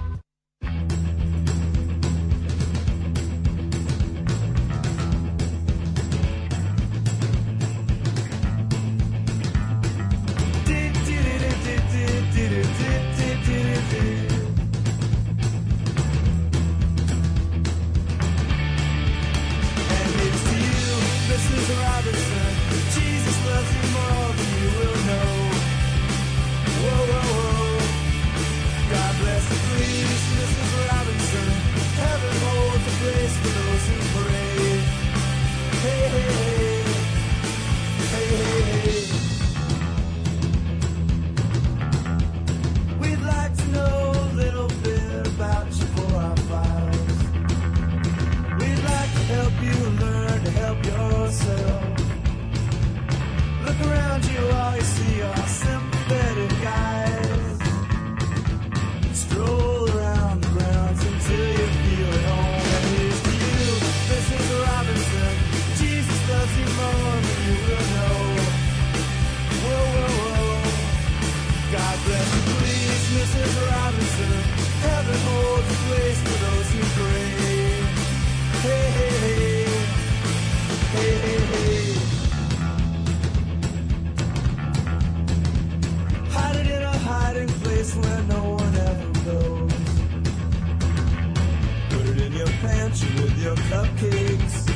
your with your cupcakes.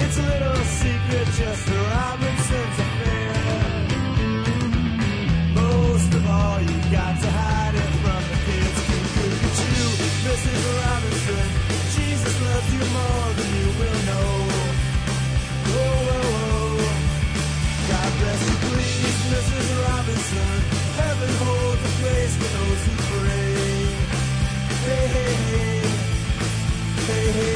It's a little secret just for Robinson's affair. Most of all, you got to hide it from the kids. Look at you, Mrs. Robinson. Every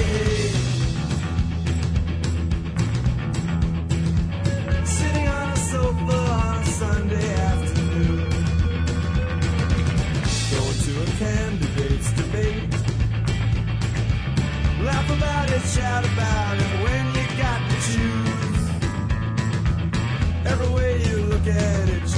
way you got the choose. Everywhere you look at it,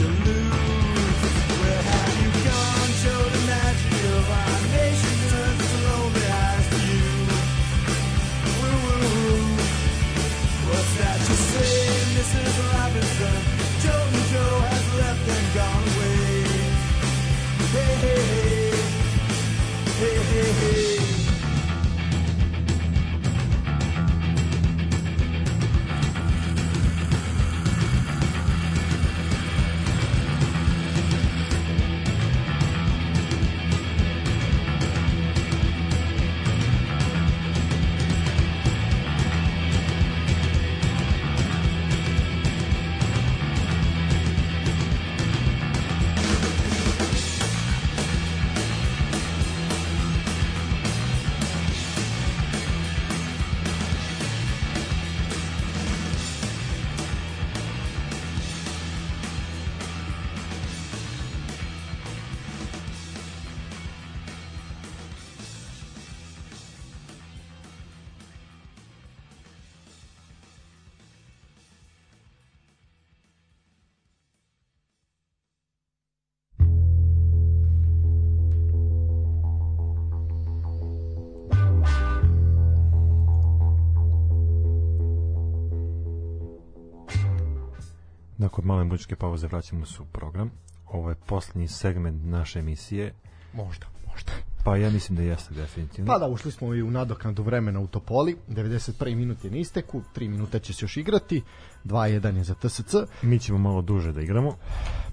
Nakon male muzičke pauze vraćamo se u program. Ovo je posljednji segment naše emisije. Možda, možda. Pa ja mislim da jeste definitivno. Pa da, ušli smo i u nadoknadu vremena u Topoli. 91. minut je na isteku, 3 minuta će se još igrati, 2-1 je za TSC. Mi ćemo malo duže da igramo.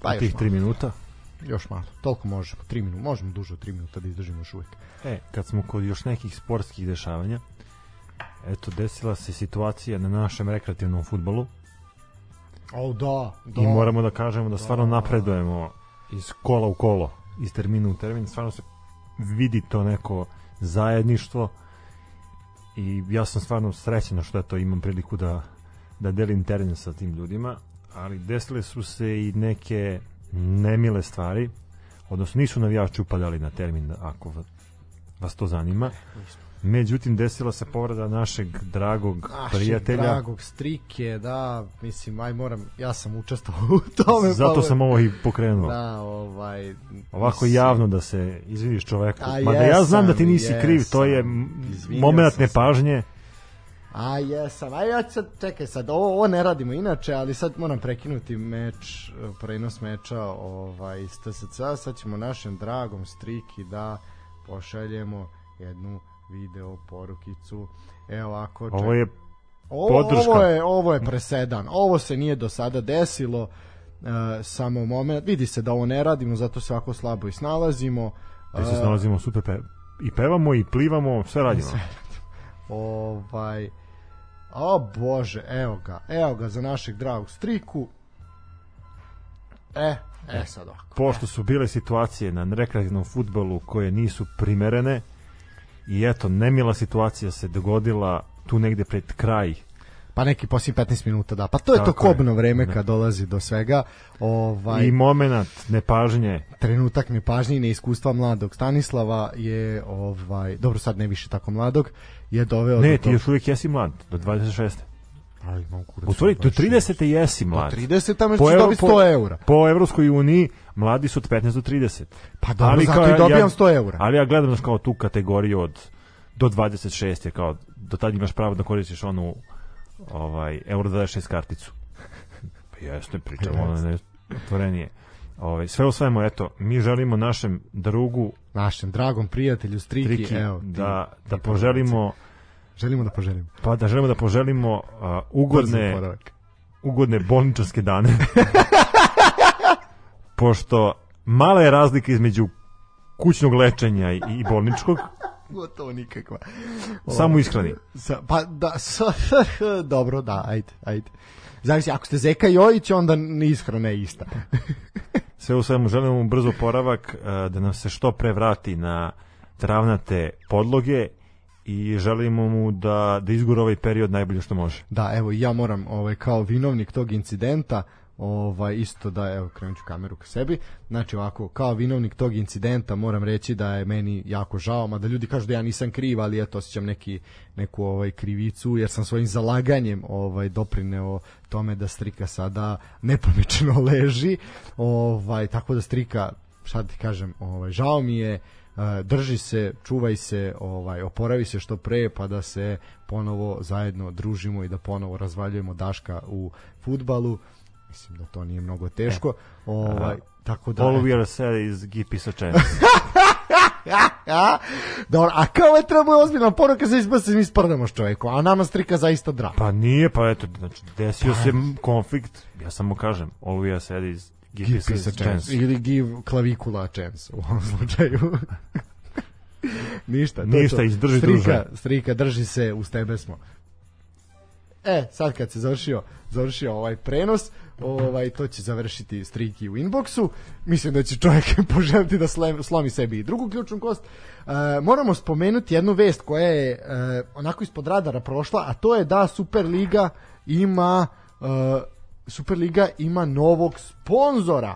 Pa tih malo. 3 minuta. Još malo, toliko možemo, 3 minuta, možemo duže od 3 minuta da izdržimo još uvijek. E, kad smo kod još nekih sportskih dešavanja, eto, desila se situacija na našem rekreativnom futbolu O, da, da. i moramo da kažemo da stvarno napredujemo iz kola u kolo, iz termina u termin, stvarno se vidi to neko zajedništvo i ja sam stvarno srećen što eto imam priliku da, da delim teren sa tim ljudima, ali desile su se i neke nemile stvari, odnosno nisu navijači upadali na termin ako va- vas to zanima. Međutim, desila se povreda našeg dragog Našeg prijatelja. dragog strike, da, mislim, aj moram, ja sam učestvovao u tome. Zato pa, sam ovo i pokrenuo. Da, ovaj... Ovako mislim, javno da se izviniš čoveku. A Mada ja znam da ti jesam, nisi kriv, to je jesam. moment nepažnje. A jesam, a ja sad, čekaj sad, ovo, ovo ne radimo inače, ali sad moram prekinuti meč, prenos meča ovaj, iz TSC, sad ćemo našem dragom striki da pošaljemo jednu video porukicu. Evo ovako, čekaj. Ovo je Podrška. ovo je ovo je presedan. Ovo se nije do sada desilo. E, samo moment. Vidi se da ovo ne radimo, zato se ovako slabo i snalazimo. gde se E, snalazimo super pe... i pevamo i plivamo, sve radimo. Ovaj O bože, evo ga. Evo ga za našeg dragog striku. E, e sad ovako. Pošto su bile situacije na rekreativnom futbolu koje nisu primerene i eto, nemila situacija se dogodila tu negde pred kraj Pa neki poslije 15 minuta, da. Pa to je to Tako je. kobno vreme Da. kad dolazi do svega. Ovaj i moment nepažnje trenutak nepažnje i neiskustva mladog Stanislava je ovaj dobro sad ne više tako mladog je doveo ne, do ti još uvijek jesi mlad do 26. Aj, imam kurac. U stvari, do 30. jesi Do mlad. 30 tamo ćeš dobiti po- 100 eura. Po Evropskoj uniji mladi su od 15 do 30. Pa dobro, zato i dobijam 100 eura. Ali ja gledam kao tu kategoriju od do 26 je kao do tad imaš pravo da koristiš onu ovaj euro 26 karticu. Pa jeste, pričamo ono ne otvorenije. Ovaj sve u svemu eto, mi želimo našem drugu Našem dragom prijatelju Striki, Triki evo, ti- da da poželimo Želimo da poželimo. pa da želimo da poželimo uh, ugodne ugodne bolničarske dane. Pošto mala je razlika između kućnog lečenja i, i bolničkog, Gotovo nikakva. samo ishrani. Sa, pa da, sa, dobro, da, ajde, ajde. Zavisi, ako ste Zeka Jojić, onda ishrana je ista. Sve u svemu želimo mu brzo poravak, da nam se što pre vrati na travnate podloge i želimo mu da, da izgura ovaj period najbolje što može. Da, evo, ja moram, ovaj, kao vinovnik tog incidenta, ovaj, isto da, evo, krenut ću kameru ka sebi, znači ovako, kao vinovnik tog incidenta moram reći da je meni jako žao, mada ljudi kažu da ja nisam kriv, ali eto, osjećam neki, neku ovaj, krivicu, jer sam svojim zalaganjem ovaj, doprineo tome da strika sada nepomično leži, ovaj, tako da strika, šta ti kažem, ovaj, žao mi je, drži se, čuvaj se, ovaj oporavi se što pre pa da se ponovo zajedno družimo i da ponovo razvaljujemo Daška u fudbalu. Mislim da to nije mnogo teško. Ovaj tako da All we are sad is give peace a chance. a, dobro, a kao je treba ozbiljna poruka za mi sprdamo s čovekom, a nama strika zaista drago. Pa nije, pa eto, znači, desio se konflikt, ja samo kažem, all we are sad is give, give peace a a chance. Ili give klavikula a chance u ovom slučaju. Ništa. Ništa, to. izdrži, strika, druže. Strika, drži se, uz tebe smo. E, sad kad se završio, završio ovaj prenos, ovaj to će završiti striki u inboxu. Mislim da će čovjek poželiti da slem, slomi sebi i drugu ključnu kost. E, moramo spomenuti jednu vest koja je e, onako ispod radara prošla, a to je da Superliga ima e, Superliga ima novog sponzora. E,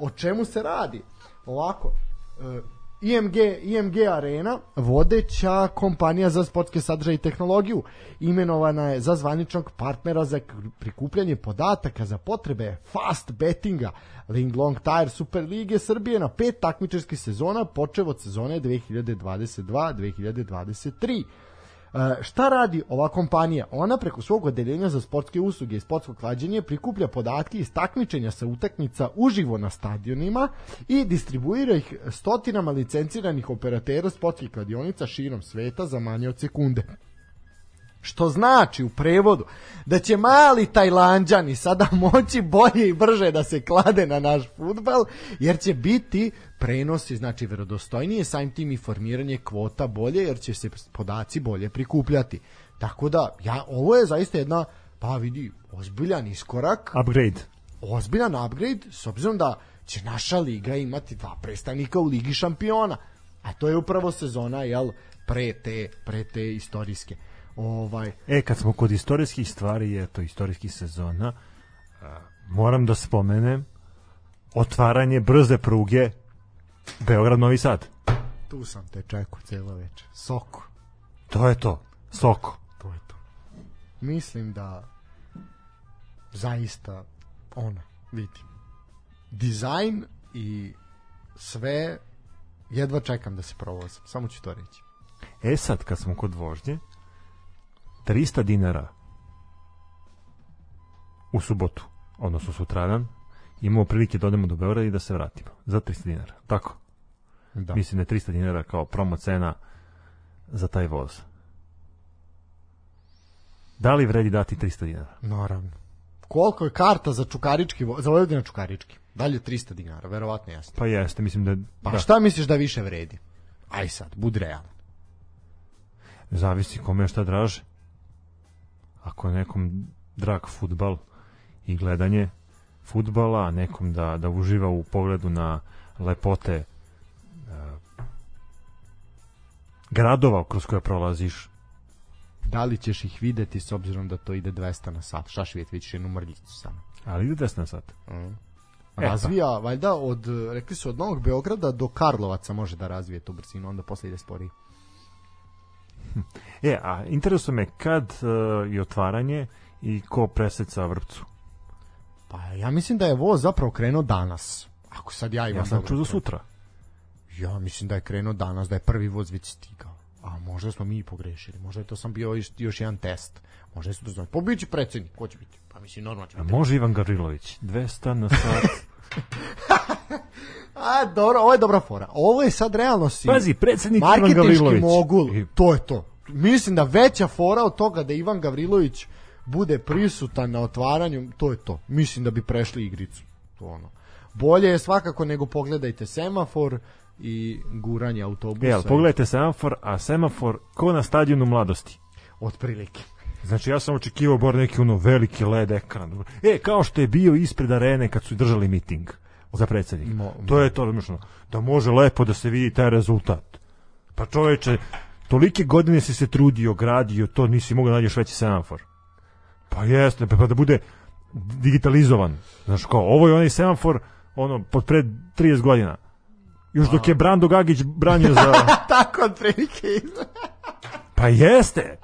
o čemu se radi? Ovako, e, IMG, IMG Arena, vodeća kompanija za sportske sadržaje i tehnologiju, imenovana je za zvaničnog partnera za prikupljanje podataka za potrebe fast bettinga Ling Long Tire Super Lige Srbije na pet takmičarskih sezona, počev od sezone 2022-2023. E, šta radi ova kompanija? Ona preko svog odeljenja za sportske usluge i sportsko klađenje prikuplja podatke iz takmičenja sa utakmica uživo na stadionima i distribuira ih stotinama licenciranih operatera sportskih kladionica širom sveta za manje od sekunde. Što znači u prevodu da će mali Tajlanđani sada moći bolje i brže da se klade na naš futbal, jer će biti prenosi, znači verodostojnije, samim tim i formiranje kvota bolje, jer će se podaci bolje prikupljati. Tako da, ja, ovo je zaista jedna, pa vidi, ozbiljan iskorak, Upgrade. ozbiljan upgrade, s obzirom da će naša liga imati dva predstavnika u Ligi šampiona. A to je upravo sezona, jel, pre te, pre te istorijske. Ovaj, E, kad smo kod istorijskih stvari, je to istorijskih sezona, moram da spomenem otvaranje brze pruge Beograd-Novi Sad. tu sam te čekao celo večer. Soko, To je to. Soko. to je to. Mislim da zaista ono, vidim. Dizajn i sve jedva čekam da se provozim. Samo ću to reći. E sad, kad smo kod vožnje, 300 dinara u subotu, odnosno sutradan, imamo prilike da odemo do Beograda i da se vratimo. Za 300 dinara. Tako. Da. Mislim da je 300 dinara kao promo cena za taj voz. Da li vredi dati 300 dinara? Naravno. Koliko je karta za čukarički, vo- za Vojvodina čukarički? Dalje 300 dinara, verovatno jeste. Pa jeste, mislim da, Pa da šta misliš da više vredi? Aj sad, budi realan. zavisi kome šta draže. Ako je nekom drag futbal i gledanje futbala, nekom da, da uživa u pogledu na lepote gradova kroz koje prolaziš, Da li ćeš ih videti s obzirom da to ide 200 na sat? Šta vidjeti, vidiš jednu mrljicu samo. ali ide 10 na sat. Mm. pa. Razvija, valjda, od, rekli su od Novog Beograda do Karlovaca može da razvije tu brzinu, onda posle ide sporiji. E, a interesuje me kad uh, je otvaranje i ko preseca vrpcu. Pa ja mislim da je voz zapravo krenuo danas. Ako sad ja imam Ja sam čuo za sutra. Ja mislim da je krenuo danas, da je prvi voz već stigao. A možda smo mi i pogrešili. Možda je to sam bio još, još jedan test. Možda su to znali. Pa biće predsjednik, ko će biti? Pa mislim, normalno će A biti. može Ivan Gavrilović, 200 na sat. A, dobro, ovo je dobra fora. Ovo je sad realno si... Pazi, predsjednik Ivan Gavrilović. mogul. To je to. Mislim da veća fora od toga da Ivan Gavrilović bude prisutan na otvaranju, to je to. Mislim da bi prešli igricu. To ono. Bolje je svakako nego pogledajte semafor i guranje autobusa. Jel, pogledajte semafor, a semafor ko na stadionu mladosti. Otprilike. Znači ja sam očekivao bar neki ono veliki LED ekran. E, kao što je bio ispred arene kad su držali miting za predsjednika. Mo- to je to, ono, da može lepo da se vidi taj rezultat. Pa čoveče, tolike godine si se trudio, gradio, to nisi mogao da nađeš veći semafor. Pa jeste, pa da bude digitalizovan. Znaš kao, ovo je onaj semafor ono, pod pred 30 godina. Još dok je Brando Gagić branio za... Tako otprilike. Pa jeste.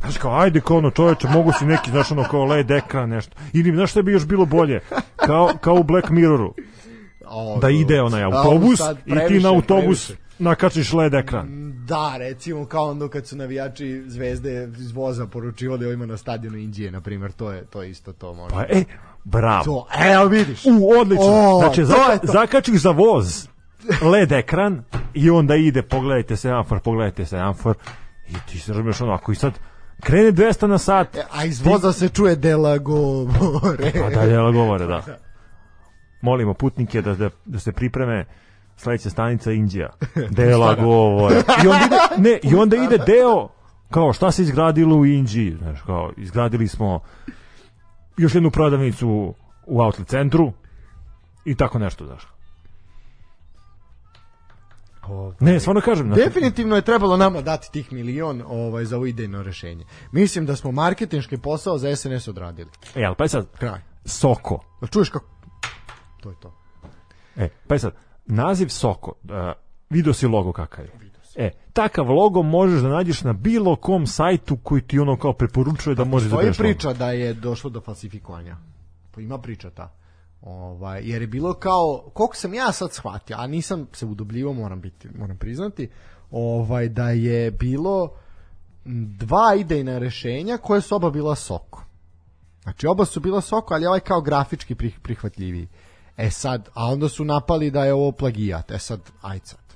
Znaš kao, ajde kao ono čoveče, mogu si neki, znaš ono kao LED ekran nešto. Ili, znaš što bi još bilo bolje? Kao, kao u Black Mirroru. Da ide onaj autobus sad i ti na autobus previše. nakačiš LED ekran. Da, recimo kao onda kad su navijači zvezde iz voza poručivali ovima na stadionu Indije, na primjer, to je to je isto to može. Pa, e, bravo. To, evo vidiš. U, odlično. O, znači, zaka, to. zakačiš za voz LED ekran i onda ide, pogledajte semafor, pogledajte semafor i ti se razumiješ ono, ako i sad krene 200 na sat, E, A iz voza se čuje dela govore. Pa da, jel govore, da. Molimo putnike da, da, da se pripreme sledeća stanica Indija. Dela govore. I onda ide, ne, i onda ide deo kao šta se izgradilo u Indiji, znaš, kao izgradili smo još jednu prodavnicu u outlet centru i tako nešto, znaš. Ne, stvarno kažem, znači, Definitivno je trebalo nama dati tih milion ovaj, za ovo idejno rešenje. Mislim da smo marketinški posao za SNS odradili. e, ali pa je sad, Kraj. Soko, Jel Čuješ kako? To je to. E, pa je sad, naziv Soko, uh, video si logo kakav je. E, takav logo možeš da nađeš na bilo kom sajtu koji ti ono kao preporučuje da možeš da bereš logo. priča da je došlo do falsifikovanja. Pa ima priča ta. Ovaj, jer je bilo kao, koliko sam ja sad shvatio, a nisam se udobljivao, moram, biti, moram priznati, ovaj, da je bilo dva idejna rešenja koje su oba bila soko. Znači oba su bila soko, ali ovaj kao grafički prih, prihvatljiviji. E sad, a onda su napali da je ovo plagijat. E sad, aj sad.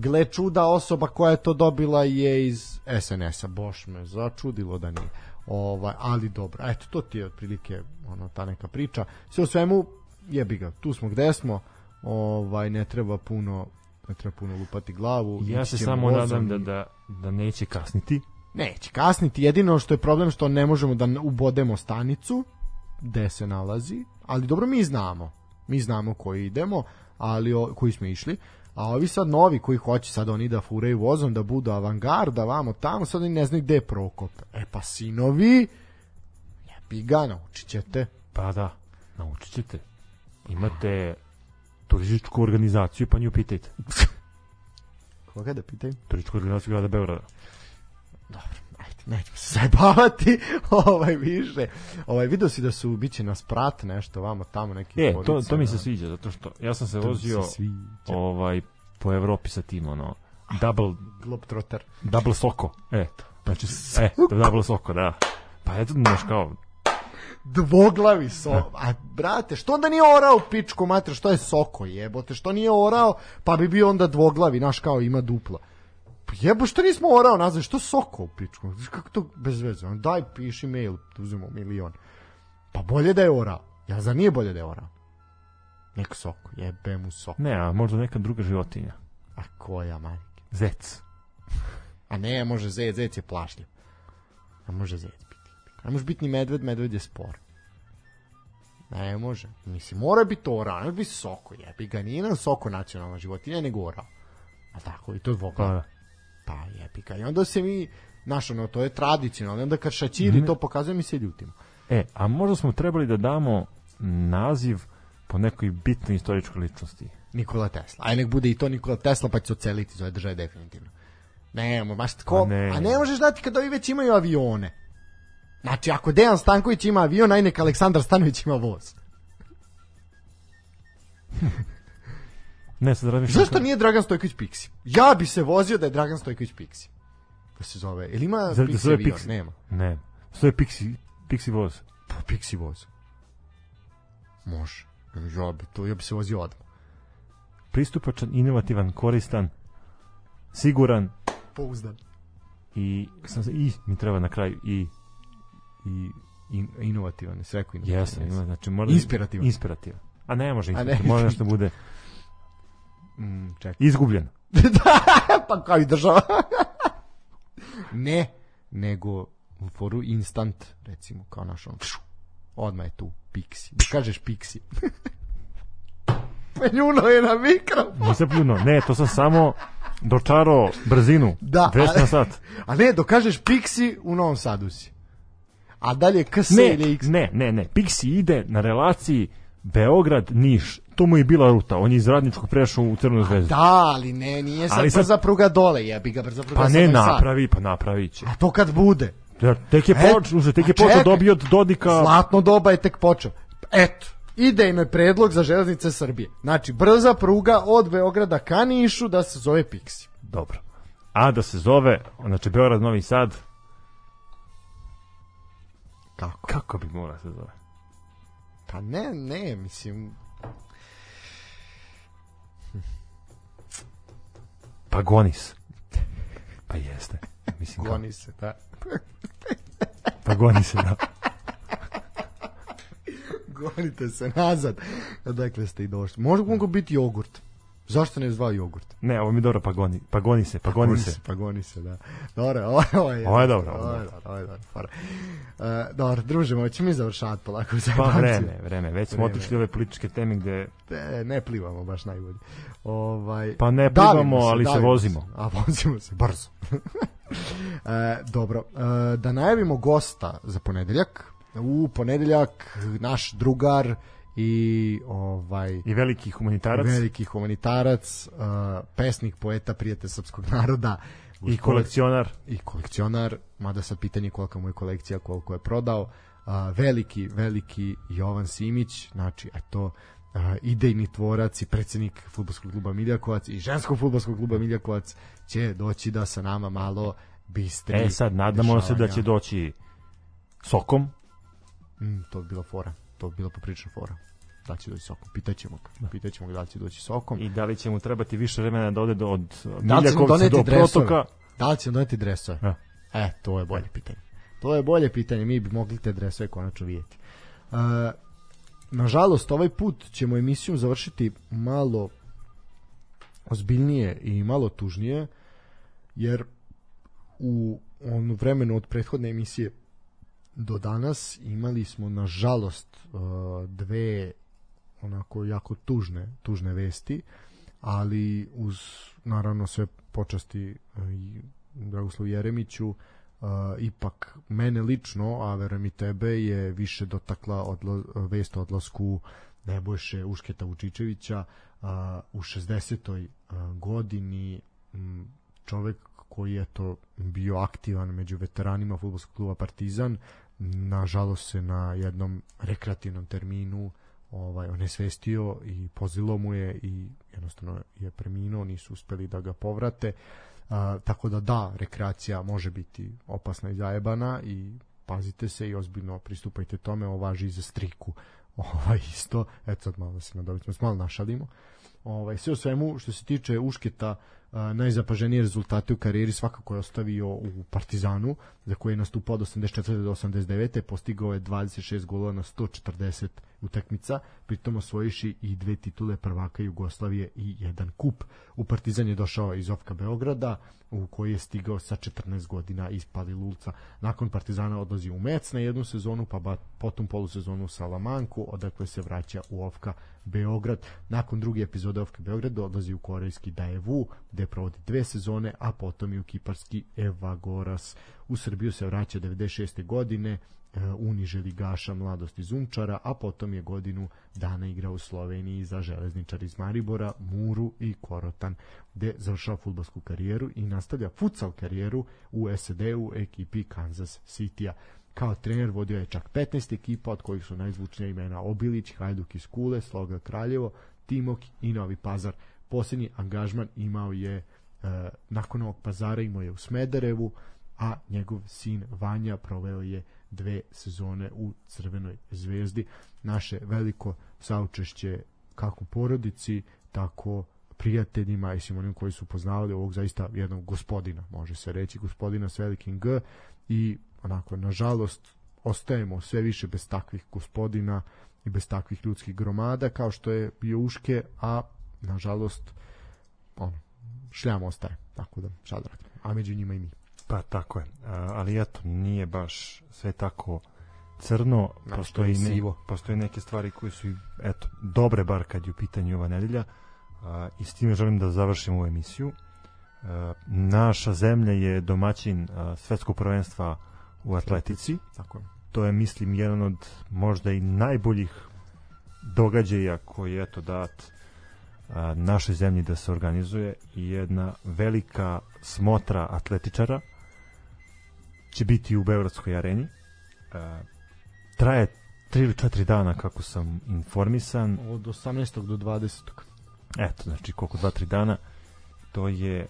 Gle čuda osoba koja je to dobila je iz SNS-a. Boš me začudilo da nije. Ovaj, ali dobro, eto, to ti je otprilike ono, ta neka priča. Sve u svemu, jebi ga, tu smo gde smo, ovaj, ne treba puno ne treba puno lupati glavu. Ja se samo vozom nadam da, da, da neće kasniti. Neće kasniti, jedino što je problem što ne možemo da ubodemo stanicu gde se nalazi, ali dobro mi znamo. Mi znamo koji idemo, ali o, koji smo išli. A ovi sad novi koji hoće sad oni da furaju vozom, da budu avangarda, vamo tamo, sad oni ne znaju gde je Prokop. E pa sinovi, jebi ga, naučit ćete. Pa da, naučit ćete. Imate turističku organizaciju, pa nju pitajte. Koga da pitaju? Turističku organizaciju grada Beograda. Ajde, nećemo se zajebavati ovaj više. Ovaj video si da su biće na sprat nešto vamo tamo neki E, to, to mi da. se sviđa, zato što ja sam se To vozio se ovaj, po Evropi sa tim, ono, double, Globetrotter. double soko. E, znači, e, double soko, da. Pa eto, znaš, kao, dvoglavi so, a brate, što onda nije orao pičku mater, što je soko jebote, što nije orao, pa bi bio onda dvoglavi, naš kao ima dupla. Pa jebo, što nismo orao nazvali, što soko u pičku, Znaš kako to bez veze, ono, daj piši mail, uzmemo milion. Pa bolje da je orao, ja za nije bolje da je orao. Nek soko, jebe mu soko, ne, a možda neka druga životinja. a koja majke. Zec. A ne, može zec, zec je plašljiv. A može zec biti. Ne može biti ni medved, medved je spor. Ne može. Mislim, mora biti ora, ne biti soko, jebi ga. Nije nam soko nacionalna životinja, nego ora. A tako, i to Pa, dvogla. da. Pa, jebi ga. I onda se mi, znaš, ono, to je tradicionalno. Onda kad šaćiri to pokazuje, mi se ljutimo. E, a možda smo trebali da damo naziv po nekoj bitnoj istoričkoj ličnosti. Nikola Tesla. Aj nek bude i to Nikola Tesla, pa će se oceliti iz ove države definitivno. Ne, mo- maš tko, A ne. a ne možeš dati kad ovi već imaju avione. Znači, ako Dejan Stanković ima avion, aj neka Aleksandar Stanović ima voz. Ne, sad razmišljam. Zašto nije Dragan Stojković Pixi? Ja bi se vozio da je Dragan Stojković Pixi. Da se zove. Ili ima Da- da Pixi zove avion? Pixi. Nema. Ne. Što je Pixi, Pixi voz? Pa Pixi voz. Može. Ja bi, to, ja bi se vozio odmah. Pristupačan, inovativan, koristan, siguran Pouzdan. i sam i mi treba na kraju i I in, inovativan, sve rekao inovativan. jesam, znači mora Inspirativan. Inspirativan. A ne može inspirativan, mora nešto bude Mm, čekaj. izgubljen. pa kao i država. ne, nego u foru instant, recimo, kao naš on, pšu, odmah je tu, Pixi. Da kažeš Pixi. Penjuno je na mikro. Nisam pljuno. Ne, to sam samo dočarao brzinu. Da, 200 a- na sat. A ne, dokažeš Pixi, u Novom Sadu si. A dalje KS Ne, ili X. ne, ne, ne. Pixi ide na relaciji Beograd-Niš. To mu je bila ruta. On je iz Radničkog prešao u Crnu zvezdu. Da, ali ne, nije sad Ali sad- brza pruga dole, jebi ga brza pruga Pa ne Novi Sad. napravi, pa napravit će. A to kad bude? Ja, tek je E, počeo, tek je a počeo dobio od Dodika. Zlatno doba je tek počeo. Eto, idejno je predlog za železnice Srbije. Znači, brza pruga od Beograda ka Nišu da se zove Pixi. Dobro. A da se zove, znači Beograd Novi Sad, Kako? kako bi mora se zove? Pa ne, ne, mislim... Pa Gonis. Pa jeste. Mislim, Goni se, da. pa Goni se, da. Gonite se nazad. Odakle ste i došli. Može mogu biti jogurt. Zašto ne zvao jogurt? Ne, ovo mi dobro, pa Goni, pa Goni se, pa Goni se. Pa goni se, da. Dobro, ovo, ovo je... Ovo je dobro, ovo je dobro, ovo je dobro. fora. E, dobro, družimo, hoće mi završavati polako. za Pa vreme, vreme. Već smo otišli ove političke teme gde E, ne plivamo baš najbolje. Ovaj, Pa ne plivamo, ali se vozimo. A vozimo se brzo. e, dobro, e, da najavimo gosta za ponedeljak. U ponedeljak naš drugar i ovaj i veliki humanitarac veliki humanitarac, e, pesnik, poeta, prijatelj srpskog naroda i kolekcionar. i kolekcionar, mada sad pitanje kolika mu je kolekcija, koliko je prodao, a, veliki, veliki Jovan Simić, znači, eto, a, idejni tvorac i predsednik futbolskog kluba Miljakovac i ženskog futbolskog kluba Miljakovac će doći da sa nama malo bistri. E sad, nadamo se da će doći sokom. Mm, to bi bila fora, to bi bila poprična fora. Da će doći sokom, pitaćemo ga. Pitaćemo ga da će doći sokom. I da li će mu trebati više vremena da ode do, od Da mu Miljakovca do dresove? protoka? Da li će doneti dresove? Ja. E, to je bolje pitanje. To je bolje pitanje, mi bi mogli te dresove konačno vidjeti. E, nažalost, ovaj put ćemo emisiju završiti malo ozbiljnije i malo tužnije, jer u onu vremenu od prethodne emisije do danas imali smo nažalost e, dve onako jako tužne tužne vesti ali uz naravno sve počasti i Dragoslavu Jeremiću uh, ipak mene lično, a verujem i tebe, je više dotakla odla, vest o odlasku Nebojše Ušketa Vučičevića uh, u 60. Uh, godini čovek koji je to bio aktivan među veteranima fudbalskog kluba Partizan nažalost se na jednom rekreativnom terminu ovaj onesvestio i pozilo mu je i jednostavno je preminuo, nisu uspeli da ga povrate. A, tako da da, rekreacija može biti opasna i zajebana i pazite se i ozbiljno pristupajte tome, ovo važi i za striku. Ovaj isto, eto sad malo da se nadobicimo, malo našalimo. Ovaj, sve u svemu, što se tiče Ušketa, najzapaženije rezultate u karijeri svakako je ostavio u Partizanu, za koje je nastupao od 84. do 89. Postigao je 26 golova na 140 utakmica, pritom osvojiši i dve titule prvaka Jugoslavije i jedan kup. U Partizan je došao iz Ofka Beograda, u koji je stigao sa 14 godina iz Palilulca. Nakon Partizana odlazi u Mec na jednu sezonu, pa potom polusezonu u Salamanku, odakle se vraća u Ofka Beograd. Nakon druge epizode Ofka Beograd odlazi u korejski Daevu, gde provodi dve sezone, a potom i u kiparski Evagoras. U Srbiju se vraća 96. godine, e, uniže ligaša iz Umčara, a potom je godinu dana igrao u Sloveniji za železničar iz Maribora, Muru i Korotan, gde završava futbolsku karijeru i nastavlja futsal karijeru u SED-u ekipi Kansas City-a. kao trener vodio je čak 15 ekipa od kojih su najzvučnija imena Obilić, Hajduk iz Kule, Sloga Kraljevo, Timok i Novi Pazar. Posljednji angažman imao je e, nakon ovog pazara imao je u Smederevu, a njegov sin Vanja proveo je dve sezone u Crvenoj zvezdi. Naše veliko saučešće kako porodici, tako prijateljima i svim onim koji su poznavali ovog zaista jednog gospodina, može se reći, gospodina s velikim G i onako, nažalost, ostajemo sve više bez takvih gospodina i bez takvih ljudskih gromada kao što je bio Uške, a nažalost ono, šljam ostaje, tako da šta da radimo, a među njima i mi. Pa tako je, ali eto, nije baš sve tako crno, Znaš, postoji, ne, sivo. postoje neke stvari koje su, eto, dobre bar kad je u pitanju ova nedelja a, i s time želim da završim ovu emisiju. A, naša zemlja je domaćin a, svetskog prvenstva u atletici, Tako je. to je mislim jedan od možda i najboljih događaja koji je eto dat a, našoj zemlji da se organizuje i jedna velika smotra atletičara će biti u Beogradskoj areni a, traje 3 ili 4 dana kako sam informisan Od 18. do 20. eto znači koliko 2-3 dana to je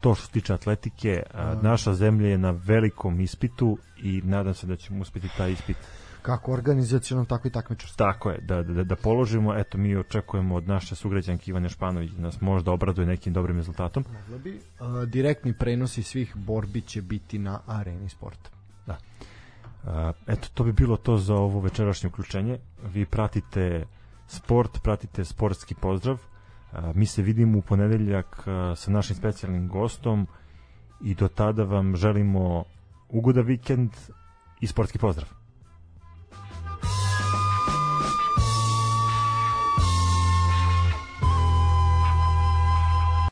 to što se tiče atletike a, A. naša zemlja je na velikom ispitu i nadam se da ćemo uspeti taj ispit Kako organizacijalno, tako i takmičarstvo. Tako je, da, da, da položimo, eto mi očekujemo od naše sugrađanke Ivane Španović da nas možda obraduje nekim dobrim rezultatom. Mogla bi. A, direktni prenosi svih borbi će biti na areni sporta. A, eto, to bi bilo to za ovo večerašnje uključenje. Vi pratite sport, pratite sportski pozdrav. A, mi se vidimo u ponedeljak a, sa našim specijalnim gostom i do tada vam želimo ugoda vikend i sportski pozdrav.